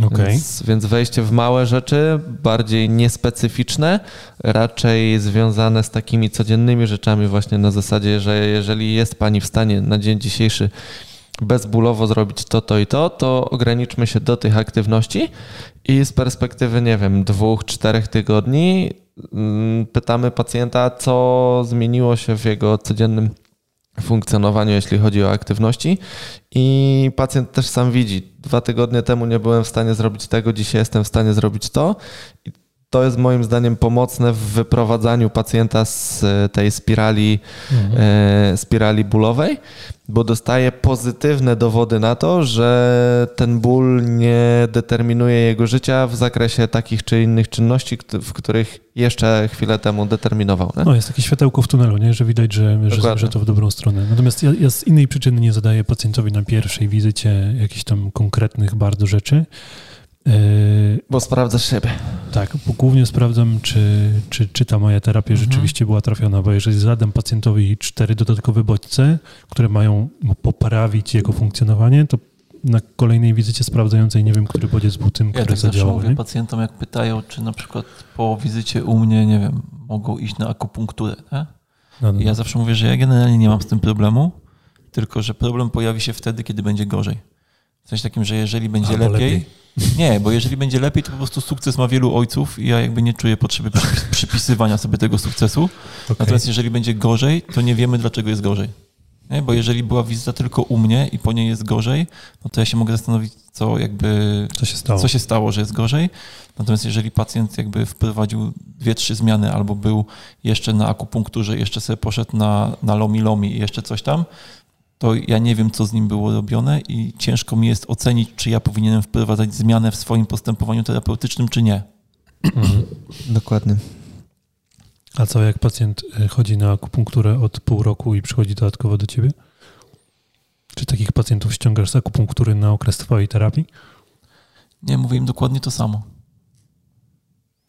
Okej. Więc, więc wejście w małe rzeczy, bardziej niespecyficzne, raczej związane z takimi codziennymi rzeczami, właśnie na zasadzie, że jeżeli jest Pani w stanie na dzień dzisiejszy bezbólowo zrobić to, to i to, to ograniczmy się do tych aktywności i z perspektywy, nie wiem, dwóch, czterech tygodni mm, pytamy pacjenta, co zmieniło się w jego codziennym funkcjonowaniu, jeśli chodzi o aktywności. I pacjent też sam widzi. Dwa tygodnie temu nie byłem w stanie zrobić tego, dzisiaj jestem w stanie zrobić to. I to jest moim zdaniem pomocne w wyprowadzaniu pacjenta z e, tej spirali, Mhm. e, spirali bólowej, bo dostaje pozytywne dowody na to, że ten ból nie determinuje jego życia w zakresie takich czy innych czynności, w których jeszcze chwilę temu determinował. Nie? No, jest takie światełko w tunelu, nie? że widać, że, że, że to w dobrą stronę. Natomiast ja, ja z innej przyczyny nie zadaję pacjentowi na pierwszej wizycie jakichś tam konkretnych bardzo rzeczy. Yy, Bo sprawdzasz siebie. tak, bo głównie sprawdzam, czy, czy, czy ta moja terapia Mhm. rzeczywiście była trafiona, bo jeżeli zadam pacjentowi cztery dodatkowe bodźce, które mają poprawić jego funkcjonowanie, to na kolejnej wizycie sprawdzającej nie wiem, który bodziec był tym, Ja który tak zawsze zadziałał. mówię nie? pacjentom, jak pytają, czy na przykład po wizycie u mnie, nie wiem, mogą iść na akupunkturę. No, no, ja no. zawsze mówię, że ja generalnie nie mam z tym problemu, tylko że problem pojawi się wtedy, kiedy będzie gorzej. W sensie takim, że jeżeli będzie Albo lepiej, lepiej. Nie, bo jeżeli będzie lepiej, to po prostu sukces ma wielu ojców i ja jakby nie czuję potrzeby przypis- przypisywania sobie tego sukcesu. Okej. Natomiast jeżeli będzie gorzej, to nie wiemy, dlaczego jest gorzej. Nie? Bo jeżeli była wizyta tylko u mnie i po niej jest gorzej, no to ja się mogę zastanowić, co jakby Co się stało? co się stało, że jest gorzej. Natomiast jeżeli pacjent jakby wprowadził dwie, trzy zmiany albo był jeszcze na akupunkturze, jeszcze sobie poszedł na, na lomi lomi i jeszcze coś tam, to ja nie wiem, co z nim było robione i ciężko mi jest ocenić, czy ja powinienem wprowadzać zmianę w swoim postępowaniu terapeutycznym, czy nie. Mhm. Dokładnie. A co, jak pacjent y, chodzi na akupunkturę od pół roku i przychodzi dodatkowo do ciebie? Czy takich pacjentów ściągasz z akupunktury na okres twojej terapii? Nie, mówię im dokładnie to samo.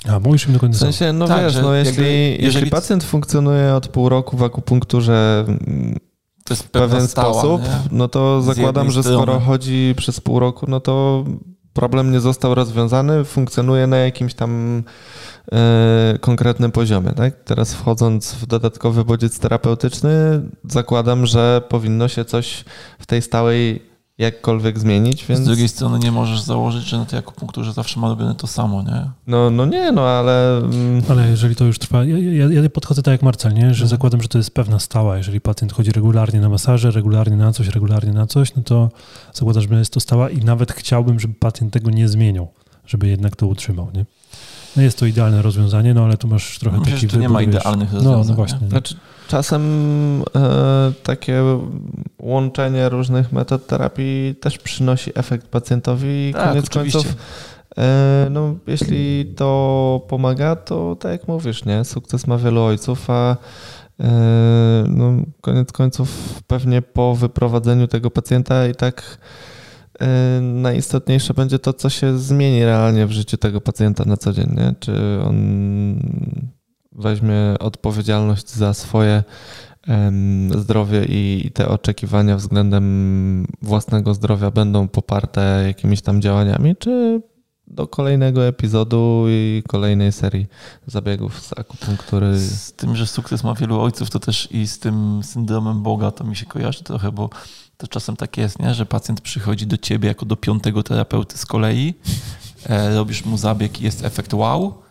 A, mówisz im dokładnie W sensie, no Tak, wiesz, no jeśli, jakby jeśli jeżeli- pacjent funkcjonuje od pół roku w akupunkturze mm, To jest pewien stała, sposób, nie? no to zakładam, że skoro strony. chodzi przez pół roku, no to problem nie został rozwiązany, funkcjonuje na jakimś tam e, konkretnym poziomie. Tak? Teraz wchodząc w dodatkowy bodziec terapeutyczny, zakładam, że powinno się coś w tej stałej jakkolwiek zmienić, więc Z drugiej strony nie możesz założyć, że na tej akupunkturze zawsze ma robione to samo, nie? no, no nie, no ale mm, Ale jeżeli to już trwa, ja, ja, ja podchodzę tak jak Marcel, nie? że Mhm. zakładam, że to jest pewna stała. Jeżeli pacjent chodzi regularnie na masaże, regularnie na coś, regularnie na coś, no to zakładam, że jest to stała i nawet chciałbym, żeby pacjent tego nie zmieniał. żeby jednak to utrzymał, nie? No jest to idealne rozwiązanie, no ale tu masz trochę Myślę, taki że tu nie wybór, ma wiesz. idealnych No, rozwiązań. no właśnie. nie? Znaczy, czasem e, takie łączenie różnych metod terapii też przynosi efekt pacjentowi i Tak, koniec oczywiście. końców, e, no, jeśli to pomaga, to tak jak mówisz, nie? Sukces ma wielu ojców, a e, no, koniec końców pewnie po wyprowadzeniu tego pacjenta i tak e, najistotniejsze będzie to, co się zmieni realnie w życiu tego pacjenta na co dzień, nie? Czy on weźmie odpowiedzialność za swoje zdrowie i te oczekiwania względem własnego zdrowia będą poparte jakimiś tam działaniami, czy do kolejnego epizodu i kolejnej serii zabiegów z akupunktury. Z tym, że sukces ma wielu ojców, to też i z tym syndromem Boga to mi się kojarzy trochę, bo to czasem tak jest, nie? że pacjent przychodzi do ciebie jako do piątego terapeuty z kolei, e, robisz mu zabieg i jest efekt wow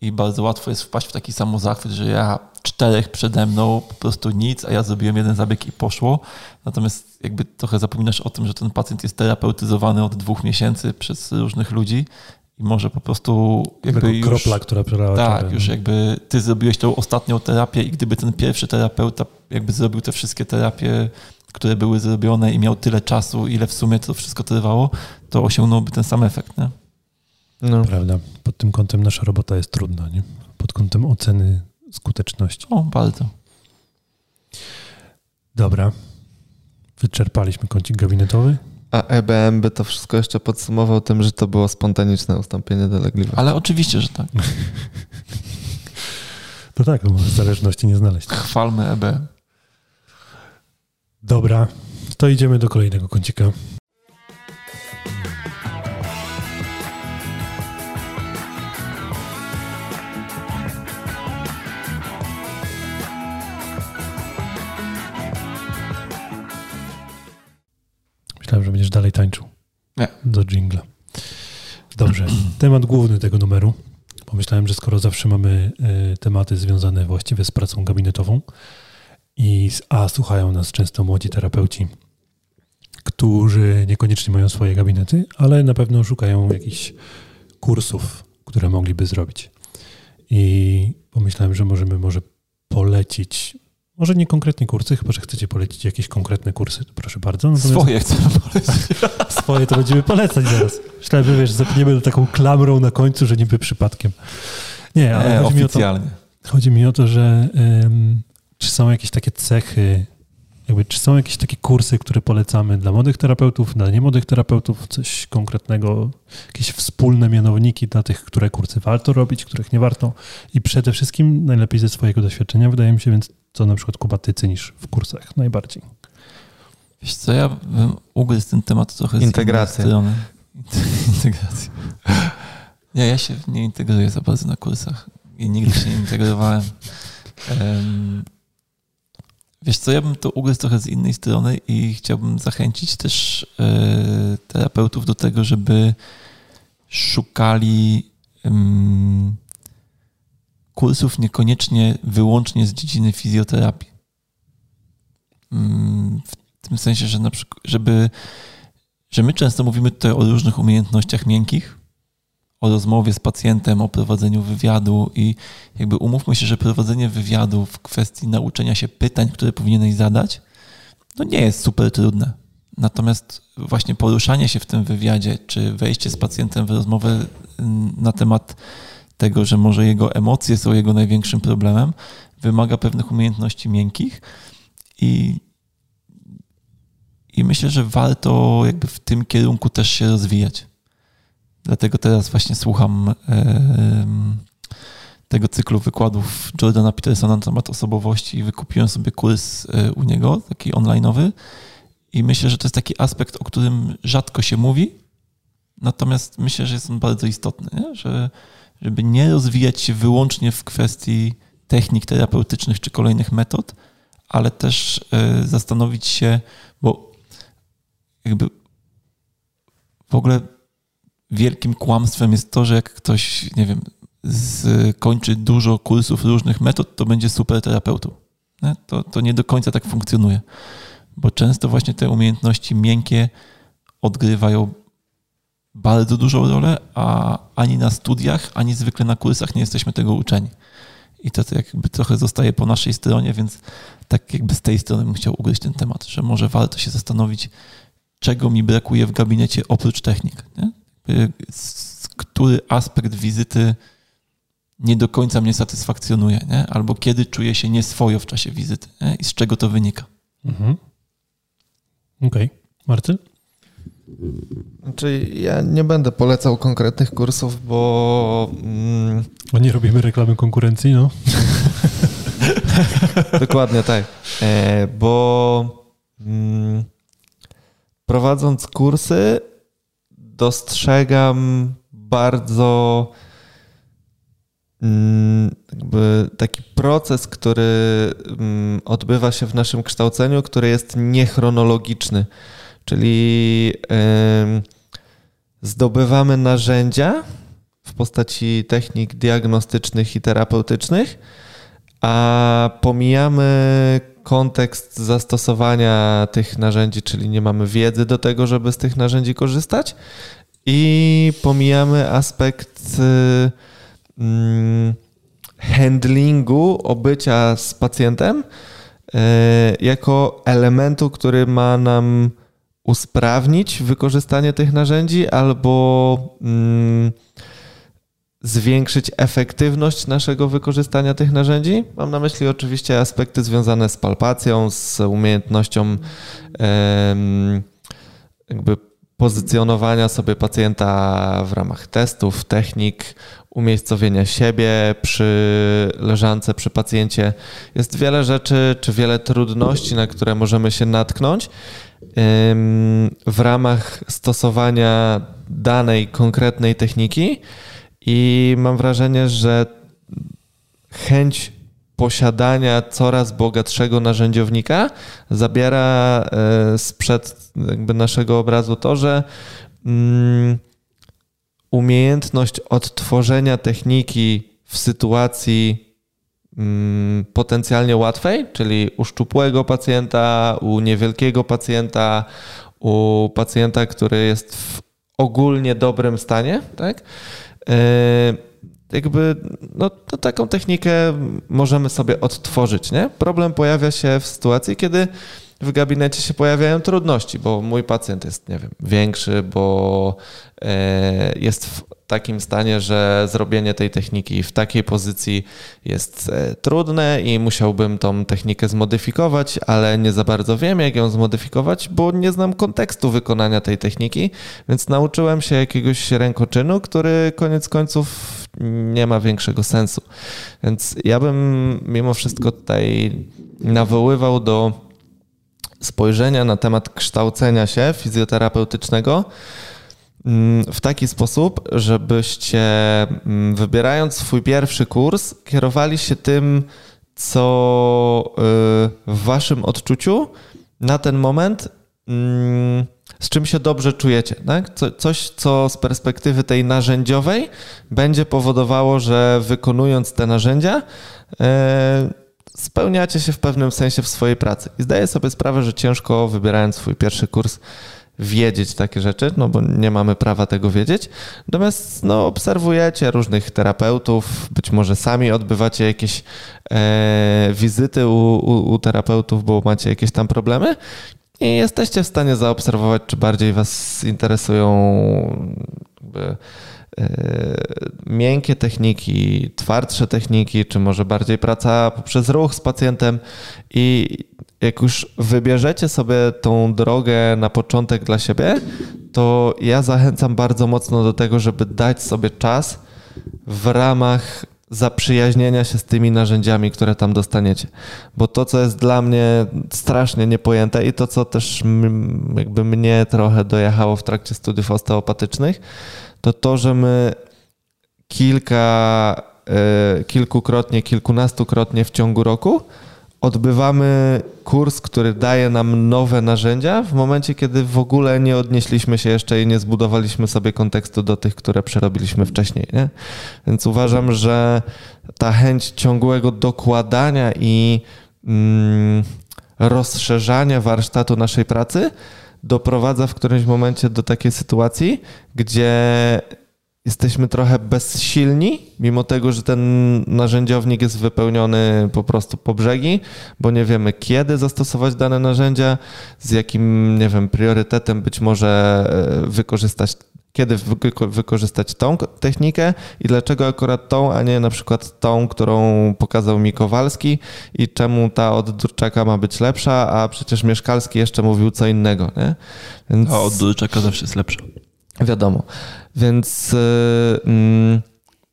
i bardzo łatwo jest wpaść w taki samozachwyt, że ja czterech przede mną po prostu nic, a ja zrobiłem jeden zabieg i poszło. Natomiast jakby trochę zapominasz o tym, że ten pacjent jest terapeutyzowany od dwóch miesięcy przez różnych ludzi i może po prostu jakby Jako już... kropla, która przelała Tak, już jakby ty zrobiłeś tą ostatnią terapię i gdyby ten pierwszy terapeuta jakby zrobił te wszystkie terapie, które były zrobione i miał tyle czasu, ile w sumie to wszystko trwało, to osiągnąłby ten sam efekt, nie? No. Prawda. Pod tym kątem nasza robota jest trudna, nie? Pod kątem oceny skuteczności. O, bardzo. Dobra. Wyczerpaliśmy kącik gabinetowy. A EBM by to wszystko jeszcze podsumował tym, że to było spontaniczne ustąpienie dolegliwości. Ale oczywiście, że tak. No tak, no, zależności nie znaleźć. Chwalmy E EB. Dobra, to idziemy do kolejnego kącika. Myślałem, że będziesz dalej tańczył. Nie. Do jingla. Dobrze. Temat główny tego numeru. Pomyślałem, że skoro zawsze mamy e, tematy związane właściwie z pracą gabinetową i a słuchają nas często młodzi terapeuci, którzy niekoniecznie mają swoje gabinety, ale na pewno szukają jakichś kursów, które mogliby zrobić. I pomyślałem, że możemy może polecić, może nie konkretnie kursy, chyba że chcecie polecić jakieś konkretne kursy, to proszę bardzo. Natomiast Swoje chcę polecić. swoje to będziemy polecać zaraz. Myślałem, że wiesz, zapniemy taką klamrą na końcu, że niby przypadkiem. Nie, ale Nie, chodzi, mi o to, chodzi mi o to, że em, czy są jakieś takie cechy, jakby, czy są jakieś takie kursy, które polecamy dla młodych terapeutów, dla niemłodych terapeutów, coś konkretnego, jakieś wspólne mianowniki dla tych, które kursy warto robić, których nie warto i przede wszystkim najlepiej ze swojego doświadczenia, wydaje mi się, więc co na przykład Kuba, ty cynisz w kursach najbardziej. Wiesz co, ja bym ugryzł ten temat trochę z Integracja. strony. Integracja. Nie, ja się nie integruję za bardzo na kursach i nigdy się nie integrowałem. Em, Wiesz co, ja bym to ugryzł trochę z innej strony i chciałbym zachęcić też e, terapeutów do tego, żeby szukali kursów niekoniecznie wyłącznie z dziedziny fizjoterapii. Mm, W tym sensie, że na przykład, żeby, że my często mówimy tutaj o różnych umiejętnościach miękkich, o rozmowie z pacjentem, o prowadzeniu wywiadu i jakby umówmy się, że prowadzenie wywiadu w kwestii nauczenia się pytań, które powinieneś zadać, no nie jest super trudne. Natomiast właśnie poruszanie się w tym wywiadzie, czy wejście z pacjentem w rozmowę mm, na temat tego, że może jego emocje są jego największym problemem, wymaga pewnych umiejętności miękkich i, i myślę, że warto jakby w tym kierunku też się rozwijać. Dlatego teraz właśnie słucham em, tego cyklu wykładów Jordana Petersona na temat osobowości i wykupiłem sobie kurs e, u niego, taki online'owy i myślę, że to jest taki aspekt, o którym rzadko się mówi, natomiast myślę, że jest on bardzo istotny, nie? Że, żeby nie rozwijać się wyłącznie w kwestii technik terapeutycznych czy kolejnych metod, ale też e, zastanowić się, bo jakby w ogóle wielkim kłamstwem jest to, że jak ktoś, nie wiem, z, kończy dużo kursów różnych metod, to będzie super terapeutą. To, to nie do końca tak funkcjonuje, bo często właśnie te umiejętności miękkie odgrywają bardzo dużą rolę, a ani na studiach, ani zwykle na kursach nie jesteśmy tego uczeni. I to jakby trochę zostaje po naszej stronie, więc tak jakby z tej strony bym chciał ugryźć ten temat, że może warto się zastanowić, czego mi brakuje w gabinecie oprócz technik. Nie? Który aspekt wizyty nie do końca mnie satysfakcjonuje, nie? albo kiedy czuję się nieswojo w czasie wizyty nie? i z czego to wynika. Mhm. Okej. Okay. Marcin? Znaczy, ja nie będę polecał konkretnych kursów, bo. Mm, bo nie robimy reklamy konkurencji, no. Dokładnie tak. E, bo mm, prowadząc kursy, dostrzegam bardzo mm, jakby taki proces, który mm, odbywa się w naszym kształceniu, który jest niechronologiczny. Czyli zdobywamy narzędzia w postaci technik diagnostycznych i terapeutycznych, a pomijamy kontekst zastosowania tych narzędzi, czyli nie mamy wiedzy do tego, żeby z tych narzędzi korzystać. I pomijamy aspekt mm, handlingu, obycia z pacjentem y, jako elementu, który ma nam usprawnić wykorzystanie tych narzędzi albo mm, zwiększyć efektywność naszego wykorzystania tych narzędzi. Mam na myśli oczywiście aspekty związane z palpacją, z umiejętnością jakby pozycjonowania sobie pacjenta w ramach testów, technik, umiejscowienia siebie przy leżance, przy pacjencie. Jest wiele rzeczy, czy wiele trudności, na które możemy się natknąć w ramach stosowania danej konkretnej techniki i mam wrażenie, że chęć posiadania coraz bogatszego narzędziownika zabiera e, sprzed jakby naszego obrazu to, że mm, umiejętność odtworzenia techniki w sytuacji mm, potencjalnie łatwej, czyli u szczupłego pacjenta, u niewielkiego pacjenta, u pacjenta, który jest w ogólnie dobrym stanie, tak? E, jakby no, taką technikę możemy sobie odtworzyć, nie? Problem pojawia się w sytuacji, kiedy w gabinecie się pojawiają trudności, bo mój pacjent jest, nie wiem, większy, bo e, jest w takim stanie, że zrobienie tej techniki w takiej pozycji jest e, trudne i musiałbym tą technikę zmodyfikować, ale nie za bardzo wiem, jak ją zmodyfikować, bo nie znam kontekstu wykonania tej techniki, więc nauczyłem się jakiegoś rękoczynu, który koniec końców nie ma większego sensu. Więc ja bym mimo wszystko tutaj nawoływał do spojrzenia na temat kształcenia się fizjoterapeutycznego w taki sposób, żebyście mm, wybierając swój pierwszy kurs, kierowali się tym, co y, w waszym odczuciu na ten moment mm, z czym się dobrze czujecie. Tak? Co, coś, co z perspektywy tej narzędziowej będzie powodowało, że wykonując te narzędzia, e, spełniacie się w pewnym sensie w swojej pracy. I zdaję sobie sprawę, że ciężko wybierając swój pierwszy kurs wiedzieć takie rzeczy, no bo nie mamy prawa tego wiedzieć. Natomiast no, obserwujecie różnych terapeutów, być może sami odbywacie jakieś e, wizyty u, u, u, terapeutów, bo macie jakieś tam problemy i jesteście w stanie zaobserwować, czy bardziej Was interesują jakby, yy, miękkie techniki, twardsze techniki, czy może bardziej praca poprzez ruch z pacjentem. I jak już wybierzecie sobie tą drogę na początek dla siebie, to ja zachęcam bardzo mocno do tego, żeby dać sobie czas w ramach zaprzyjaźnienia się z tymi narzędziami, które tam dostaniecie. Bo to, co jest dla mnie strasznie niepojęte i to, co też jakby mnie trochę dojechało w trakcie studiów osteopatycznych, to to, że my kilka, e, kilkukrotnie, kilkunastukrotnie w ciągu roku odbywamy kurs, który daje nam nowe narzędzia w momencie, kiedy w ogóle nie odnieśliśmy się jeszcze i nie zbudowaliśmy sobie kontekstu do tych, które przerobiliśmy wcześniej. Nie? Więc uważam, że ta chęć ciągłego dokładania i mm, rozszerzania warsztatu naszej pracy doprowadza w którymś momencie do takiej sytuacji, gdzie jesteśmy trochę bezsilni, mimo tego, że ten narzędziownik jest wypełniony po prostu po brzegi, bo nie wiemy kiedy zastosować dane narzędzia, z jakim, nie wiem, priorytetem być może e, wykorzystać kiedy wykorzystać tą technikę i dlaczego akurat tą, a nie na przykład tą, którą pokazał mi Kowalski i czemu ta od Durczaka ma być lepsza, a przecież Mieszkalski jeszcze mówił co innego. Nie? Więc... A od Durczaka zawsze jest lepsza. Wiadomo. Więc yy,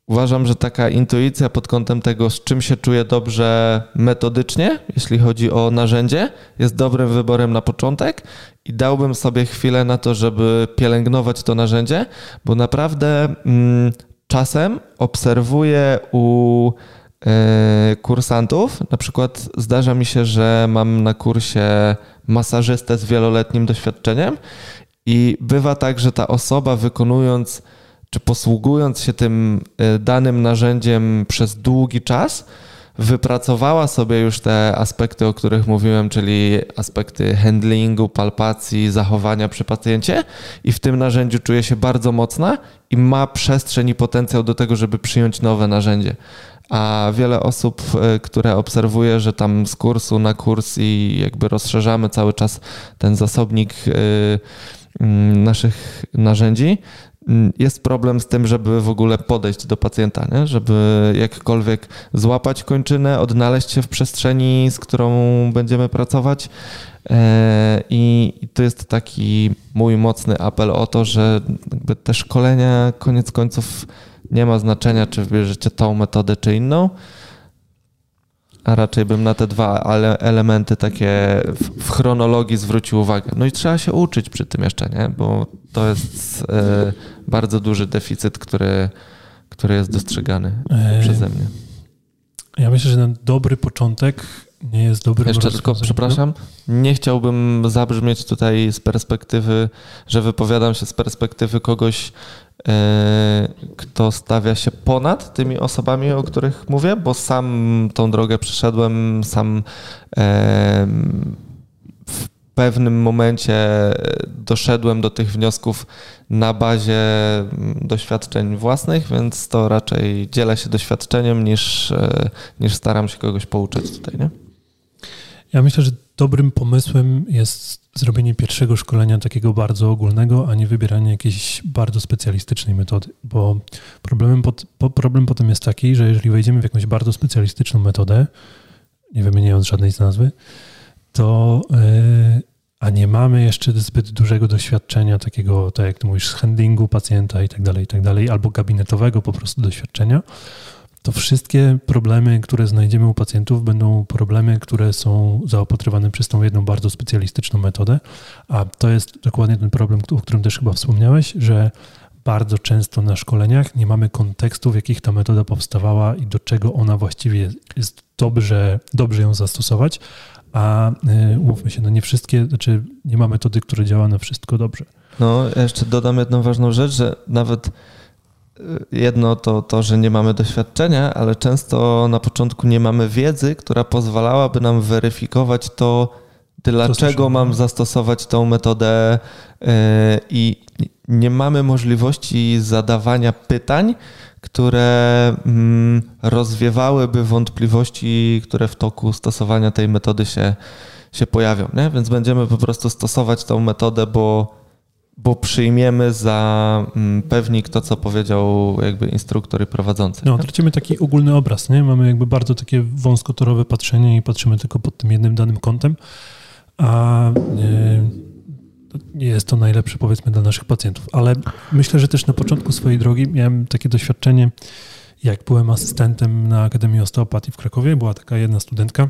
uważam, że taka intuicja pod kątem tego, z czym się czuję dobrze metodycznie, jeśli chodzi o narzędzie, jest dobrym wyborem na początek i dałbym sobie chwilę na to, żeby pielęgnować to narzędzie, bo naprawdę yy, czasem obserwuję u y, kursantów. Na przykład zdarza mi się, że mam na kursie masażystę z wieloletnim doświadczeniem i bywa tak, że ta osoba wykonując czy posługując się tym y, danym narzędziem przez długi czas, wypracowała sobie już te aspekty, o których mówiłem, czyli aspekty handlingu, palpacji, zachowania przy pacjencie i w tym narzędziu czuje się bardzo mocna i ma przestrzeń i potencjał do tego, żeby przyjąć nowe narzędzie. A wiele osób, y, które obserwuję, że tam z kursu na kurs i jakby rozszerzamy cały czas ten zasobnik y, naszych narzędzi, mm, jest problem z tym, żeby w ogóle podejść do pacjenta, nie? żeby jakkolwiek złapać kończynę, odnaleźć się w przestrzeni, z którą będziemy pracować. E, I to jest taki mój mocny apel o to, że te szkolenia koniec końców nie ma znaczenia, czy wybierzecie tą metodę, czy inną a raczej bym na te dwa elementy takie w, chronologii zwrócił uwagę. No i trzeba się uczyć przy tym jeszcze, nie? Bo to jest e, bardzo duży deficyt, który, który jest dostrzegany e, przeze mnie. Ja myślę, że ten dobry początek nie jest dobry. Jeszcze tylko, przepraszam, nie chciałbym zabrzmieć tutaj z perspektywy, że wypowiadam się z perspektywy kogoś, kto stawia się ponad tymi osobami, o których mówię, bo sam tą drogę przeszedłem, sam w pewnym momencie doszedłem do tych wniosków na bazie doświadczeń własnych, więc to raczej dzielę się doświadczeniem niż, e, niż staram się kogoś pouczać tutaj, nie? Ja myślę, że dobrym pomysłem jest zrobienie pierwszego szkolenia takiego bardzo ogólnego, a nie wybieranie jakiejś bardzo specjalistycznej metody, bo problemem pod, problem potem jest taki, że jeżeli wejdziemy w jakąś bardzo specjalistyczną metodę, nie wymieniając żadnej z nazwy, to yy, a nie mamy jeszcze zbyt dużego doświadczenia takiego, tak jak ty mówisz, z handlingu pacjenta i tak dalej, i tak dalej, albo gabinetowego po prostu doświadczenia, to wszystkie problemy, które znajdziemy u pacjentów, będą problemy, które są zaopatrywane przez tą jedną bardzo specjalistyczną metodę. A to jest dokładnie ten problem, o którym też chyba wspomniałeś, że bardzo często na szkoleniach nie mamy kontekstu, w jakich ta metoda powstawała i do czego ona właściwie jest dobrze, dobrze ją zastosować. A y, umówmy się, no nie wszystkie, znaczy nie ma metody, która działa na wszystko dobrze. No, jeszcze dodam jedną ważną rzecz, że nawet jedno to to, że nie mamy doświadczenia, ale często na początku nie mamy wiedzy, która pozwalałaby nam weryfikować to, dlaczego mam zastosować tą metodę e, i nie mamy możliwości zadawania pytań, które mm, rozwiewałyby wątpliwości, które w toku stosowania tej metody się, się pojawią. Nie? Więc będziemy po prostu stosować tą metodę, bo bo przyjmiemy za mm, pewnik to, co powiedział jakby instruktor i prowadzący. No, tracimy taki ogólny obraz, nie? Mamy jakby bardzo takie wąskotorowe patrzenie i patrzymy tylko pod tym jednym danym kątem, a nie, nie jest to najlepsze powiedzmy dla naszych pacjentów. Ale myślę, że też na początku swojej drogi miałem takie doświadczenie, jak byłem asystentem na Akademii Osteopatii w Krakowie, była taka jedna studentka,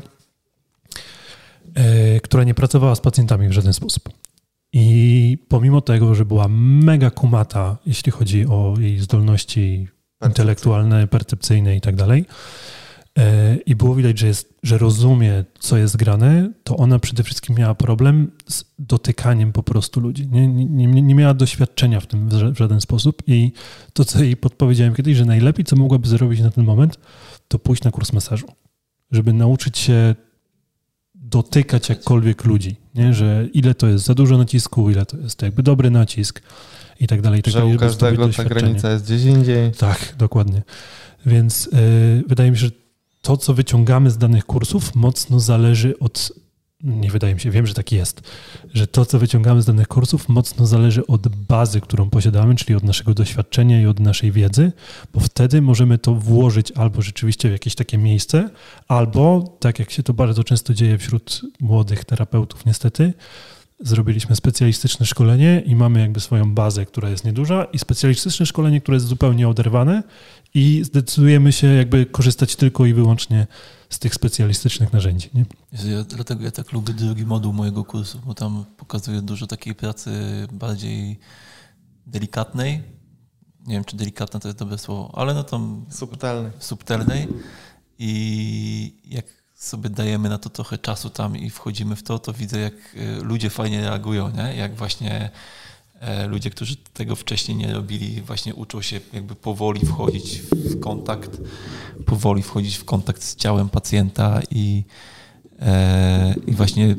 e, która nie pracowała z pacjentami w żaden sposób. I pomimo tego, że była mega kumata, jeśli chodzi o jej zdolności intelektualne, percepcyjne i tak dalej, e, i było widać, że, jest, że rozumie, co jest grane, to ona przede wszystkim miała problem z dotykaniem po prostu ludzi. Nie, nie, nie miała doświadczenia w tym w żaden sposób. I to, co jej podpowiedziałem kiedyś, że najlepiej, co mogłaby zrobić na ten moment, to pójść na kurs masażu, żeby nauczyć się dotykać jakkolwiek ludzi. Nie? że ile to jest za dużo nacisku, ile to jest jakby dobry nacisk i tak dalej. I tak że dalej, u każdego ta granica jest gdzieś indziej. Tak, dokładnie. Więc yy, wydaje mi się, że to, co wyciągamy z danych kursów, mocno zależy od nie wydaje mi się, wiem, że tak jest, że to, co wyciągamy z danych kursów, mocno zależy od bazy, którą posiadamy, czyli od naszego doświadczenia i od naszej wiedzy, bo wtedy możemy to włożyć albo rzeczywiście w jakieś takie miejsce, albo, tak jak się to bardzo często dzieje wśród młodych terapeutów, niestety, zrobiliśmy specjalistyczne szkolenie i mamy jakby swoją bazę, która jest nieduża, i specjalistyczne szkolenie, które jest zupełnie oderwane, i zdecydujemy się jakby korzystać tylko i wyłącznie z tych specjalistycznych narzędzi. Nie? Ja, dlatego ja tak lubię drugi moduł mojego kursu, bo tam pokazuje dużo takiej pracy bardziej delikatnej. Nie wiem, czy delikatna to jest dobre słowo, ale no tam... Subtelnej. Subtelnej. I jak sobie dajemy na to trochę czasu tam i wchodzimy w to, to widzę, jak e, ludzie fajnie reagują, nie? Jak właśnie e, ludzie, którzy tego wcześniej nie robili, właśnie uczą się jakby powoli wchodzić w kontakt, powoli wchodzić w kontakt z ciałem pacjenta i, e, i właśnie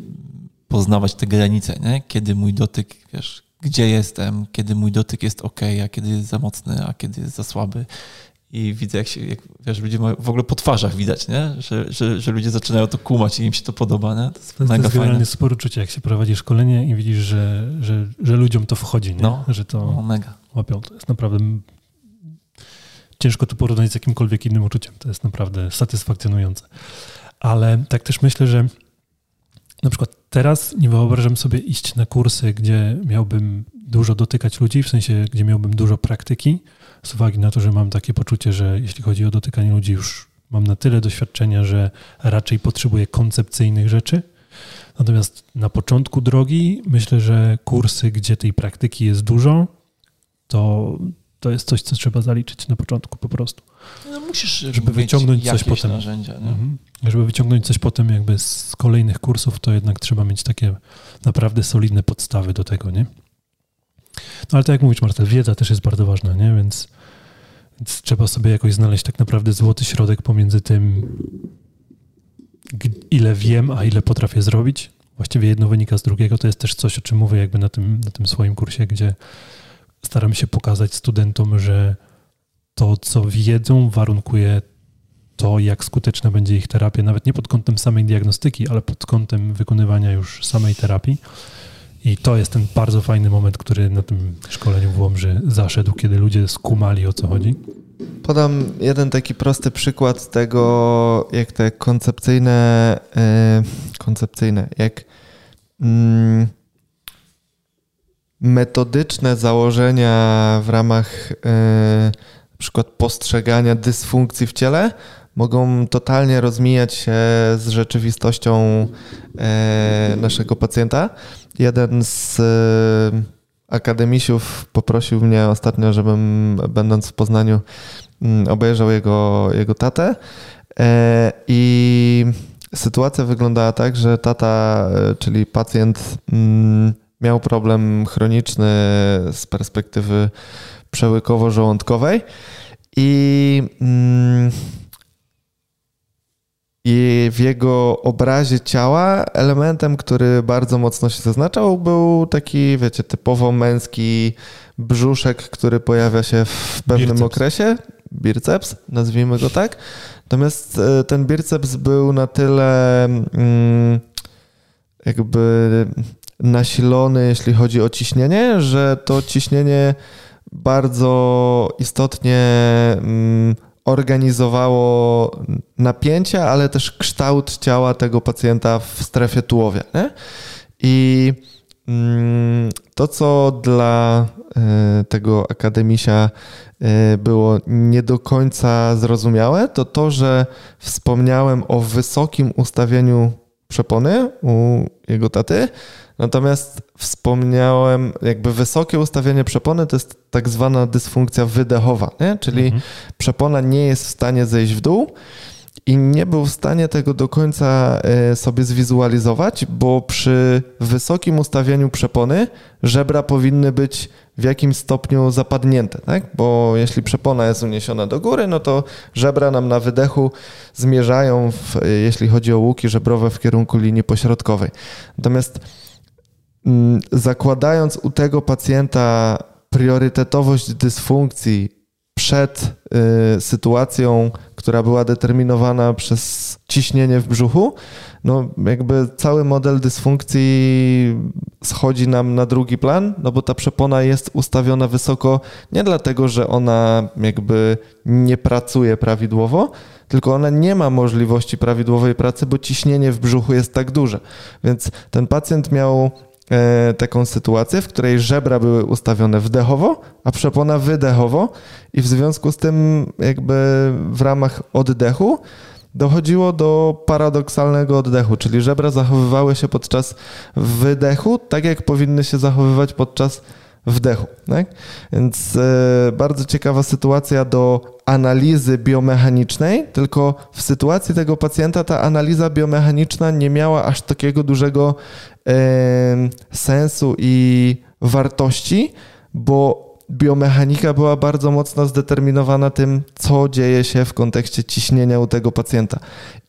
poznawać te granice, nie? Kiedy mój dotyk, wiesz, gdzie jestem, kiedy mój dotyk jest ok, a kiedy jest za mocny, a kiedy jest za słaby i widzę, jak się, jak, wiesz, ludzie mają, w ogóle po twarzach widać, nie? Że, że, że ludzie zaczynają to kumać i im się to podoba, nie? To jest, to mega jest generalnie uczucie, jak się prowadzi szkolenie i widzisz, że, że, że ludziom to wchodzi, nie? No, że to no, mega. łapią. To jest naprawdę ciężko to porównać z jakimkolwiek innym uczuciem. To jest naprawdę satysfakcjonujące. Ale tak też myślę, że na przykład teraz nie wyobrażam sobie iść na kursy, gdzie miałbym dużo dotykać ludzi, w sensie, gdzie miałbym dużo praktyki, z uwagi na to, że mam takie poczucie, że jeśli chodzi o dotykanie ludzi, już mam na tyle doświadczenia, że raczej potrzebuję koncepcyjnych rzeczy. Natomiast na początku drogi myślę, że kursy, gdzie tej praktyki jest dużo, to, to jest coś, co trzeba zaliczyć na początku po prostu. No musisz żeby wyciągnąć coś potem. Narzędzia, mhm. Żeby wyciągnąć coś potem jakby z kolejnych kursów, to jednak trzeba mieć takie naprawdę solidne podstawy do tego, nie? No ale tak jak mówisz, Marta, wiedza też jest bardzo ważna, nie? Więc, więc trzeba sobie jakoś znaleźć tak naprawdę złoty środek pomiędzy tym, ile wiem, a ile potrafię zrobić. Właściwie jedno wynika z drugiego. To jest też coś, o czym mówię jakby na tym, na tym swoim kursie, gdzie staram się pokazać studentom, że to, co wiedzą, warunkuje to, jak skuteczna będzie ich terapia, nawet nie pod kątem samej diagnostyki, ale pod kątem wykonywania już samej terapii. I to jest ten bardzo fajny moment, który na tym szkoleniu w Łomży zaszedł, kiedy ludzie skumali o co chodzi. Podam jeden taki prosty przykład tego, jak te koncepcyjne, yy, koncepcyjne, jak yy, metodyczne założenia w ramach yy, na przykład postrzegania dysfunkcji w ciele mogą totalnie rozmijać się z rzeczywistością e, naszego pacjenta. Jeden z e, akademisiów poprosił mnie ostatnio, żebym będąc w Poznaniu mm, obejrzał jego, jego tatę e, i sytuacja wyglądała tak, że tata, czyli pacjent mm, miał problem chroniczny z perspektywy przełykowo-żołądkowej i mm, i w jego obrazie ciała elementem, który bardzo mocno się zaznaczał, był taki, wiecie, typowo męski brzuszek, który pojawia się w pewnym birceps. okresie. Birceps, nazwijmy go tak. Natomiast e, ten birceps był na tyle mm, jakby nasilony, jeśli chodzi o ciśnienie, że to ciśnienie bardzo istotnie mm, organizowało napięcia, ale też kształt ciała tego pacjenta w strefie tułowia. Nie? I mm, to, co dla e, tego akademisia e, było nie do końca zrozumiałe, to to, że wspomniałem o wysokim ustawieniu przepony u jego taty, Natomiast wspomniałem, jakby wysokie ustawienie przepony to jest tak zwana dysfunkcja wydechowa, nie? czyli mhm. przepona nie jest w stanie zejść w dół i nie był w stanie tego do końca e, sobie zwizualizować, bo przy wysokim ustawieniu przepony żebra powinny być w jakimś stopniu zapadnięte, tak? bo jeśli przepona jest uniesiona do góry, no to żebra nam na wydechu zmierzają, w, jeśli chodzi o łuki żebrowe, w kierunku linii pośrodkowej. Natomiast zakładając u tego pacjenta priorytetowość dysfunkcji przed y, sytuacją, która była determinowana przez ciśnienie w brzuchu, no jakby cały model dysfunkcji schodzi nam na drugi plan, no bo ta przepona jest ustawiona wysoko nie dlatego, że ona jakby nie pracuje prawidłowo, tylko ona nie ma możliwości prawidłowej pracy, bo ciśnienie w brzuchu jest tak duże. Więc ten pacjent miał taką sytuację, w której żebra były ustawione wdechowo, a przepona wydechowo i w związku z tym jakby w ramach oddechu dochodziło do paradoksalnego oddechu, czyli żebra zachowywały się podczas wydechu tak, jak powinny się zachowywać podczas wdechu. Tak? Więc e, bardzo ciekawa sytuacja do analizy biomechanicznej, tylko w sytuacji tego pacjenta ta analiza biomechaniczna nie miała aż takiego dużego e, sensu i wartości, bo biomechanika była bardzo mocno zdeterminowana tym, co dzieje się w kontekście ciśnienia u tego pacjenta.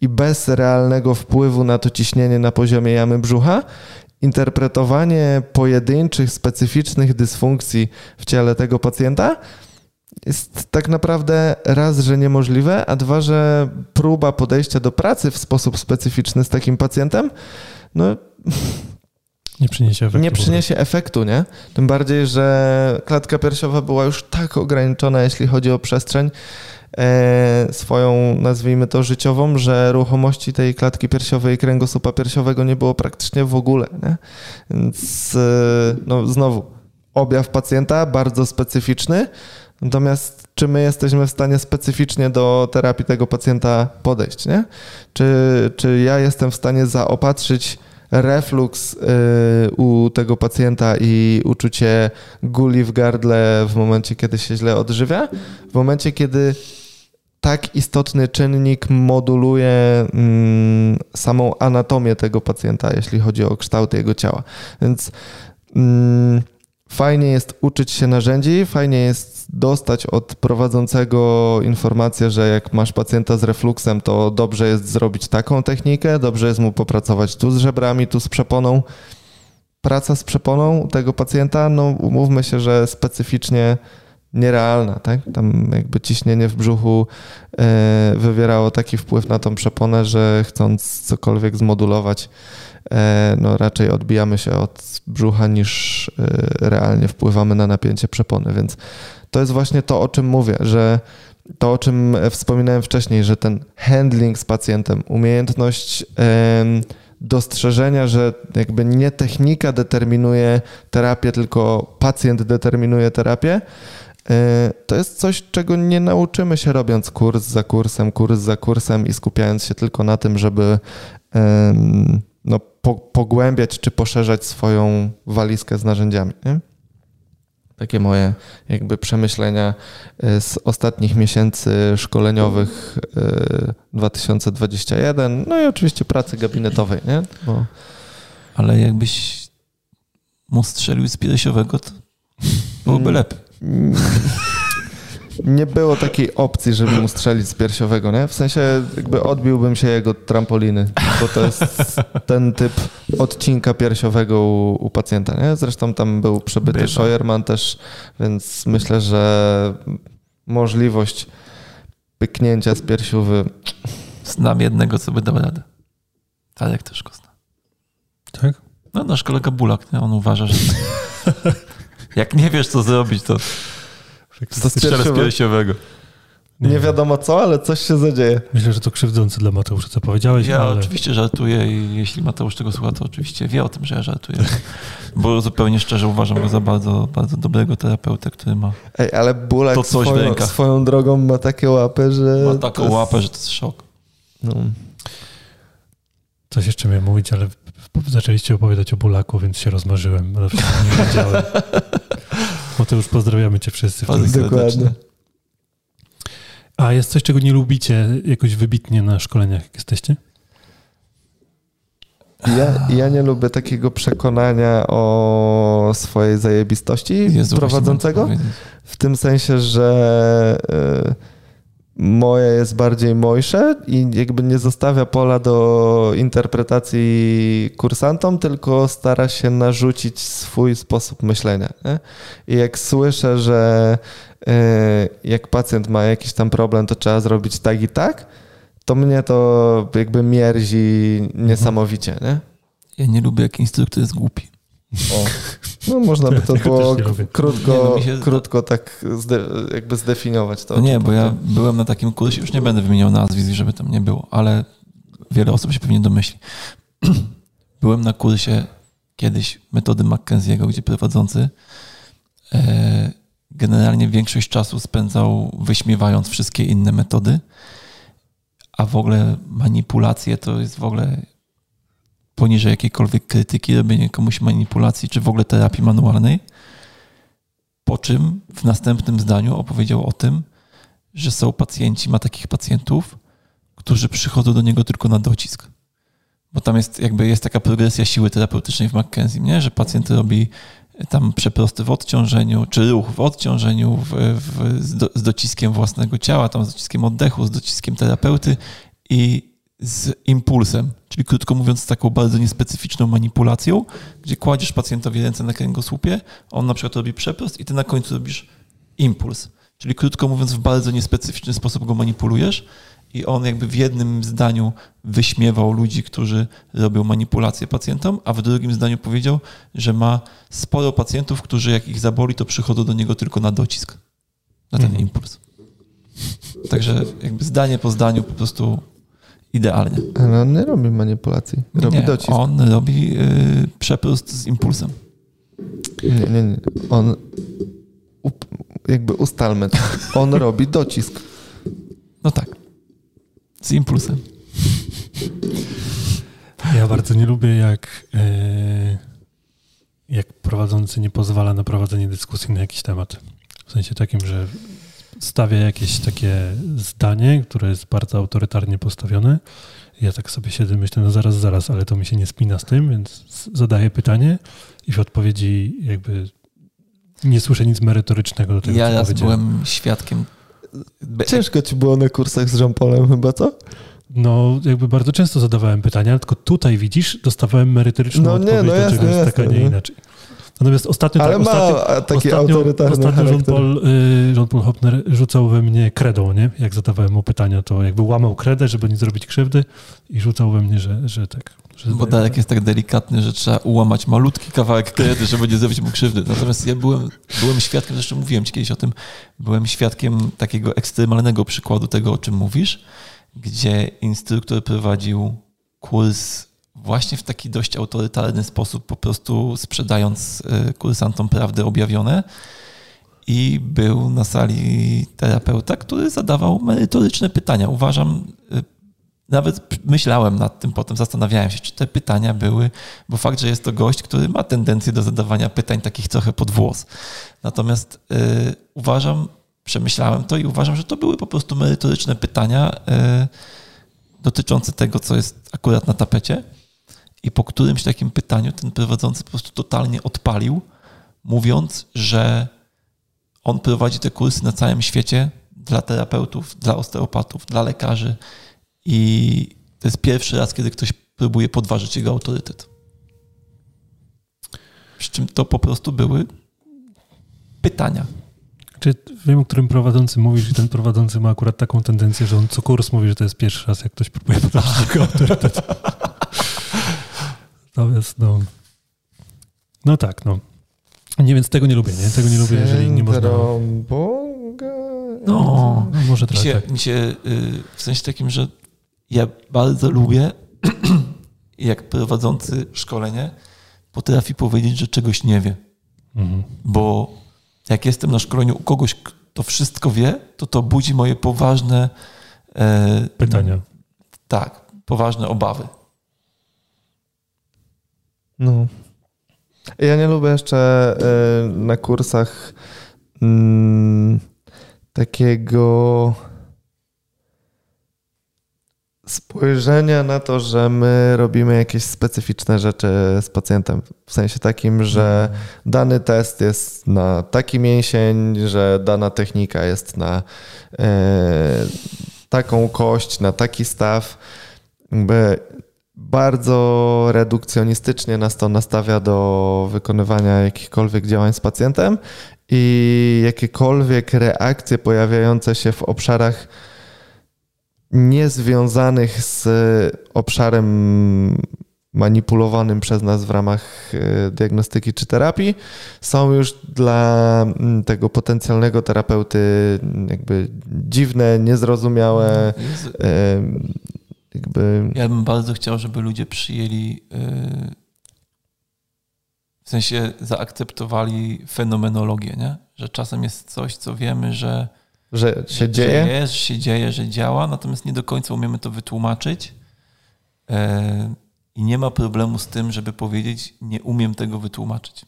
I bez realnego wpływu na to ciśnienie na poziomie jamy brzucha, interpretowanie pojedynczych, specyficznych dysfunkcji w ciele tego pacjenta jest tak naprawdę raz, że niemożliwe, a dwa, że próba podejścia do pracy w sposób specyficzny z takim pacjentem, no nie przyniesie efektu. Nie przyniesie efektu, nie? Tym bardziej, że klatka piersiowa była już tak ograniczona, jeśli chodzi o przestrzeń e, swoją, nazwijmy to, życiową, że ruchomości tej klatki piersiowej i kręgosłupa piersiowego nie było praktycznie w ogóle, nie? Więc e, no, znowu, objaw pacjenta bardzo specyficzny, natomiast czy my jesteśmy w stanie specyficznie do terapii tego pacjenta podejść, nie? Czy, czy ja jestem w stanie zaopatrzyć refluks y, u tego pacjenta i uczucie guli w gardle w momencie, kiedy się źle odżywia, w momencie, kiedy tak istotny czynnik moduluje mm, samą anatomię tego pacjenta, jeśli chodzi o kształt jego ciała. Więc mm, fajnie jest uczyć się narzędzi, fajnie jest dostać od prowadzącego informację, że jak masz pacjenta z refluksem, to dobrze jest zrobić taką technikę, dobrze jest mu popracować tu z żebrami, tu z przeponą. Praca z przeponą tego pacjenta, no umówmy się, że specyficznie nierealna, tak? Tam jakby ciśnienie w brzuchu e, wywierało taki wpływ na tą przeponę, że chcąc cokolwiek zmodulować, e, no raczej odbijamy się od brzucha niż e, realnie wpływamy na napięcie przepony, więc to jest właśnie to, o czym mówię, że to, o czym wspominałem wcześniej, że ten handling z pacjentem, umiejętność dostrzeżenia, że jakby nie technika determinuje terapię, tylko pacjent determinuje terapię, to jest coś, czego nie nauczymy się robiąc kurs za kursem, kurs za kursem i skupiając się tylko na tym, żeby no, pogłębiać czy poszerzać swoją walizkę z narzędziami. Nie? takie moje jakby przemyślenia e, z ostatnich miesięcy szkoleniowych 2021, e, no i oczywiście pracy gabinetowej, nie? Bo... Ale jakbyś mu strzelił z piersiowego, to byłoby mm. lepiej. nie było takiej opcji, żeby mu strzelić z piersiowego, nie? W sensie jakby odbiłbym się jego trampoliny, bo to jest ten typ odcinka piersiowego u, u pacjenta, nie? Zresztą tam był przebyty Scheuermann też, więc myślę, że możliwość pyknięcia z piersiowy... Znam jednego, co by dał radę. Tarek też go zna. Tak? No nasz kolega Bulak, nie? on uważa, że jak nie wiesz, co zrobić, to Strzelę z piersiowego. Nie wiadomo co, ale coś się zadzieje. Myślę, że to krzywdzące dla Mateusza, co powiedziałeś. Ja ale... oczywiście żartuję i jeśli Mateusz tego słucha, to oczywiście wie o tym, że ja żartuję. Bo zupełnie szczerze uważam go za bardzo, bardzo dobrego terapeutę, który ma Ej, ale Bulak to coś swoją, swoją drogą ma takie łapy, że... Ma taką jest... łapę, że to jest szok. No. Coś jeszcze miałem mówić, ale zaczęliście opowiadać o Bulaku, więc się rozmarzyłem. Nie wiedziałem. Mateusz, pozdrawiamy cię wszyscy. Dokładnie. A jest coś, czego nie lubicie jakoś wybitnie na szkoleniach, jak jesteście? Ja, ja nie lubię takiego przekonania o swojej zajebistości Jezu, prowadzącego. W tym sensie, że moje jest bardziej mojsze i jakby nie zostawia pola do interpretacji kursantom, tylko stara się narzucić swój sposób myślenia. Nie? I jak słyszę, że e, jak pacjent ma jakiś tam problem, to trzeba zrobić tak i tak, to mnie to jakby mierzi niesamowicie. Nie? Ja nie lubię, jak instruktor jest głupi. O. No można by to było krótko, Nie, no się- krótko tak zde, jakby zdefiniować to. No nie, bo ja byłem na takim kursie, już nie będę wymieniał nazwisk, żeby tam nie było, ale wiele osób się pewnie domyśli. Byłem na kursie kiedyś metody Mackenzie'ego, gdzie prowadzący e, generalnie większość czasu spędzał wyśmiewając wszystkie inne metody, a w ogóle manipulacje to jest w ogóle poniżej jakiejkolwiek krytyki, robienie komuś manipulacji, czy w ogóle terapii manualnej. Po czym w następnym zdaniu opowiedział o tym, że są pacjenci, ma takich pacjentów, którzy przychodzą do niego tylko na docisk. Bo tam jest jakby jest taka progresja siły terapeutycznej w McKenzie, nie? że pacjent robi tam przeprosty w odciążeniu, czy ruch w odciążeniu w, w, z, do, z dociskiem własnego ciała, tam z dociskiem oddechu, z dociskiem terapeuty i z impulsem, czyli krótko mówiąc z taką bardzo niespecyficzną manipulacją, gdzie kładziesz pacjentowi ręce na kręgosłupie, on na przykład robi przeprost i ty na końcu robisz impuls. Czyli krótko mówiąc w bardzo niespecyficzny sposób go manipulujesz i on jakby w jednym zdaniu wyśmiewał ludzi, którzy robią manipulację pacjentom, a w drugim zdaniu powiedział, że ma sporo pacjentów, którzy jak ich zaboli, to przychodzą do niego tylko na docisk, na ten Mhm. impuls. Także jakby zdanie po zdaniu po prostu idealnie. Ale on nie robi manipulacji. Robi nie, docisk. on robi y, przeprost z impulsem. Nie, nie, nie. On up, jakby ustalmy to. On robi docisk. No tak. Z impulsem. Ja bardzo nie lubię, jak, e, jak prowadzący nie pozwala na prowadzenie dyskusji na jakiś temat. W sensie takim, że stawia jakieś takie zdanie, które jest bardzo autorytarnie postawione. Ja tak sobie siedzę, myślę, no zaraz, zaraz, ale to mi się nie spina z tym, więc zadaję pytanie i w odpowiedzi jakby nie słyszę nic merytorycznego do tego, Ja co raz byłem świadkiem. Ciężko ci było na kursach z Jean-Paulem chyba, co? No, jakby bardzo często zadawałem pytania, tylko tutaj widzisz, dostawałem merytoryczną No nie, odpowiedź, no dlaczego jasne, jest taka, jasne, nie no. inaczej. Natomiast ostatnio Ale tak, ma ostatnio, taki ostatnio, autorytarny ostatnio charakter. Jean-Paul, y, Jean-Paul Hopner rzucał we mnie kredą, nie? Jak zadawałem mu pytania, to jakby łamał kredę, żeby nie zrobić krzywdy i rzucał we mnie, że, że tak. Że Bo Darek jest tak delikatny, że trzeba ułamać malutki kawałek kredy, żeby nie zrobić mu krzywdy. Natomiast ja byłem, byłem świadkiem, zresztą mówiłem ci kiedyś o tym, byłem świadkiem takiego ekstremalnego przykładu tego, o czym mówisz, gdzie instruktor prowadził kurs właśnie w taki dość autorytarny sposób, po prostu sprzedając y, kursantom prawdy objawione. I był na sali terapeuta, który zadawał merytoryczne pytania. Uważam, y, nawet myślałem nad tym potem, zastanawiałem się, czy te pytania były, bo fakt, że jest to gość, który ma tendencję do zadawania pytań takich trochę pod włos. Natomiast y, uważam, przemyślałem to i uważam, że to były po prostu merytoryczne pytania dotyczące tego, co jest akurat na tapecie. I po którymś takim pytaniu ten prowadzący po prostu totalnie odpalił, mówiąc, że on prowadzi te kursy na całym świecie dla terapeutów, dla osteopatów, dla lekarzy i to jest pierwszy raz, kiedy ktoś próbuje podważyć jego autorytet. Przy czym to po prostu były pytania. Czy wiem, o którym prowadzący mówisz i ten prowadzący ma akurat taką tendencję, że on co kurs mówi, że to jest pierwszy raz, jak ktoś próbuje podważyć jego autorytet. Natomiast no... No tak, no. Nie, więc tego nie lubię, nie? Tego nie lubię, jeżeli nie można... Boga. No, No, może mi trochę się, tak. mi się y, w sensie takim, że ja bardzo lubię, jak prowadzący szkolenie potrafi powiedzieć, że czegoś nie wie. Mhm. bo jak jestem na szkoleniu u kogoś, kto wszystko wie, to to budzi moje poważne e, Pytania. Tak, poważne obawy. No. Ja nie lubię jeszcze y, na kursach mm, takiego spojrzenia na to, że my robimy jakieś specyficzne rzeczy z pacjentem. W sensie takim, że dany test jest na taki mięsień, że dana technika jest na e, taką kość, na taki staw. Bardzo redukcjonistycznie nas to nastawia do wykonywania jakichkolwiek działań z pacjentem i jakiekolwiek reakcje pojawiające się w obszarach niezwiązanych z obszarem manipulowanym przez nas w ramach e, diagnostyki czy terapii, są już dla mm, tego potencjalnego terapeuty jakby dziwne, niezrozumiałe. Jakby... Ja bym bardzo chciał, żeby ludzie przyjęli, e, w sensie zaakceptowali fenomenologię, nie? że czasem jest coś, co wiemy, że że się że, dzieje? Że jest, że się dzieje, że działa, natomiast nie do końca umiemy to wytłumaczyć. E, I nie ma problemu z tym, żeby powiedzieć, nie umiem tego wytłumaczyć.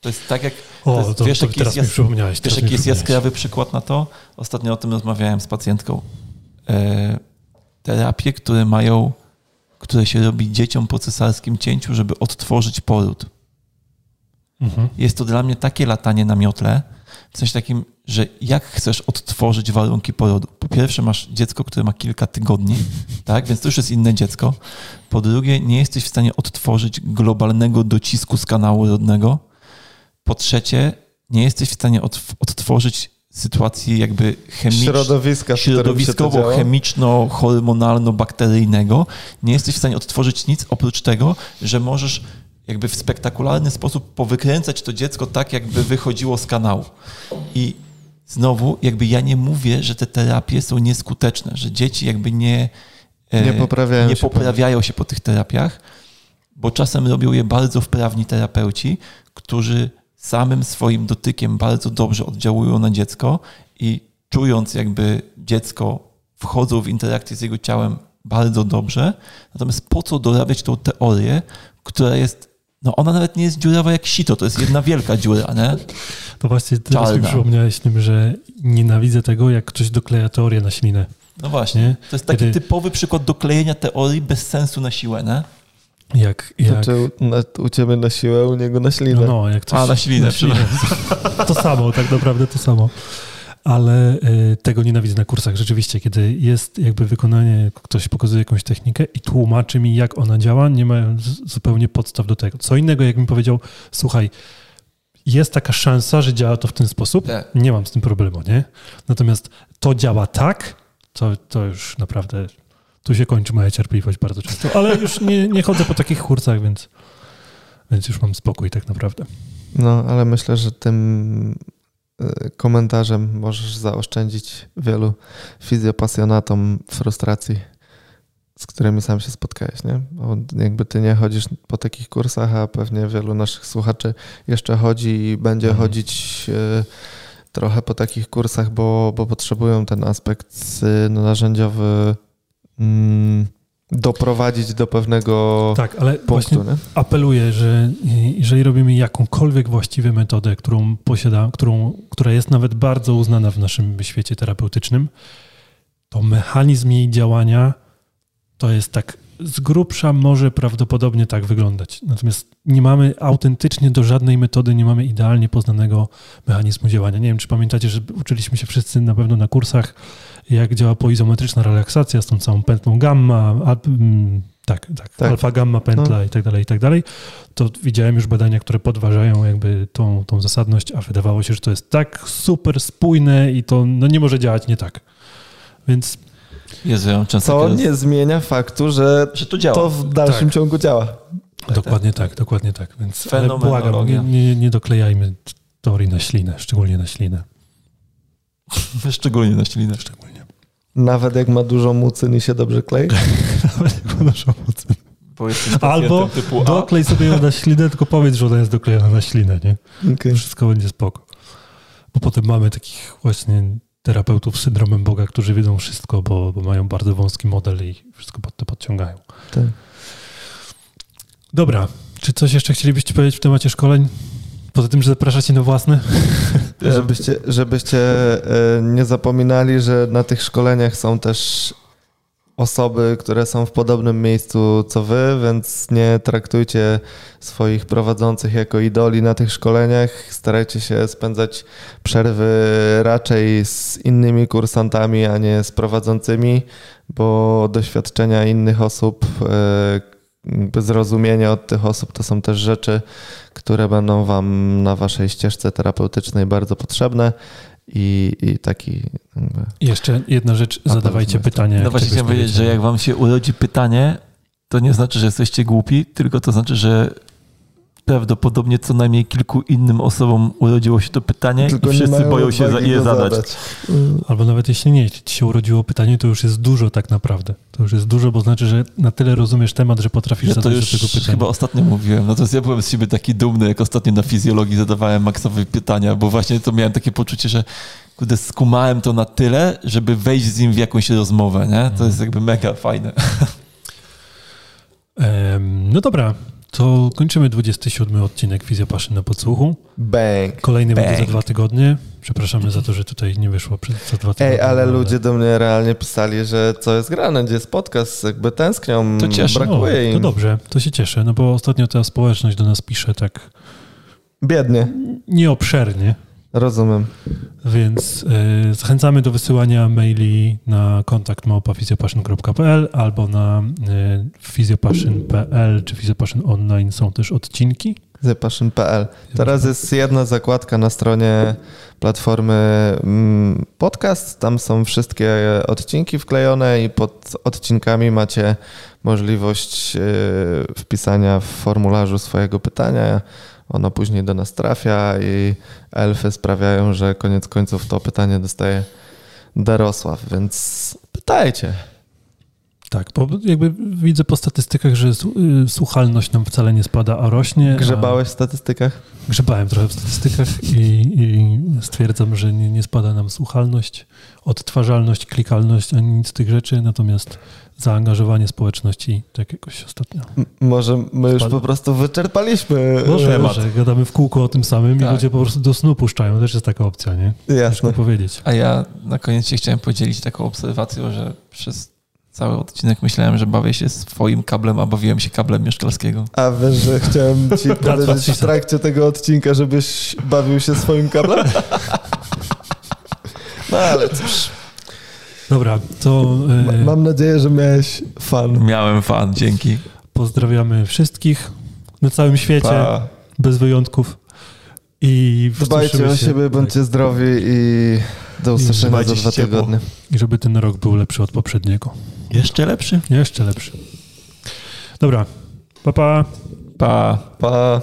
To jest tak jak. O, jest, to, wiesz, to jaki jest, jas, wiesz, jaki jest jaskrawy przykład na to? Ostatnio o tym rozmawiałem z pacjentką. E, terapie, które mają, które się robi dzieciom po cesarskim cięciu, żeby odtworzyć poród. Mhm. Jest to dla mnie takie latanie na miotle, w sensie takim, że jak chcesz odtworzyć warunki porodu? Po pierwsze, masz dziecko, które ma kilka tygodni, tak? Więc to już jest inne dziecko. Po drugie, nie jesteś w stanie odtworzyć globalnego docisku z kanału rodnego. Po trzecie, nie jesteś w stanie odtworzyć sytuacji jakby chemicznej, Środowiska, środowiskowo-chemiczno-hormonalno-bakteryjnego. Nie jesteś w stanie odtworzyć nic oprócz tego, że możesz jakby w spektakularny sposób powykręcać to dziecko tak, jakby wychodziło z kanału. I znowu, jakby ja nie mówię, że te terapie są nieskuteczne, że dzieci jakby nie, e, nie poprawiają, nie się, poprawiają się po tych terapiach, bo czasem robią je bardzo wprawni terapeuci, którzy samym swoim dotykiem bardzo dobrze oddziałują na dziecko i czując jakby dziecko wchodzą w interakcję z jego ciałem bardzo dobrze. Natomiast po co dorabiać tą teorię, która jest no ona nawet nie jest dziurawa jak sito, to jest jedna wielka dziura, nie? To właśnie teraz mi przypomniałeś tym, że nienawidzę tego, jak ktoś dokleja teorię na ślinę. No właśnie. Nie? To jest taki Kiedy... typowy przykład doklejenia teorii bez sensu na siłę, nie? Jak, jak... Znaczy, u, u ciebie na siłę, u niego na ślinę. No, no jak coś... A, na ślinę. Na ślinę. To samo, tak naprawdę to samo ale y, tego nienawidzę na kursach. Rzeczywiście, kiedy jest jakby wykonanie, ktoś pokazuje jakąś technikę i tłumaczy mi, jak ona działa, nie mają zupełnie podstaw do tego. Co innego, jakbym powiedział, słuchaj, jest taka szansa, że działa to w ten sposób, tak. nie mam z tym problemu, nie? Natomiast to działa tak, to, to już naprawdę, tu się kończy moja cierpliwość bardzo często, ale już nie, nie chodzę po takich kursach, więc, więc już mam spokój tak naprawdę. No, ale myślę, że tym komentarzem możesz zaoszczędzić wielu fizjopasjonatom frustracji, z którymi sam się spotkałeś, nie? Bo jakby ty nie chodzisz po takich kursach, a pewnie wielu naszych słuchaczy jeszcze chodzi i będzie mhm. chodzić e, trochę po takich kursach, bo, bo potrzebują ten aspekt e, narzędziowy mm, doprowadzić do pewnego tak, ale punktu. Nie? Apeluję, że jeżeli robimy jakąkolwiek właściwą metodę, którą posiada, którą, która jest nawet bardzo uznana w naszym świecie terapeutycznym, to mechanizm jej działania to jest tak z grubsza może prawdopodobnie tak wyglądać. Natomiast nie mamy autentycznie do żadnej metody, nie mamy idealnie poznanego mechanizmu działania. Nie wiem, czy pamiętacie, że uczyliśmy się wszyscy na pewno na kursach jak działa poizometryczna relaksacja z tą całą pętlą gamma, a, mm, tak, tak, tak, alfa, gamma, pętla no. i tak dalej, i tak dalej, to widziałem już badania, które podważają jakby tą, tą zasadność, a wydawało się, że to jest tak super spójne i to no, nie może działać nie tak. Więc Jezu, ja Co nie zmienia faktu, że, że to, działa. to w dalszym tak. ciągu działa. Dokładnie tak, dokładnie tak. Więc ale błagam, nie, nie, nie doklejajmy teorii na ślinę, szczególnie na ślinę. Szczególnie na ślinę. Szczególnie. Nawet jak ma dużo mucyn i się dobrze klei? Nawet jak ma dużo mucyn. Albo doklej sobie ją na ślinę, tylko powiedz, że ona jest doklejona na ślinę, nie? Okay. Wszystko będzie spoko. Bo potem mamy takich właśnie terapeutów z syndromem Boga, którzy wiedzą wszystko, bo, bo mają bardzo wąski model i wszystko pod to podciągają. Tak. Dobra. Czy coś jeszcze chcielibyście powiedzieć w temacie szkoleń? Poza tym, że zapraszacie na własne? Żebyście, żebyście e, nie zapominali, że na tych szkoleniach są też osoby, które są w podobnym miejscu co wy, więc nie traktujcie swoich prowadzących jako idoli na tych szkoleniach. Starajcie się spędzać przerwy raczej z innymi kursantami, a nie z prowadzącymi, bo doświadczenia innych osób, e, zrozumienie od tych osób to są też rzeczy, które będą Wam na Waszej ścieżce terapeutycznej bardzo potrzebne i, i taki. Jakby... Jeszcze jedna rzecz, zadawajcie pytanie. No właśnie chciałem powiedzieć, że jak wam się urodzi pytanie, to nie znaczy, że jesteście głupi, tylko to znaczy, że prawdopodobnie co najmniej kilku innym osobom urodziło się to pytanie Tylko i wszyscy boją się za, je zadać. zadać. Albo nawet jeśli nie, jeśli ci się urodziło pytanie, to już jest dużo tak naprawdę. To już jest dużo, bo znaczy, że na tyle rozumiesz temat, że potrafisz ja zadać to już do tego pytania. chyba ostatnio mówiłem. No to ja byłem z siebie taki dumny, jak ostatnio na fizjologii zadawałem maksowe pytania, bo właśnie to miałem takie poczucie, że kurde, skumałem to na tyle, żeby wejść z nim w jakąś rozmowę, nie? To jest jakby mega fajne. no dobra, to kończymy 27 odcinek Fizjopaszyn na podsłuchu. Bang. Kolejny bang. będzie za dwa tygodnie. Przepraszamy za to, że tutaj nie wyszło przed, za dwa tygodnie. Ej, ale, ale, ludzie do mnie realnie pisali, że co jest grane, gdzie jest podcast, jakby tęsknią, to cieszę. brakuje o, im. To dobrze, to się cieszę, no bo ostatnio ta społeczność do nas pisze tak... Biednie. Nieobszernie. Rozumiem. Więc y, zachęcamy do wysyłania maili na kontakt małpafizjopaszyn.pl albo na y, fizjopaszyn.pl czy fizjopaszyn online są też odcinki. Fizjopaszyn.pl. Teraz jest jedna zakładka na stronie platformy mm, podcast. Tam są wszystkie odcinki wklejone i pod odcinkami macie możliwość y, wpisania w formularzu swojego pytania ono później do nas trafia i elfy sprawiają, że koniec końców to pytanie dostaje Darosław, więc pytajcie. Tak, bo jakby widzę po statystykach, że y, słuchalność nam wcale nie spada, a rośnie. Grzebałeś w statystykach? Grzebałem trochę w statystykach i, i stwierdzam, że nie, nie, spada nam słuchalność, odtwarzalność, klikalność, ani nic z tych rzeczy, natomiast zaangażowanie społeczności tak jakoś ostatnio. M może my już po prostu wyczerpaliśmy Może, temat. może gadamy w kółko o tym samym tak. i ludzie po prostu do snu puszczają. Też jest taka opcja, nie? Jasne. powiedzieć. A ja na koniec się chciałem podzielić taką obserwacją, że przez cały odcinek myślałem, że bawię się swoim kablem, a bawiłem się kablem mieszkalskiego. A wiesz, że chciałem ci powiedzieć w trakcie tego odcinka, żebyś bawił się swoim kablem? No ale cóż. Dobra, to... E, mam nadzieję, że miałeś fan. Miałem fan, dzięki. Pozdrawiamy wszystkich na całym świecie, pa. bez wyjątków. I Dbajcie o siebie, bądźcie tak. zdrowi i do usłyszenia za dwa tygodnie. I żeby ten rok był lepszy od poprzedniego. Jeszcze lepszy? Jeszcze lepszy. Dobra. Pa, pa. Pa. Pa.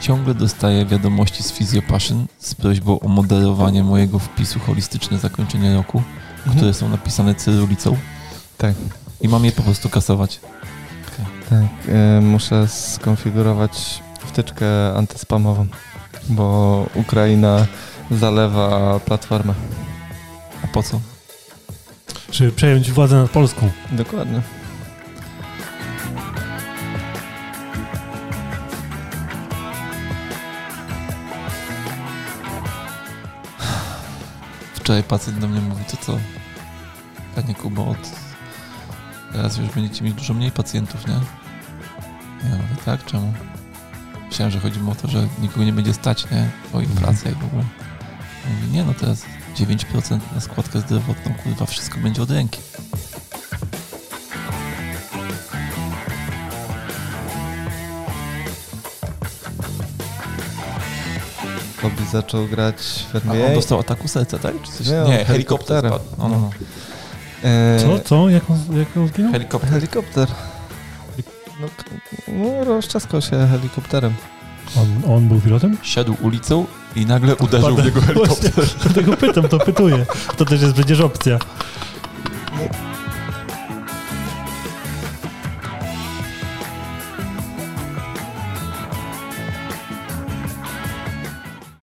Ciągle dostaję wiadomości z Physiopassion z prośbą o moderowanie mojego wpisu holistyczne zakończenie roku, mhm. które są napisane cyrylicą. Tak. I mam je po prostu kasować. Okay. Tak, y, muszę skonfigurować wtyczkę antyspamową, bo Ukraina zalewa platformę. A po co? Żeby przejąć władzę nad Polską. Dokładnie. Wczoraj pacjent do mnie mówi, to co? Panie Kubo, od teraz już będziecie mieć dużo mniej pacjentów, nie? Ja mówię, tak? Czemu? Myślałem, że chodzi mi o to, że nikogo nie będzie stać, nie? O ich pracę jak w ogóle. Mówi, nie no teraz 9% na składkę zdrowotną, kurwa, wszystko będzie od ręki. Kobi zaczął grać w NBA. A on dostał ataku serca, tak? Czy coś? Nie, nie helikopterem. No, no, no. E... Co? Co? Jak on, jak on zginął? Helikopter. Helikopter. No, no rozczaskał się helikopterem. On, on był pilotem? Szedł ulicą i nagle uderzył w jego helikopter. Właśnie, dlatego pytam, to pytuję. To też jest przecież opcja. No.